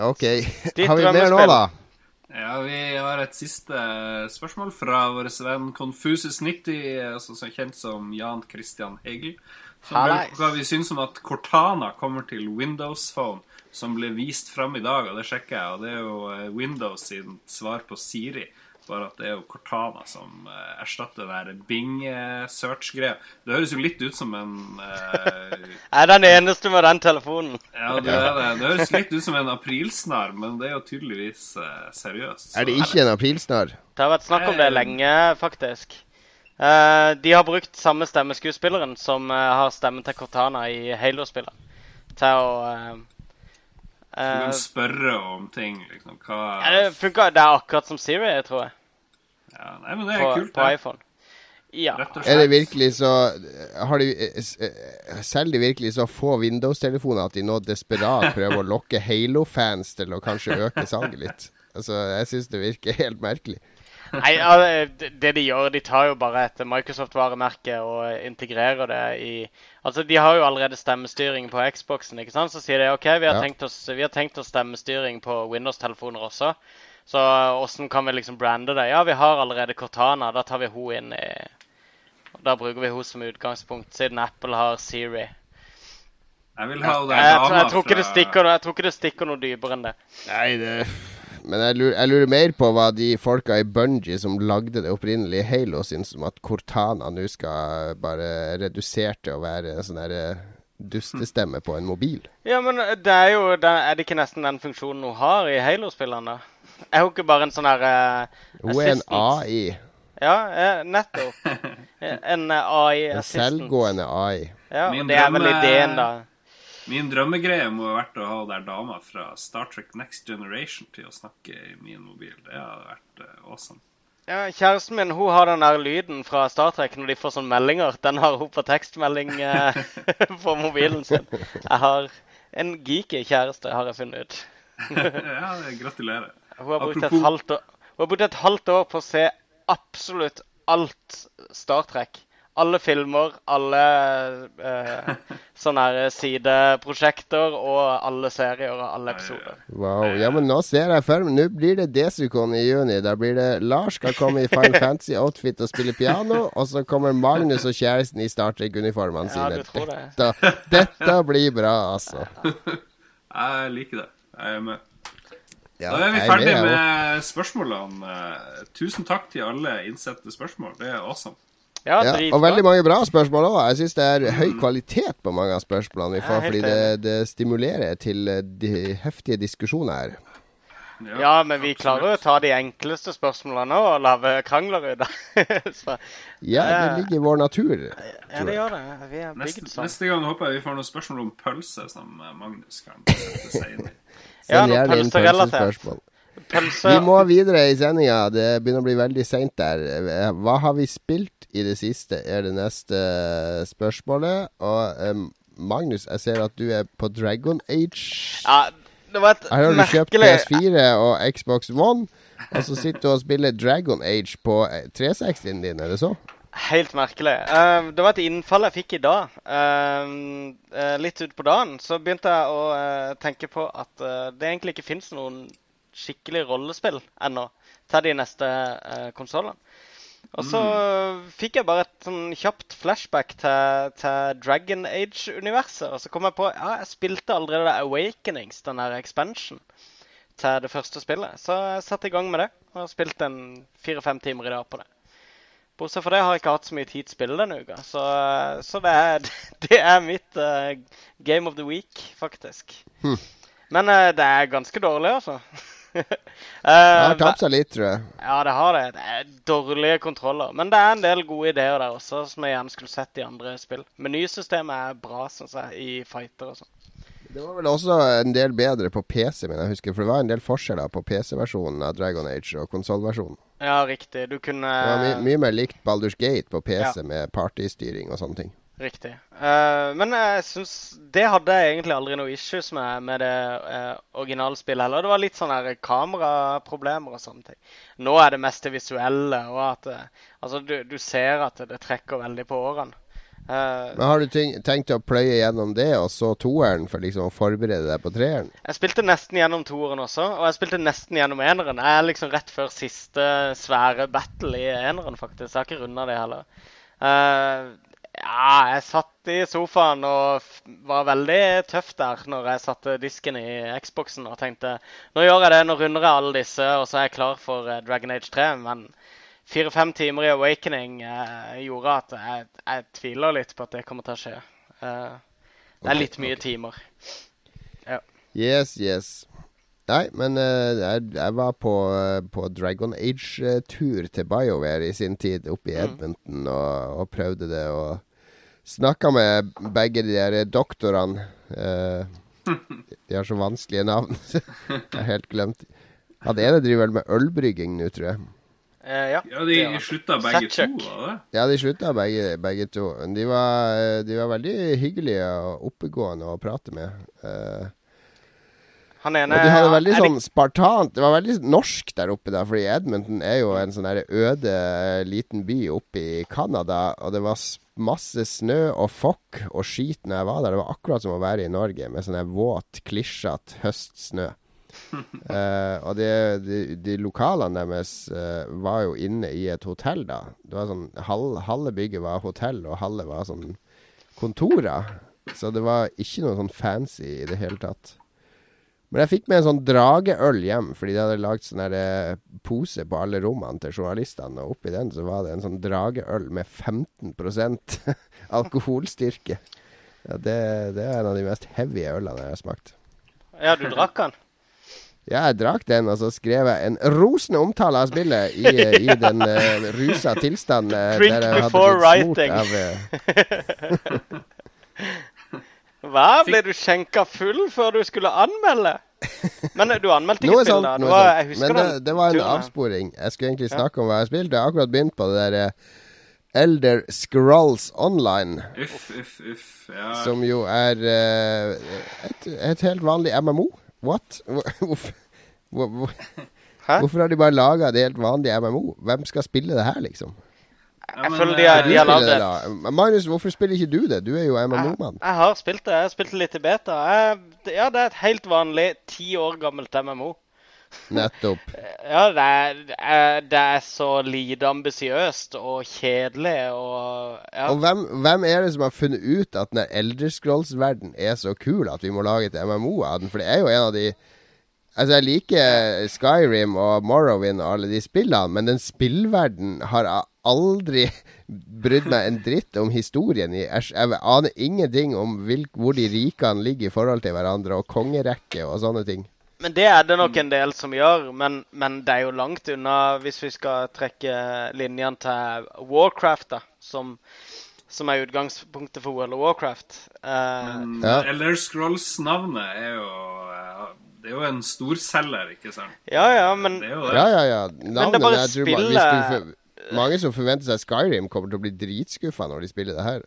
OK. Ditt har vi mer nå, da? Ja, vi har et siste spørsmål fra vår venn Confusus90, altså så kjent som Jan Christian Hegel. Hallais. hva vi syns om at Cortana kommer til Windows Phone, som ble vist fram i dag, og det sjekker jeg, og det er jo eh, Windows sin svar på Siri. bare at det er jo Cortana som uh, erstatter den der Bing-search-greia. Det høres jo litt ut som en uh, Jeg er den eneste med den telefonen. Ja, det, er det. det høres litt ut som en aprilsnarr, men det er jo tydeligvis uh, seriøst. Er det ikke en aprilsnarr? Det har vært snakk om det lenge, faktisk. Uh, de har brukt samme stemmeskuespilleren som har stemmen til Cortana i Halo-spillet, til å du kan spørre om ting, liksom. Hva ja, Det funker. Det er akkurat som Siri, tror jeg. Ja, nei, men det er på, kult, på iPhone. Ja. Er det virkelig så Har de Selger de virkelig så få Windows-telefoner at de nå desperat prøver å lokke Halo-fans til å kanskje øke salget litt? Altså, Jeg syns det virker helt merkelig. Nei, ja, det de gjør, de tar jo bare et Microsoft-varemerke og integrerer det i Altså, De har jo allerede stemmestyring på Xboxen. ikke sant? Så sier de OK, vi har, ja. tenkt, oss, vi har tenkt oss stemmestyring på Windows-telefoner også. Så åssen kan vi liksom brande det? Ja, vi har allerede Cortana. Da tar vi hun inn i Da bruker vi hun som utgangspunkt, siden Apple har Siri. Jeg vil ha det jeg, jeg, jeg, tror ikke det stikker, jeg tror ikke det stikker noe dypere enn det. Nei, det men jeg lurer, jeg lurer, mer på hva de folka i Bungie som lagde det opprinnelige Halo, syns om at Cortana nå skal bare redusere til å være en sånn herre eh, dustestemme på en mobil. Ja, men det er jo det, Er det ikke nesten den funksjonen hun har i Halo-spillene? Er hun ikke bare en sånn her uh, Hun er en AI. Ja, nettopp. En AI-assistent. En selvgående AI. Ja, og det er vel ideen, da. Min drømmegreie må ha vært å ha der dama fra Star Trek Next Generation til å snakke i min mobil. Det hadde vært uh, awesome. Ja, Kjæresten min hun har den der lyden fra Star Trek når de får sånne meldinger. Den har hun på tekstmelding uh, på mobilen sin. Jeg har en geeky kjæreste, har jeg funnet ut. ja, gratulerer. Hun har, brukt et halvt år, hun har brukt et halvt år på å se absolutt alt Star Trek alle filmer, alle eh, sånne sideprosjekter og alle serier og alle episoder. Wow. Ja, men nå ser jeg for meg Nå blir det Desukon i juni. Da blir det Lars skal komme i Final Fantasy-outfit og spille piano. Og så kommer Magnus og kjæresten i Star Trek-uniformene sine. Ja, dette, dette blir bra, altså. Jeg liker det. Jeg er med. Ja, da er vi ferdig med, med spørsmålene. Tusen takk til alle innsendte spørsmål. Det er awesome. Ja, ja, og veldig mange bra spørsmål òg. Jeg syns det er høy kvalitet på mange av spørsmålene vi får, fordi det, det, stimulerer til eh, de heftige diskusjoner her. Ja, ja, men vi klarer å ta de enkleste spørsmålene og lage krangler ut av Ja, det ligger i vår natur. Ja, det gjør det. Vi er bygd sånn. neste gang håper jeg vi får noen spørsmål om pølse som Magnus kan sette seg inn i. Send gjerne inn pølsespørsmål. Vi må videre i sendinga. Det begynner å bli veldig seint der. Hva har vi spilt i det siste, er det neste spørsmålet. Og um, Magnus, jeg ser at du er på Dragon Age. Ja, det var et Her har du kjøpt PS4 og Xbox One, og så sitter du og spiller Dragon Age på 360-en din, er det så? Helt merkelig. Uh, det var et innfall jeg fikk i dag. Uh, uh, litt utpå dagen så begynte jeg å eh, tenke på at det egentlig ikke fins noen skikkelig rollespill ennå til de neste uh, konsollene. Og så mm. fikk jeg bare et sånn kjapt flashback til, til Dragon Age-universet. Og så kom jeg på ja, jeg spilte allerede Awakenings, den der expansion, til det første spillet. Så jeg satte i gang med det og har spilt en fire-fem timer i dag på det. Bortsett fra det har jeg ikke hatt så mye tid til å spille denne uka. Så, så det, er, det, er, mitt uh, game of the week, faktisk. Hm. Men uh, det er ganske dårlig, altså. det har tapt seg litt, tror jeg. Ja, det har det. Det er dårlige kontroller. Men det er en del gode ideer der også, som jeg gjerne skulle sett i andre spill. Menysystemet er bra, syns jeg, i fighter og sånn. Det var vel også en del bedre på PC, men jeg husker, for det var en del forskjeller på PC-versjonen av Dragon Age og konsollversjonen. Ja, riktig. Du kunne Det var my mye mer likt Baldur's Gate på PC ja. med partystyring og sånne ting. Riktig. Uh, men jeg syns Det hadde jeg egentlig aldri noe issues med med det uh, originalspillet heller. Det var litt sånn her kameraproblemer og sånne ting. Nå er det mest det visuelle. og at uh, Altså, du, du, ser at det trekker veldig på årene. Men Har du tenkt å pløye gjennom det, og så toeren, for liksom å forberede deg på treeren? Jeg spilte nesten gjennom toeren også, og jeg spilte nesten gjennom eneren. Jeg er liksom rett før siste svære battle i eneren, faktisk. Jeg har ikke runda det heller. Uh, Ja, jeg satt i sofaen og var veldig tøff der når jeg satte disken i Xboxen og tenkte nå gjør jeg det, nå runder jeg alle disse, og så er jeg klar for eh, Dragon Age 3. Men fire-fem timer i Awakening eh, gjorde at jeg, jeg tviler litt på at det kommer til å skje. Eh, det er litt mye okay. timer. Yes, yes. Nei, men uh, jeg, jeg var på, uh, på Dragon Age-tur til BioWare i sin tid, oppe i Mm. Edmonton, og, og prøvde det. Og snakka med begge de der doktorene. Uh, de har så vanskelige navn. jeg har helt glemt. Han ene driver vel med ølbrygging nå, tror jeg. Eh, ja. Ja, de det var- slutta begge to, Fat Chuck. var det? Ja, de slutta begge, begge to. Men de var, eh, de var veldig hyggelige og oppegående å prate med. Eh, Han ene de hadde veldig sånn det- spartant Det var veldig norsk der oppe, da, fordi Edmonton er jo en sånn øde liten by oppe i Canada, og det var masse snø og fokk og skit når jeg var der. Det var akkurat som å være i Norge, med sånn våt, klisjete høstsnø. uh, og de, de, de lokalene deres uh, var jo inne i et hotell, da. Det var sånn halve, Halve bygget var hotell, og halve var sånn kontorer. Så det var ikke noe sånn fancy i det hele tatt. Men jeg fikk med en sånn drageøl hjem, fordi de hadde lagd sånn eh, pose på alle rommene til journalistene. Og oppi den så var det en sånn drageøl med 15% alkoholstyrke. Ja, det, det er en av de mest heavy ølene jeg har smakt. Ja, du drakk den? Ja, jeg drakk den, og så skrev jeg en rosende omtale av spillet i, i den uh, rusa tilstanden. eh, Drink before writing. Av, eh, Hva? Ble du skjenka full før du skulle anmelde? Men du anmeldte ikke spillet, da? Det var, jeg Men det, det var en turen avsporing. Jeg skulle egentlig Ja. snakke om hva jeg spilte. Jeg har akkurat begynt på det der eh, Elder Scrolls Online, Uff, uff, uff. Ja. som jo er eh, et, et helt vanlig MMO. What? Hvorfor har de bare laga et helt vanlig MMO? Hvem skal spille det her, liksom? Ja, Jeg men, føler de har, de har lagd det, da. Magnus, hvorfor spiller ikke du det? Du er jo MMO-mann. jeg har spilt det. Jeg har spilt det litt i beta. Jeg, ja, det er et helt vanlig ti år gammelt MMO. Nettopp. Ja, det er, det er, så lite ambisiøst og kjedelig og ja. Og hvem, hvem er det som har funnet ut at den Elder Scrolls-verden er så kul at vi må lage et MMO av den? For det er jo en av de Altså, jeg liker Skyrim og Morrowind og alle de spillene, men den spillverden har jeg aldri brydd meg en dritt om historien i. Jeg, jeg aner ingenting om hvilk, hvor de rikene ligger i forhold til hverandre, og kongerekke og sånne ting. Men det er det nok en del som gjør. Men, men det er jo langt unna hvis vi skal trekke linjene til Warcraft, da. Som, som er utgangspunktet for World of Warcraft. Uh, Men Ja. Elder Scrolls-navnet er jo eh, Det er jo en storselger, ikke sant? ja, ja, men Det er jo det. Ja, ja, ja. det er Navnet bare jeg tror spillet- Mange som forventer seg Skyrim, kommer til å bli dritskuffa når de spiller det her.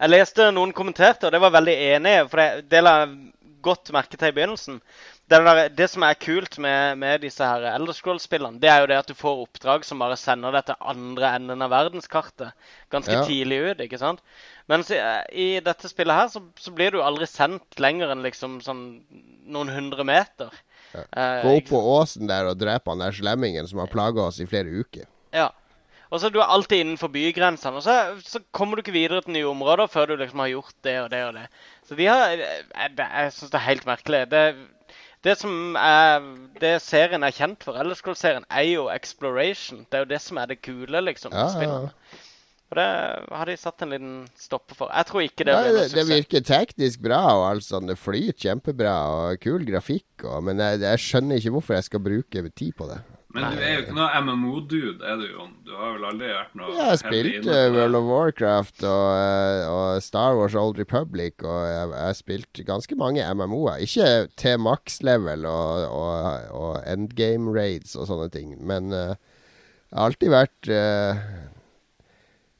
Jeg leste noen kommenterte, og det var veldig enige. For det, det la godt merke til i begynnelsen. Det, der, det som er kult med, med disse her Elder Scrolls-spillene, det er jo det at du får oppdrag som bare sender deg til andre enden av verdenskartet. Ganske Ja. tidlig ut, ikke sant? Mens i, i dette spillet her så, så blir du aldri sendt lenger enn liksom sånn noen hundre meter. Ja. Gå opp på åsen der og drepe han der slemmingen som har plaga oss i flere uker. Ja. Og så er du alltid innenfor bygrensene. Og så, så kommer du ikke videre til nye områder før du liksom har gjort det og det og det. Så de har Jeg, det- jeg syns det er helt merkelig. Det, det som er Det serien er kjent for, Elderscroll-serien, er jo exploration. Det er jo det som er det kule, liksom. Ja, med ja, ja. Og det har de satt en liten stopper for. Jeg tror ikke det Nei, blir noe suksess. det virker teknisk bra, og alt sånn. Det flyter kjempebra og kul grafikk, og, men jeg, jeg skjønner ikke hvorfor jeg skal bruke tid på det. Men du er jo ikke noe MMO-dude, er du, Jon? Du har vel aldri vært noe Jeg har spilt inne på det? World of Warcraft og, eh, og Star Wars Old Republic, og jeg, jeg har spilt ganske mange MMO-er. Ikke til maks level og, og, og endgame raids og sånne ting, men uh, jeg har alltid vært eh,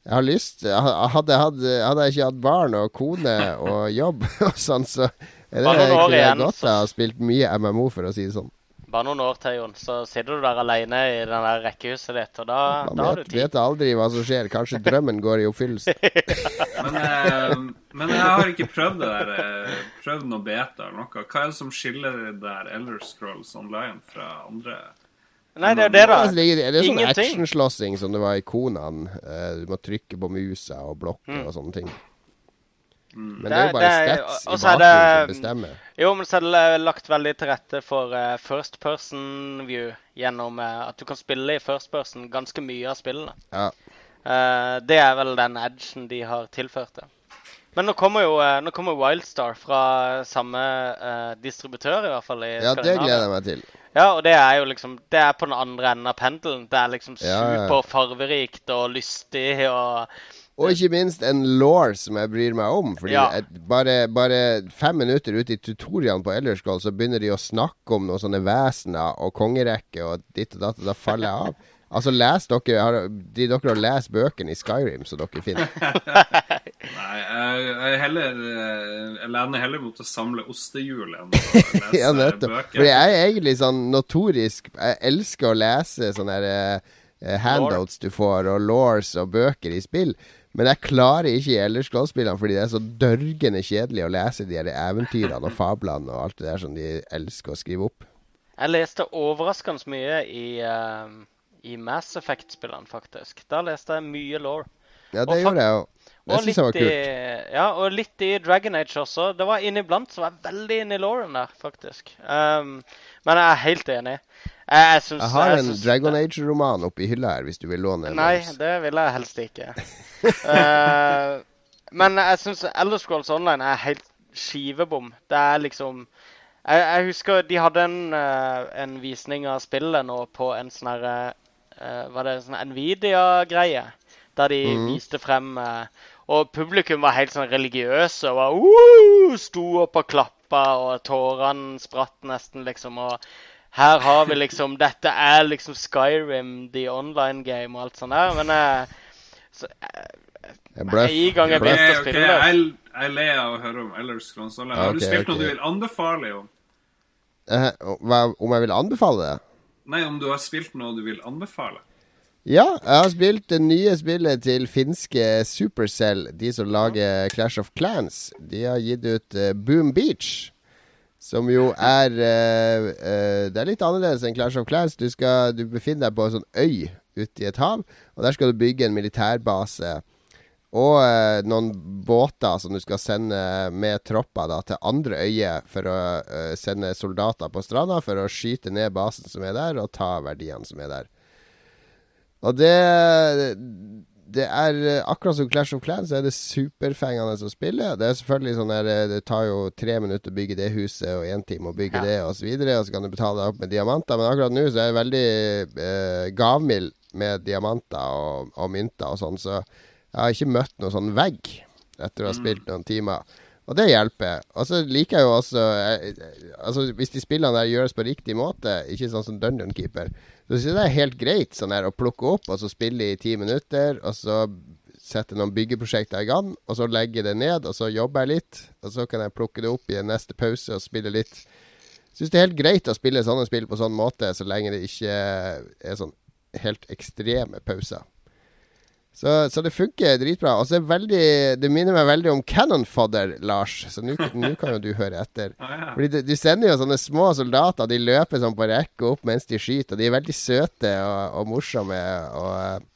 Jeg har lyst hadde, hadde, hadde jeg ikke hatt barn og kone og jobb og sånn, så er det jeg igjen, godt så- ha spilt mye MMO, for å si det sånn. Bare noen år til, Jon, så sitter du der alene i den der rekkehuset ditt, og da, Man da har du vet, tid. vet aldri hva som skjer. Kanskje drømmen går i oppfyllelse. Men, eh, men jeg har ikke prøvd det der. eh, Prøvd noe beta eller noe. Hva er det som skiller det der Elder Scrolls Online fra andre Nei, det er det, da. Altså, det er, det er sånn actionslåssing som det var i Konaen. Eh, du må trykke på musa og blokke Mm. og sånne ting. Men Det det er jo bare det stats i bakgrunnen som bestemmer. Jo, men så er det lagt veldig til rette for uh, first person view gjennom uh, at du kan spille i first person ganske mye av spillene. Ja. Uh, det er vel den edgen de har tilført det. Men nå kommer jo nå kommer Wildstar fra samme distributør, i hvert fall. i ja, det gleder jeg meg til. Ja, og det er jo liksom Det er på den andre enden av pendelen. Det er liksom Ja, ja, ja. super farverikt og lystig og Og ikke minst en law som jeg bryr meg om. Fordi Ja. bare, bare fem minutter ute i tutorialen på Elderskål, så begynner de å snakke om noen sånne vesener og kongerekke og ditt og datt, og da faller jeg av. Altså, les dere har, De dere har lest bøkene i Skyrim, så dere finner. Nei, jeg, jeg, heller, eh, jeg lener heller mot å samle ostehjul enn å lese ja, bøker. Fordi jeg er egentlig sånn notorisk Jeg elsker å lese sånne her, uh, handouts du får, og laws og bøker i spill. Men jeg klarer ikke i Elderscroll-spillene fordi det er så dørgende kjedelig å lese de her eventyrene og fablene og alt det der som de elsker å skrive opp. Jeg leste overraskende mye i, eh, i Mass Effect-spillene, faktisk. Da leste jeg mye law. Ja, det gjorde jeg òg. Det syns jeg var litt i, ja, og litt i Dragon Age også. Det var inniblant så var jeg veldig inne i Lauren der, faktisk. Um, men jeg er helt enig. Jeg, jeg, syns, Jeg har en syns Dragon Age-roman oppi hylla her, hvis du vil låne en. Nei, deres. det vil jeg helst ikke. uh, men jeg syns Elder Scrolls Online er helt skivebom. Det er liksom Jeg, jeg husker de hadde en, eh, en visning av spillet nå på en sånn herre Var det en sånn Nvidia-greie? Der de mm. viste frem eh, Og publikum var helt sånn religiøse og var uh, sto opp og klappa, og tårene spratt nesten, liksom. og her har vi liksom Dette er liksom Skyrim, the online game og alt sånt der. Men jeg, så, jeg, Jeg bløff. en gang jeg begynte å spille det. jeg, jeg er lei av å høre om Ellers Har du spilt noe du vil anbefale om? Eh, om jeg vil anbefale det? Nei, om du har spilt noe du vil anbefale? Ja, jeg har spilt det nye spillet til finske Supercell, de som lager Clash of Clans. De har gitt ut eh, Boom Beach, som jo er uh, uh, Det er litt annerledes enn Clash of Clans. Du, skal, du befinner deg på en sånn øy ute i et hav, og der skal du bygge en militærbase. Og eh, noen båter som du skal sende med tropper da, til andre øyer for å eh, sende soldater på stranda for å skyte ned basen som er der, og ta verdiene som er der. Og det Det er akkurat som Clash of Clans, så er det superfengende å spille. Det er selvfølgelig sånn der eh, Det tar jo tre minutter å bygge det huset, og én time å bygge Ja. det, og så videre. Og så kan du betale deg opp med diamanter. Men akkurat nå så er jeg veldig eh, gavmild med diamanter og, og mynter og sånn, så jeg har ikke møtt noen sånn vegg etter å ha spilt noen timer. Og det hjelper. Og så liker jeg jo også eh, Altså Hvis de spillene der gjøres på riktig måte, ikke sånn som Dungeon Keeper, så syns jeg det er helt greit sånn her å plukke opp og så spille i ti minutter, og så sette noen byggeprosjekter i gang, og så legge det ned, og så jobber jeg litt, og så kan jeg plukke det opp i en neste pause og spille litt. Syns det er helt greit å spille sånne spill på sånn måte, så lenge det ikke er sånn helt ekstreme pauser. Så, så det funker dritbra. Og så er veldig Det minner meg veldig om Cannon Fodder, Lars. Så nå kan jo du høre etter. Ah, ja. Fordi de, de sender jo sånne små soldater. De løper sånn på rekke opp mens de skyter. Og de er veldig søte og, og morsomme. Og,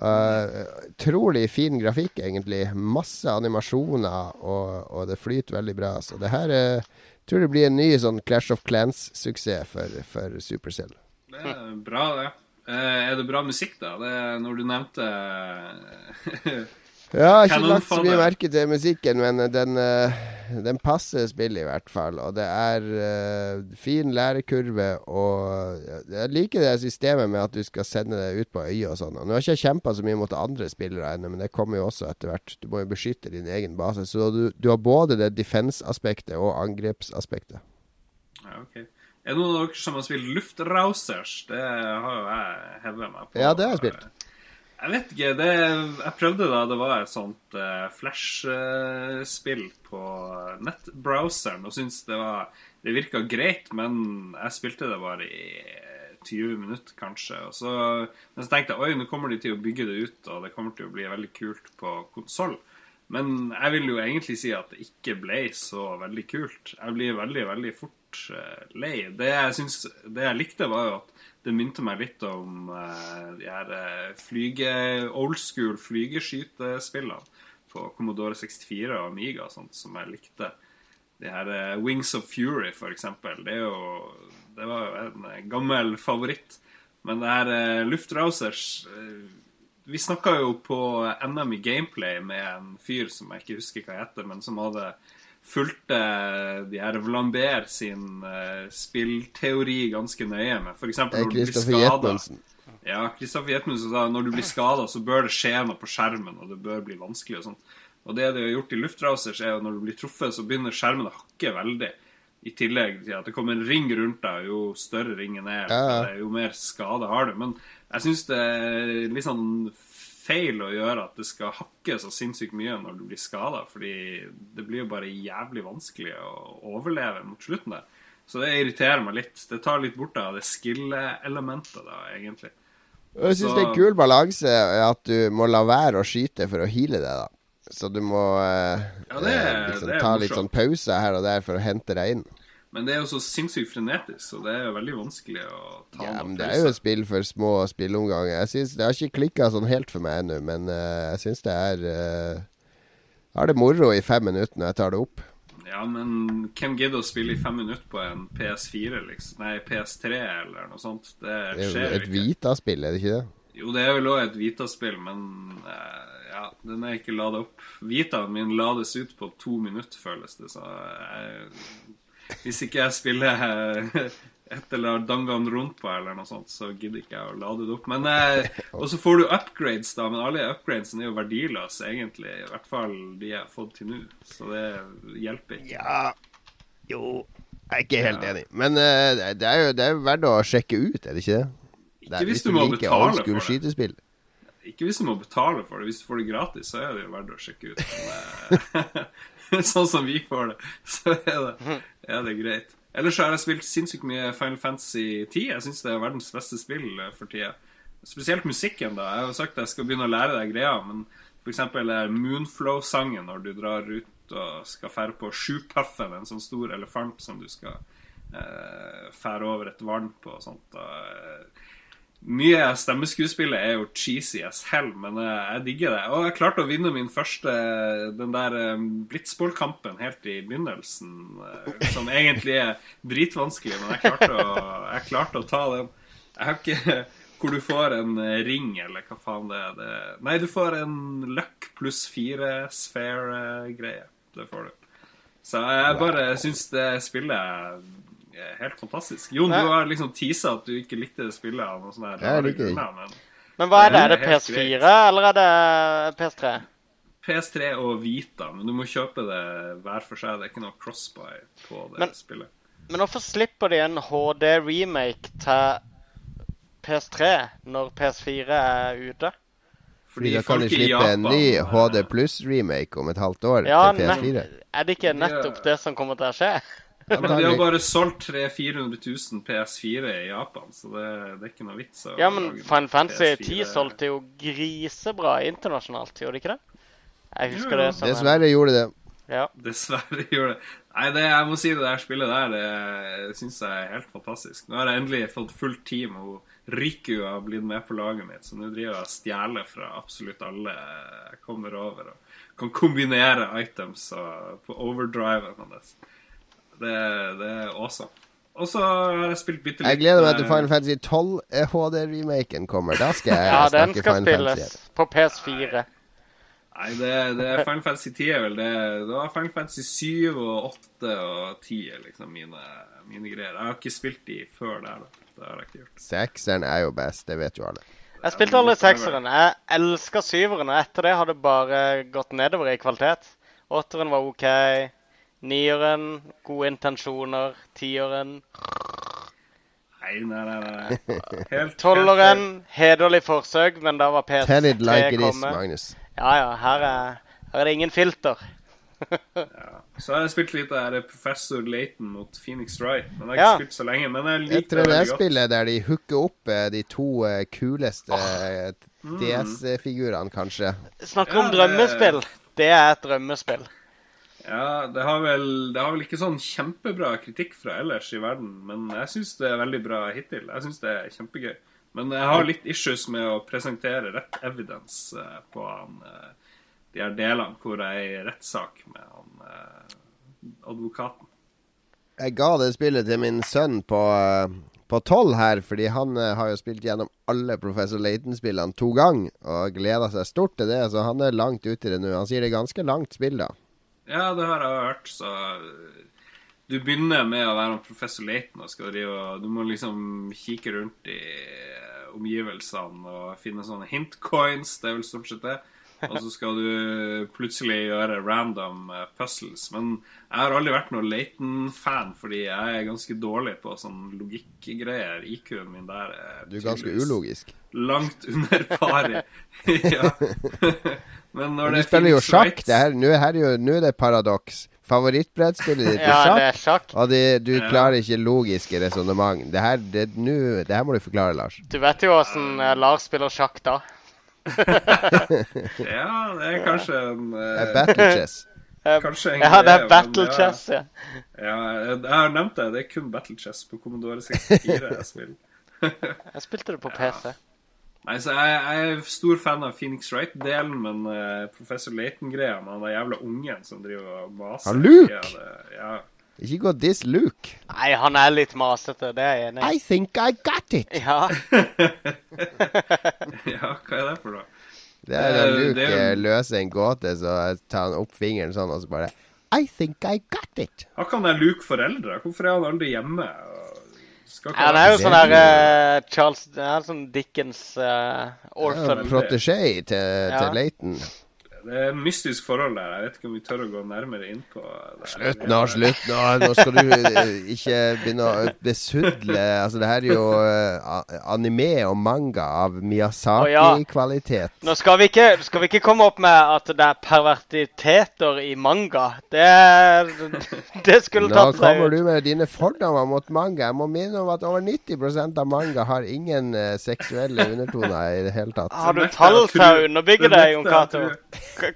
og utrolig fin grafikk, egentlig. Masse animasjoner, og, og det flyter veldig bra. Så det her eh, tror det blir en ny sånn Clash of Clans-suksess for, for Supercell. Det er bra, det. Eh, er det bra musikk, da? Det er når du nevnte Ja, jeg har ikke lagt så mye merke til musikken, men den, eh, den passer spillet i hvert fall. Og det er uh, fin lærekurve, og jeg liker det systemet med at du skal sende det ut på øya og sånn. Og Nå har ikke jeg kjempa så mye mot andre spillere ennå, men det kommer jo også etter hvert. Du må jo beskytte din egen base. Så du, du har både det defense-aspektet og angrepsaspektet. ja, ok. Er det noen av dere som har spilt Luftrausers? Det har jo jeg hevet meg på. Ja, det har jeg spilt. Jeg vet ikke. Det, jeg prøvde da det var et sånt uh, Flash-spill på nettbrowseren, og syntes det var Det virka greit, men jeg spilte det bare i 20 minutter, kanskje. Så, men så tenkte jeg oi, nå kommer de til å bygge det ut, og det kommer til å bli veldig kult på konsoll. Men jeg vil jo egentlig si at det ikke ble så veldig kult. Jeg blir veldig, veldig fort eh, lei. Det jeg, syns, det jeg likte, var jo at det minte meg litt om uh, de her uh, flyge, old school flygeskytespillene på Commodore 64 og Amiga, sånt, som jeg likte. De her uh, Wings of Fury, for eksempel. Det, jo, det var jo en gammel favoritt. Men det her Luftrausers Vi snakka jo på NM i gameplay med en fyr som jeg ikke husker hva heter, men som hadde fulgte de her Vlambert sin uh, spillteori ganske nøye med. F.eks. når du blir skada. Ja, Kristoffer Jetmundsen sa når du blir skada, så bør det skje noe på skjermen, og det bør bli vanskelig og sånt. Og det de har gjort i Luftrausers, er at når du blir truffet, så begynner skjermen å hakke veldig. I tillegg til at det kommer en ring rundt deg, jo større ringen er, ja. jo mer skade har du. Men jeg syns det er litt sånn feil å gjøre at det skal hakke så sinnssykt mye når du blir skada, fordi det blir jo bare jævlig vanskelig å overleve mot slutten der. Så det irriterer meg litt. Det tar litt bort av det skill-elementet, da, egentlig. Jeg syns det er kul balanse at du må la være å skyte for å heale det, da. Så du må eh, ja, det, liksom, det ta litt sånn pause her og der for å hente deg inn. Men det er jo så sinnssykt frenetisk, så det er jo veldig vanskelig å ta ja, men Det er jo et spill for små spilleomganger. Jeg synes, Det har ikke klikka sånn helt for meg ennå, men uh, jeg syns det er uh, Har det moro i fem minutter når jeg tar det opp. Ja, men hvem gidder å spille i fem minutter på en PS4, liksom? Nei, PS3 eller noe sånt? Det skjer jo ikke. Et Vita-spill, er det ikke det? Jo, det er vel òg et Vita-spill, men uh, ja, den er ikke lada opp. Vitaen min lades ut på to minutter, føles det, så jeg hvis ikke jeg spiller eh, et eller annet Danganronpa eller noe sånt, så gidder ikke jeg å lade det opp. Men, eh, og så får du upgrades, da. Men alle upgradesene er jo verdiløse, egentlig. I hvert fall de jeg har fått til nå. Så det hjelper ikke. Ja, jo Jeg er ikke helt ja. enig. Men uh, det, er jo, det er jo verdt å sjekke ut, er det ikke det? Ikke det er, hvis, du må betale for det. Skytespill. Ikke hvis du må betale for det. Hvis du får det gratis, så er det jo verdt å sjekke ut. Men, sånn som vi får det, så er det, er det greit. Ellers har jeg spilt sinnssykt mye Final Fantasy 10. Jeg syns det er verdens beste spill eh, for tida. Spesielt musikken, da. Jeg har jo sagt at jeg skal begynne å lære deg greia, men f.eks. Moonflow-sangen når du drar ut og skal fære på Sjupuffen, en sånn stor elefant som du skal eh, fære over et vann på og sånt. Da, eh, mye av stemmeskuespillet er jo cheesy as hell, men jeg digger det. Og jeg klarte å vinne min første den der um, blitzballkampen helt i begynnelsen, uh, som egentlig er dritvanskelig, men jeg klarte å, jeg klarte å ta den. Jeg har ikke hvor du får en uh, ring, eller hva faen det er. Det, nei, du får en luck pluss fire sphere-greie. Det får du. Så jeg bare syns det spillet helt fantastisk. Jon, du har liksom teasa at du ikke likte det spillet. av noe sånt der, jeg liker det men, men hva er det? Er det PS4, eller er det PS3? PS3 og Vita, men du må kjøpe det hver for seg. Det er ikke noe crossbuy på det men, spillet. Men hvorfor slipper de en HD-remake til PS3 når PS4 er ute? Fordi da kan de slippe en ny HD pluss-remake om et halvt år ja, til PS4. Er det ikke nettopp det som kommer til å skje? Ja, men de har bare solgt 300 000-400 000 PS4 i Japan, så det, det er ikke noe vits. Ja, men Final Fantasy 10 solgte jo grisebra internasjonalt, gjorde de ikke det? Jeg husker jo, det som Dessverre en... gjorde det. Ja. Dessverre gjorde det. Nei, det, jeg må si det der spillet der, det syns jeg er helt fantastisk. Nå har jeg endelig fått fullt team, og Riku har blitt med på laget mitt, så nå driver jeg og stjeler fra absolutt alle jeg kommer over, og kan kombinere items på overdriven hans. Det, det er awesome. Og så har jeg spilt bitte litt Jeg gleder meg til Final Fantasy 12 HD-remaken kommer. Da skal jeg ja, snakke Final Fantasy. Ja, den skal spilles på PS4. Nei, det, det, er Final Fantasy 10 er vel det. Det var Final Fantasy 7 og 8 og 10 liksom mine, mine greier. Jeg har ikke spilt de før der. da. Det har jeg ikke gjort. Sekseren er jo best, det vet jo alle. Jeg spilte aldri sekseren. Jeg elska syveren, og etter det har det bare gått nedover i kvalitet. Åtteren var OK. Nieren, gode intensjoner. Tieren Nei, nei, nei. Helt, Tolveren, hederlig forsøk, men da var PS3 Tell it like it is, Magnus. Ja, ja. Her er, her er det ingen filter. ja. Så har jeg spilt litt av Professor Laton mot Phoenix Wright. Men jeg har ikke spilt så lenge. Men jeg liker det veldig godt. spillet der de hooker opp eh, de to eh, kuleste oh. DS-figurene, kanskje. Snakker om drømmespill. Det er et drømmespill. Ja, det har, vel, det har vel ikke sånn kjempebra kritikk fra ellers i verden, men jeg syns det er veldig bra hittil. Jeg syns det er kjempegøy. Men jeg har litt issues med å presentere rett evidence eh, på han, eh, de her delene hvor jeg er i rettssak med han eh, advokaten. Jeg ga det spillet til min sønn på på tolv her, fordi han har jo spilt gjennom alle Professor Laton-spillene to ganger og gleder seg stort til det, så han er langt ute i det nå. Han sier det er ganske langt spill, da. Ja, det har jeg hørt, så Du begynner med å være professor Leiten og skal drive og Du må liksom kikke rundt i omgivelsene og finne sånne hintcoins, det er vel stort sett det. Og så skal du plutselig gjøre random eh, puzzles. Men jeg har aldri vært noen Leiten-fan, fordi jeg er ganske dårlig på sånn logikkgreier. IQ-en min der er Du er ganske ulogisk. Langt under pari. ja. Men når Men du spiller jo sjakk. Nå er, er det paradoks. Favorittbrettspillet ditt er sjakk, ja, sjakk. og det, du ja. klarer ikke logiske resonnement. Det, det, det, her må du forklare, Lars. Du vet jo åssen uh, Lars spiller sjakk da. ja, det er kanskje en uh, Battle chess. Kanskje en ja, det er battle ja, chess, ja. ja. Jeg har nevnt det. Det er kun battle chess på Commodore 64 jeg spiller. jeg spilte det på PC. Nei, så jeg, jeg, er stor fan av Phoenix Wright-delen, men uh, professor Layton-greia med han jævla ungen som driver og maser Han Luke! Ja. Ikke gå diss Luke. Nei, han er litt masete, det er jeg enig i. I think I got it! Ja. ja, hva er det for noe? Det er da Luke det er... løser en gåte, så tar han opp fingeren sånn, og så bare I think I got it. Har ikke han der Luke foreldre? Hvorfor er han aldri hjemme? Ja, han er jo sånn der uh, Charles Det er sånn Dickens uh, orphan. Ja, Protégé til, ja. til Leighton. Det er en mystisk forhold der. Jeg vet ikke om vi tør å gå nærmere inn på det. Slutt nå, slutt nå. Nå skal du eh, ikke begynne å besudle Altså, det her er jo uh, anime og manga av Miyazaki-kvalitet. Nå skal vi, ikke, skal vi ikke komme opp med at det er pervertiteter i manga. Det, det skulle tatt seg ut. Nå kommer du med dine fordommer mot manga. Jeg må minne om at over 90% av manga har ingen uh, seksuelle undertoner i det hele tatt. Har du tall til å underbygge det, Jon Cato?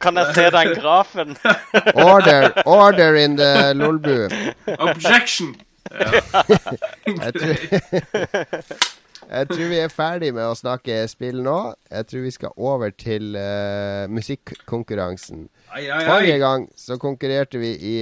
Kan jeg se den grafen? order, order in the Lolbu. Objection! Ja. jeg, tror, vi er ferdig med å snakke spill nå. Jeg tror vi skal over til uh, musikkonkurransen. Forrige gang så konkurrerte vi i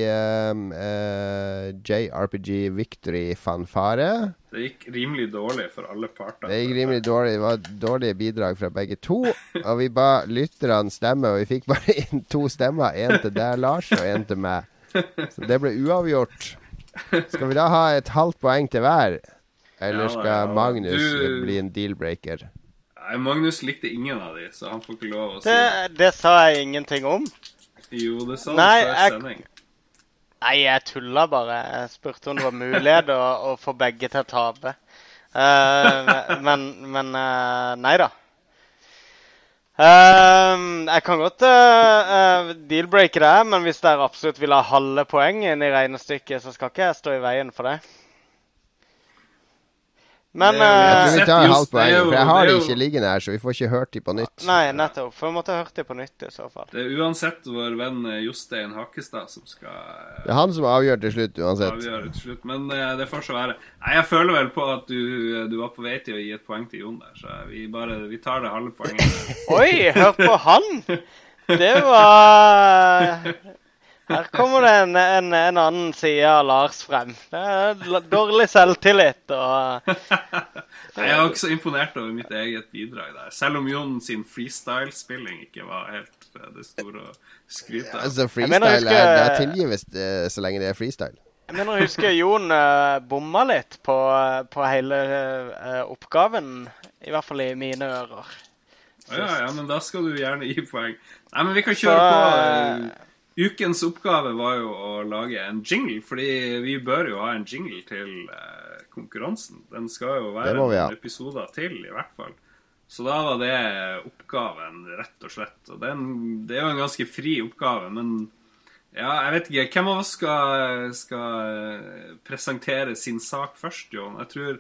um, uh, JRPG Victory Fanfare. Det gikk rimelig dårlig for alle parter. Det gikk rimelig dårlig. Det var dårlige bidrag fra begge to. Og vi ba lytterne stemme, og vi fikk bare inn to stemmer. Én til deg, Lars, og én til meg. Så det ble uavgjort. Skal vi da ha et halvt poeng til hver? Eller skal Magnus du... bli en deal-breaker? Nei, Magnus likte ingen av de, så han får ikke lov å si det. Det sa jeg ingenting om. Jo, det sa du før sending. Nei, jeg tulla bare. Jeg spurte om det var mulighet å, å få begge til å tape. Uh, men, men uh, nei da. Uh, jeg kan godt uh, deal-breake det, men hvis dere absolutt vil ha halve poeng inn i regnestykket, så skal ikke jeg stå i veien for det. Men det, Jeg tror vi eh, tar halvt for jeg har det ikke liggende her, så vi får ikke hørt de på nytt. Nei, nettopp. For vi måtte hørt de på nytt i så fall. Det er uansett vår venn eh, Jostein Hakkestad som skal Det er han som avgjør til slutt, uansett. Avgjør til slutt, Men uh, det får så være. Nei, jeg føler vel på at du, du, var på vei til å gi et poeng til Jon der, så vi bare Vi tar det halve poenget. Oi, hør på han! Det var her kommer det en, en, en, annen side av Lars frem. Det er dårlig selvtillit og Jeg er også imponert over mitt eget bidrag der. Selv om Jon sin freestyle-spilling ikke var helt eh, det store å skryte av. Altså, freestyle huske, er, det er tilgives eh, så lenge det er freestyle. Jeg mener å huske Jon uh, bomma litt på, på hele uh, oppgaven. I hvert fall i mine ører. Ja, ja, men da skal du gjerne gi poeng. Nei, men vi kan kjøre så, på. Uh, Ukens oppgave var jo å lage en jingle, fordi vi bør jo ha en jingle til eh, konkurransen. Den skal jo være noen episoder til, i hvert fall. Så da var det oppgaven, rett og slett. Og den, det er jo en ganske fri oppgave, men ja, jeg vet ikke. Hvem av oss skal, skal eh, presentere sin sak først, Jon? Jeg tror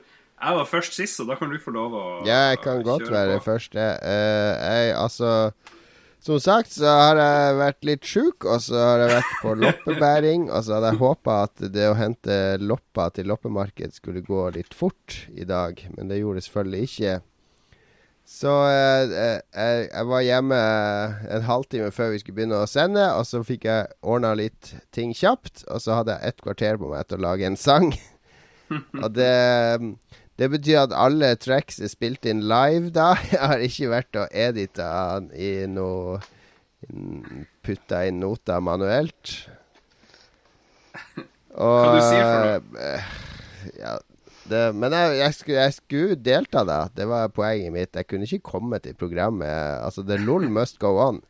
jeg var først sist, så da kan du få lov å Ja, jeg kan godt være på. først. Uh, jeg, altså Som sagt så har jeg vært litt sjuk, og så har jeg vært på loppebæring. Og så hadde jeg håpa at det å hente loppa til loppemarked skulle gå litt fort i dag, men det gjorde det selvfølgelig ikke. Så eh, eh, jeg, jeg var hjemme en halvtime før vi skulle begynne å sende, og så fikk jeg ordna litt ting kjapt. Og så hadde jeg et kvarter på meg til å lage en sang. og det det betyr at alle tracks er spilt inn live da. Jeg har ikke vært og edita i noe Putta inn noter manuelt. Og Hva du sier for noe? Eh, ja, det, men jeg, jeg, skulle, jeg, skulle, delta, da. Det var poenget mitt. Jeg kunne ikke komme til programmet. Altså, the LOL must go on.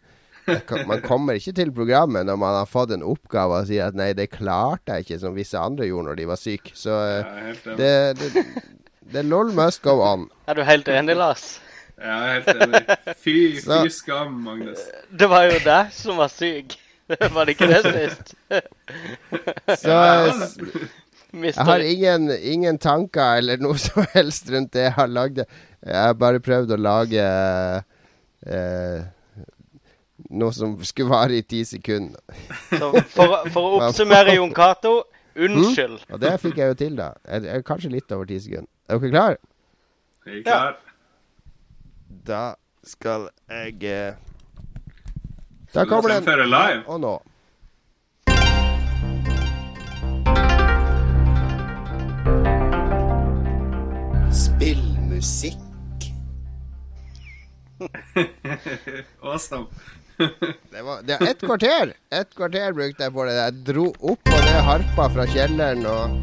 Kan, man kommer ikke til programmet når man har fått en oppgave og sier at 'nei, det klarte jeg ikke', som visse andre gjorde når de var syke. Så det, det, The LOL must go on. Er du helt enig, Lars? Ja, jeg er helt enig. Fy, fy skam, Magnus. Det var jo deg som var syk. Var det ikke det sist? Så jeg har ingen, ingen, tanker eller noe som helst rundt det jeg har lagd. Jeg har bare prøvd å lage eh, noe som skulle vare i ti sekunder. Så for, for å oppsummere, Jon Cato. Unnskyld. Mm? Og det fikk jeg jo til, da. Jeg, jeg, kanskje litt over ti sekunder. Er dere klare? Jeg er klar. Ja. Da skal jeg eh... Da kommer den. live? Og nå. Spill musikk. awesome. det, var, det er ett kvarter. Ett kvarter brukte jeg på det. Jeg dro opp og ned harpa fra kjelleren og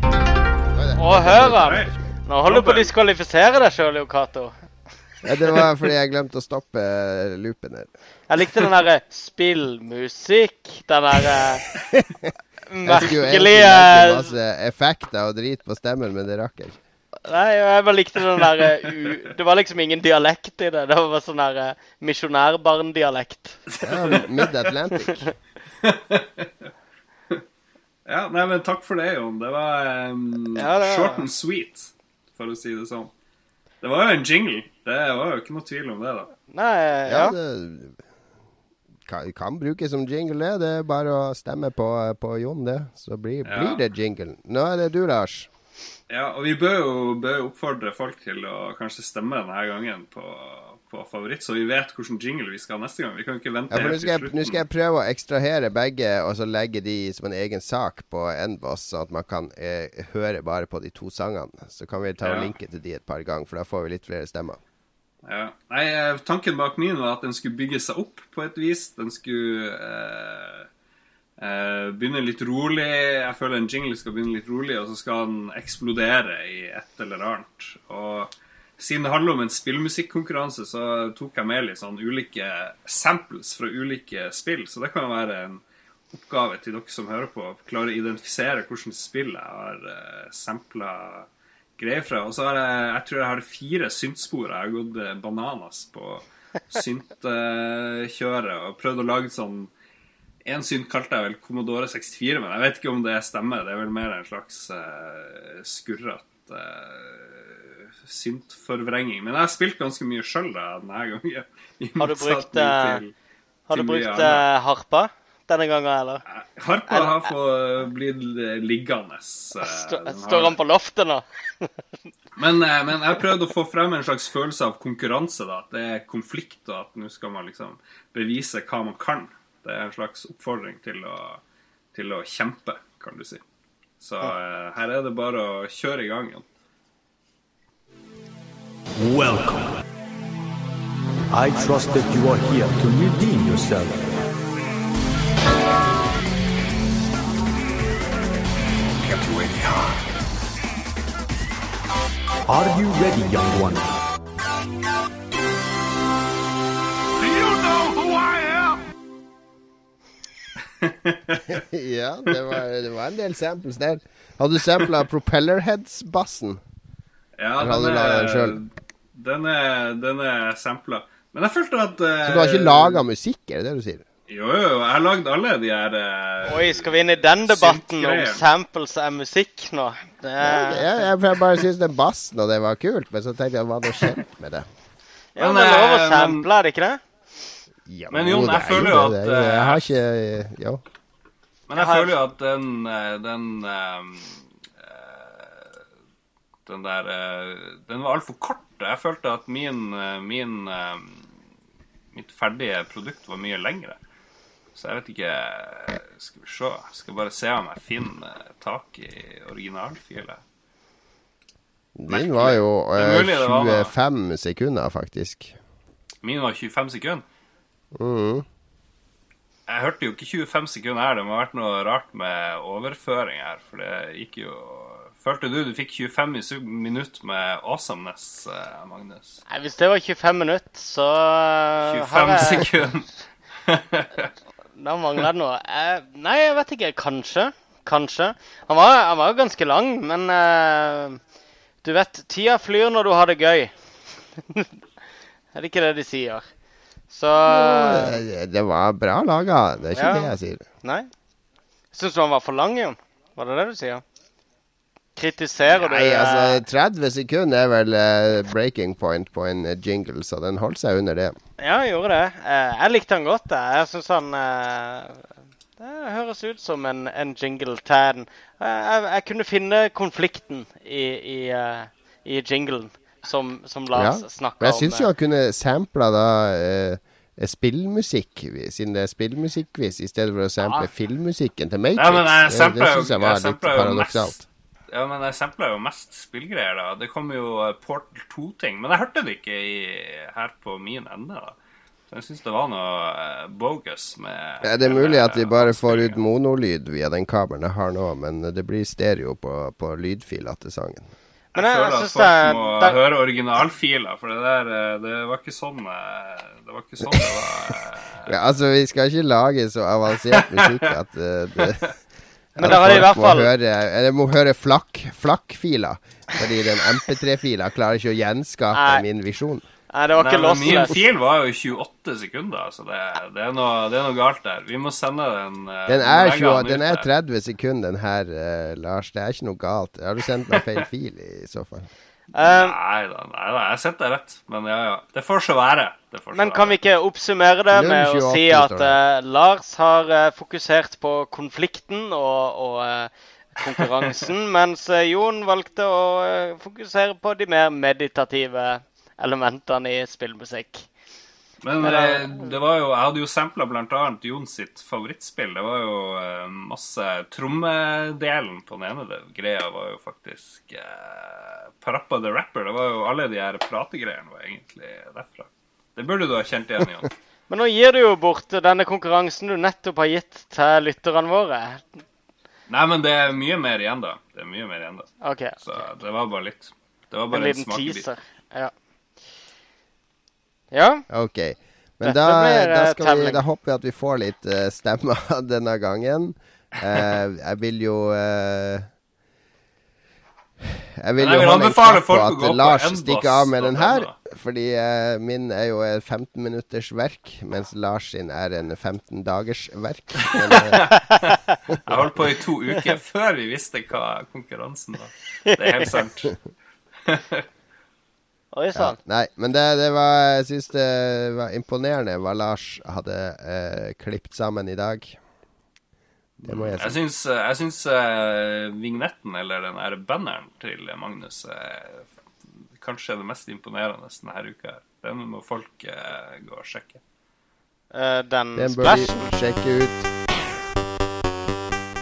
Å, hør han! Nå holder du på å diskvalifisere deg sjøl, Jo Cato. Ja, det var fordi jeg glemte å stoppe uh, loopen her. Jeg likte den derre spillmusikk. Den derre merkelige Masse effekter og drit på stemmen, men det rakk jeg ikke. Nei, jeg bare likte den derre Det var liksom ingen dialekt i det. Det var sånn derre misjonærbarndialekt. Ja, Mid-Atlantic. ja, nei, men takk for det, Jon. Det var um, ja, det var... short and sweet for å si det sånn. Det var jo en jingle. Det var jo ikke noe tvil om det, da. Nei, ja. ja det kan, kan brukes som jingle, det. Det er bare å stemme på, på Jon, det. Så blir, ja. blir det jingle. Nå er det du, Lars. Ja, og vi bør jo, bør oppfordre folk til å kanskje stemme denne gangen på på favoritt, så vi vet hvilken jingle vi skal ha neste gang. Vi kan ikke vente ja, Nå skal, jeg, skal jeg prøve å ekstrahere begge, og så legge de som en egen sak på Endboss, sånn at man kan eh, høre bare på de to sangene. Så kan vi ta og linke til de et par ganger, for da får vi litt flere stemmer. Ja. Nei, eh, tanken bak min var at den skulle bygge seg opp på et vis. Den skulle eh, eh, begynne litt rolig. Jeg føler en jingle skal begynne litt rolig, og så skal den eksplodere i et eller annet. Og siden det handler om en spillmusikkonkurranse, så tok jeg med litt sånn ulike samples fra ulike spill. Så det kan være en oppgave til dere som hører på. å Klare å identifisere hvilket spill jeg har uh, sampla greier fra. Og så har jeg jeg tror jeg har fire syntspor. Jeg har gått eh, bananas på syntkjøret og prøvd å lage sånn en synt kalte jeg vel Commodore 64, men jeg vet ikke om det stemmer. Det er vel mer en slags uh, skurrete uh, syntforvrenging. Men jeg har spilt ganske mye sjøl denne gangen. Har du brukt, eh, til, har du brukt uh, harpa denne gangen, eller? Harpa harpa har fått blitt liggende. Stå, Står han på loftet nå? men, men jeg prøvde å få frem en slags følelse av konkurranse. da, At det er konflikt, og at nå skal man liksom bevise hva man kan. Det er en slags oppfordring til å, til å kjempe, kan du si. Så her er det bare å kjøre i gang. Jan. Welcome. I trust that you are here to redeem yourself. Get to where are. Are you ready, young one? Do you know who I am? ja, det var, det var en del samples der. Hadde du sampla Propellerheads-bassen? Ja, den er, den er, den er sampla. Men jeg følte at uh, Så du har ikke laga musikk, er det det du sier? Jo, jo, jeg har lagd alle de her uh, Oi, skal vi inn i den debatten om samples er musikk nå? Det er... ja, jeg, jeg, bare syns den bassen og det var kult, men så tenkte jeg hva hadde skjedd med det? Ja, men det er lov å sample, er det ikke det? Ja, Men Jon, jeg er føler jo at, er Jeg eh, har ikke Jo. Men Jeg føler jo at den eh, Den eh, eh, Den der eh, Den var altfor kort. Jeg følte at min, eh, min eh, Mitt ferdige produkt var mye lengre. Så jeg vet ikke Skal vi se. Skal bare se om jeg finner tak i originalfilet. Din var jo eh, mulig det var 25 sekunder, faktisk. Min var 25 sekunder. Mm. Jeg hørte jo ikke 25 sekunder her. Det må ha vært noe rart med overføring her. For det gikk jo Følte du du fikk 25 minutter med awesomeness, eh, Magnus? Nei, Hvis det var 25 minutter, så eh, 25 jeg sekunder. Da mangler det noe. Eh, nei, jeg vet ikke. Kanskje. Kanskje. Han var, han var jo ganske lang, men eh, du vet, tida flyr når du har det gøy. er det ikke det de sier? Så Eh, Det var bra laga, det er ikke Ja. det jeg sier. Nei. Syns du han var for lang, Jon? Var det det du sier? Kritiserer du Nei, eh, altså 30 sekunder er vel uh, breaking point på en eh, jingle, så den holdt seg under det. Ja, jeg gjorde det. Uh, jeg likte han godt. Jeg, jeg syns han uh, Det høres ut som en, en jingle til den. Eh, jeg, jeg kunne finne konflikten i, i, i jinglen som, som Lars Ja, snakka om. Jeg syns jo han kunne sampla da eh, spillmusikk, siden det er spillmusikkquiz, i stedet for å sample Ja. filmmusikken til Matrix. Ja, men jeg det sampler det syns jeg var jeg litt paradoksalt. Ja, men jeg sampla jo mest spillgreier, da. Det kom jo eh, Portal 2-ting. Men jeg hørte det ikke i, her på min ende, da. Så jeg syns det var noe eh, bogus med Ja, det er mulig at vi bare får ut monolyd via den kabelen jeg har nå, men det blir stereo på, på lydfila til sangen. Men Jeg jeg, jeg føler at folk det, må det høre originalfiler, for det der eh, Det var ikke sånn eh, Det var ikke sånn det var. eh. Ja, altså, vi skal ikke lage så avansert musikk at det det Men der da har de i hvert fall- høre, må høre flakk, flakkfiler. Fordi den MP3-fila klarer ikke å gjenskape Nei. min visjon. Nei, det var ikke men min fil var jo 28 sekunder, så det, det, er noe, det er noe galt der. Vi må sende den uh, Den er, 20, den den er 30 sekunder, den her, uh, Lars. Det er ikke noe galt. Har du sendt meg feil fil i så fall? Eh, Nei da, nei da, jeg setter det rett. Men ja, ja. Det får så være. Det får så men kan være. vi ikke oppsummere det med å si at eh, Lars har uh, fokusert på konflikten og, og konkurransen, mens Jon valgte å fokusere på de mer meditative elementene i spillmusikk. Men det, det var jo, jeg hadde jo sampla bl.a. Jon sitt favorittspill. Det var jo eh, masse Trommedelen på den ene det- greia var jo faktisk eh, Parappa the Rapper. Det var jo alle de her prategreiene var egentlig derfra. Det burde du ha kjent igjen, Jon. Men nå gir du jo bort denne konkurransen du nettopp har gitt til lytterne våre. Nei, men det er mye mer igjen, da. Det er mye mer igjen, da. OK. Så det var bare litt. Det var En bare en, liten smakebit. teaser. Ja. Ja. OK. Men da, blir, da, eh, skal vi, da håper vi at vi får litt uh, stemmer denne gangen. Uh, jeg vil jo uh, Jeg vil jeg jo vil holde en anbefale på folk å at gå på Lars Endboss stikker av med den her. Fordi uh, min er jo et 15 minutters verk, mens Lars sin er en 15 dagers verk. Men, Jeg holdt på i to uker før vi visste hva konkurransen var. Det er helt sant. Oi ja, nei, men det, det var Jeg syns det var imponerende hva Lars hadde eh, klippet sammen i dag. Det må jeg Jeg si. syns, jeg syns uh, vignetten, eller den der banneren til Magnus, er kanskje det mest imponerende denne uka. her. Den må folk uh, gå og sjekke. Uh, den Den bør vi sjekke ut.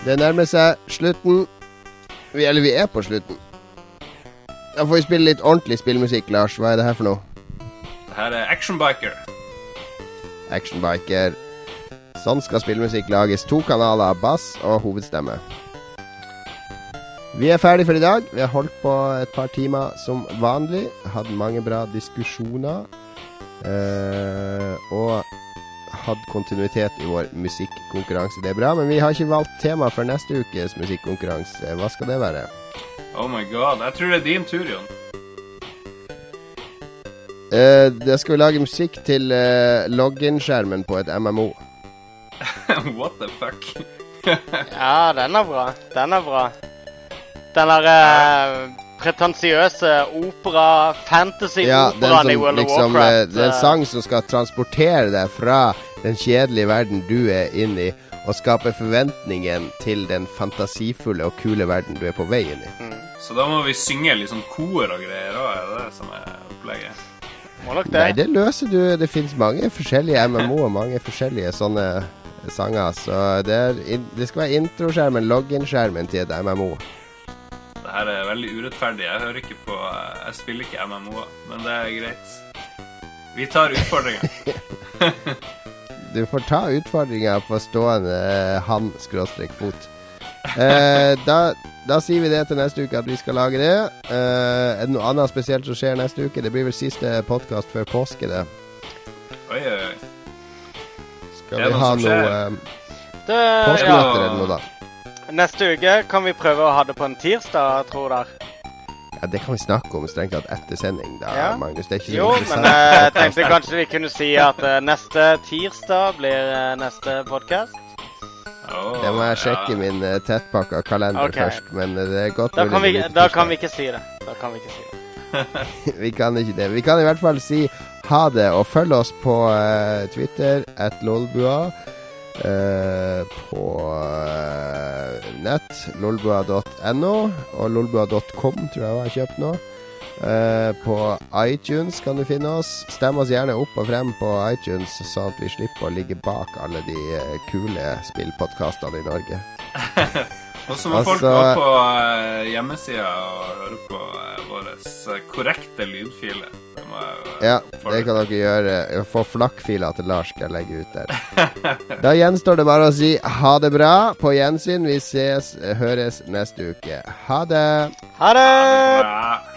Det nærmer seg slutten. Vi, eller vi er på slutten. Da får vi spille litt ordentlig spillmusikk, Lars. Hva er det her for noe? Det her er Actionbiker. Actionbiker. Sånn skal spillmusikk lages. To kanaler, bass og hovedstemme. Vi er ferdig for i dag. Vi har holdt på et par timer som vanlig. Hatt mange bra diskusjoner. Eh, og hatt kontinuitet i vår musikkonkurranse. Det er bra, men vi har ikke valgt tema for neste ukes musikkonkurranse. Hva skal det være? Oh my god. Jeg tror det er din tur, Jon. Eh, da skal vi lage musikk til uh, login-skjermen på et MMO. What the fuck? Ja, den er bra. Den er bra. Den der eh, pretensiøse opera, fantasy-operaen ja, i World of liksom eh, Warcraft. Det er en eh, sang som skal transportere deg fra den kjedelige verden du er inne i, og skape forventningen til den fantasifulle og kule verden du er på vei inn i. Så da må vi synge litt sånn kor og greier òg, er det det som er opplegget? Må nok Nei, det. det løser du. Det finnes mange forskjellige MMO og mange forskjellige sånne sanger. Så det, er, det skal være introskjermen, login-skjermen til et MMO. Det her er veldig urettferdig. Jeg hører ikke på eh, Jeg spiller ikke MMO-er, men det er greit. Vi tar utfordringa. Du får ta utfordringa på stående eh, han-fot. Eh, da, da sier vi det til neste uke at vi skal lage det. Eh, er det noe annet spesielt som skjer neste uke? Det blir vel siste podkast før påske, det. Oi, oi, oi. Skal vi ha noe eh, det påskenøtter ja. eller noe, da? Neste uke kan vi prøve å ha det på en tirsdag, tror dere. Ja, Det kan vi snakke om strengt tatt etter sending, da, Ja. Magnus. Det er ikke så Jo, men eh, jeg tenkte kanskje vi kunne si at uh, neste tirsdag blir uh, neste podkast. Oh, Det må jeg sjekke ja. min uh, tettpakka kalender okay. først, men det er godt Da mulig kan, vi, da kan vi ikke si det. Da kan vi ikke si det. vi kan ikke det. Vi kan i hvert fall si ha det, og følg oss på uh, Twitter, at lolbua. Eh, på uh, nett, lolbua.no, og lolbua.com tror jeg jeg har kjøpt nå. Uh, på iTunes kan du finne oss. Stem oss gjerne opp og frem på iTunes, sånn at vi slipper å ligge bak alle de kule spillpodkastene i Norge. Og så må folk Altså- gå på hjemmesida og høre på eh, korrekte lydfiler. Det må jeg eh, Ja, det kan dere gjøre. Få flakkfila til Lars skal jeg legge ut der. Da gjenstår det bare å si ha det bra. På gjensyn. Vi ses, høres neste uke. Ha det. Ha det! Bra.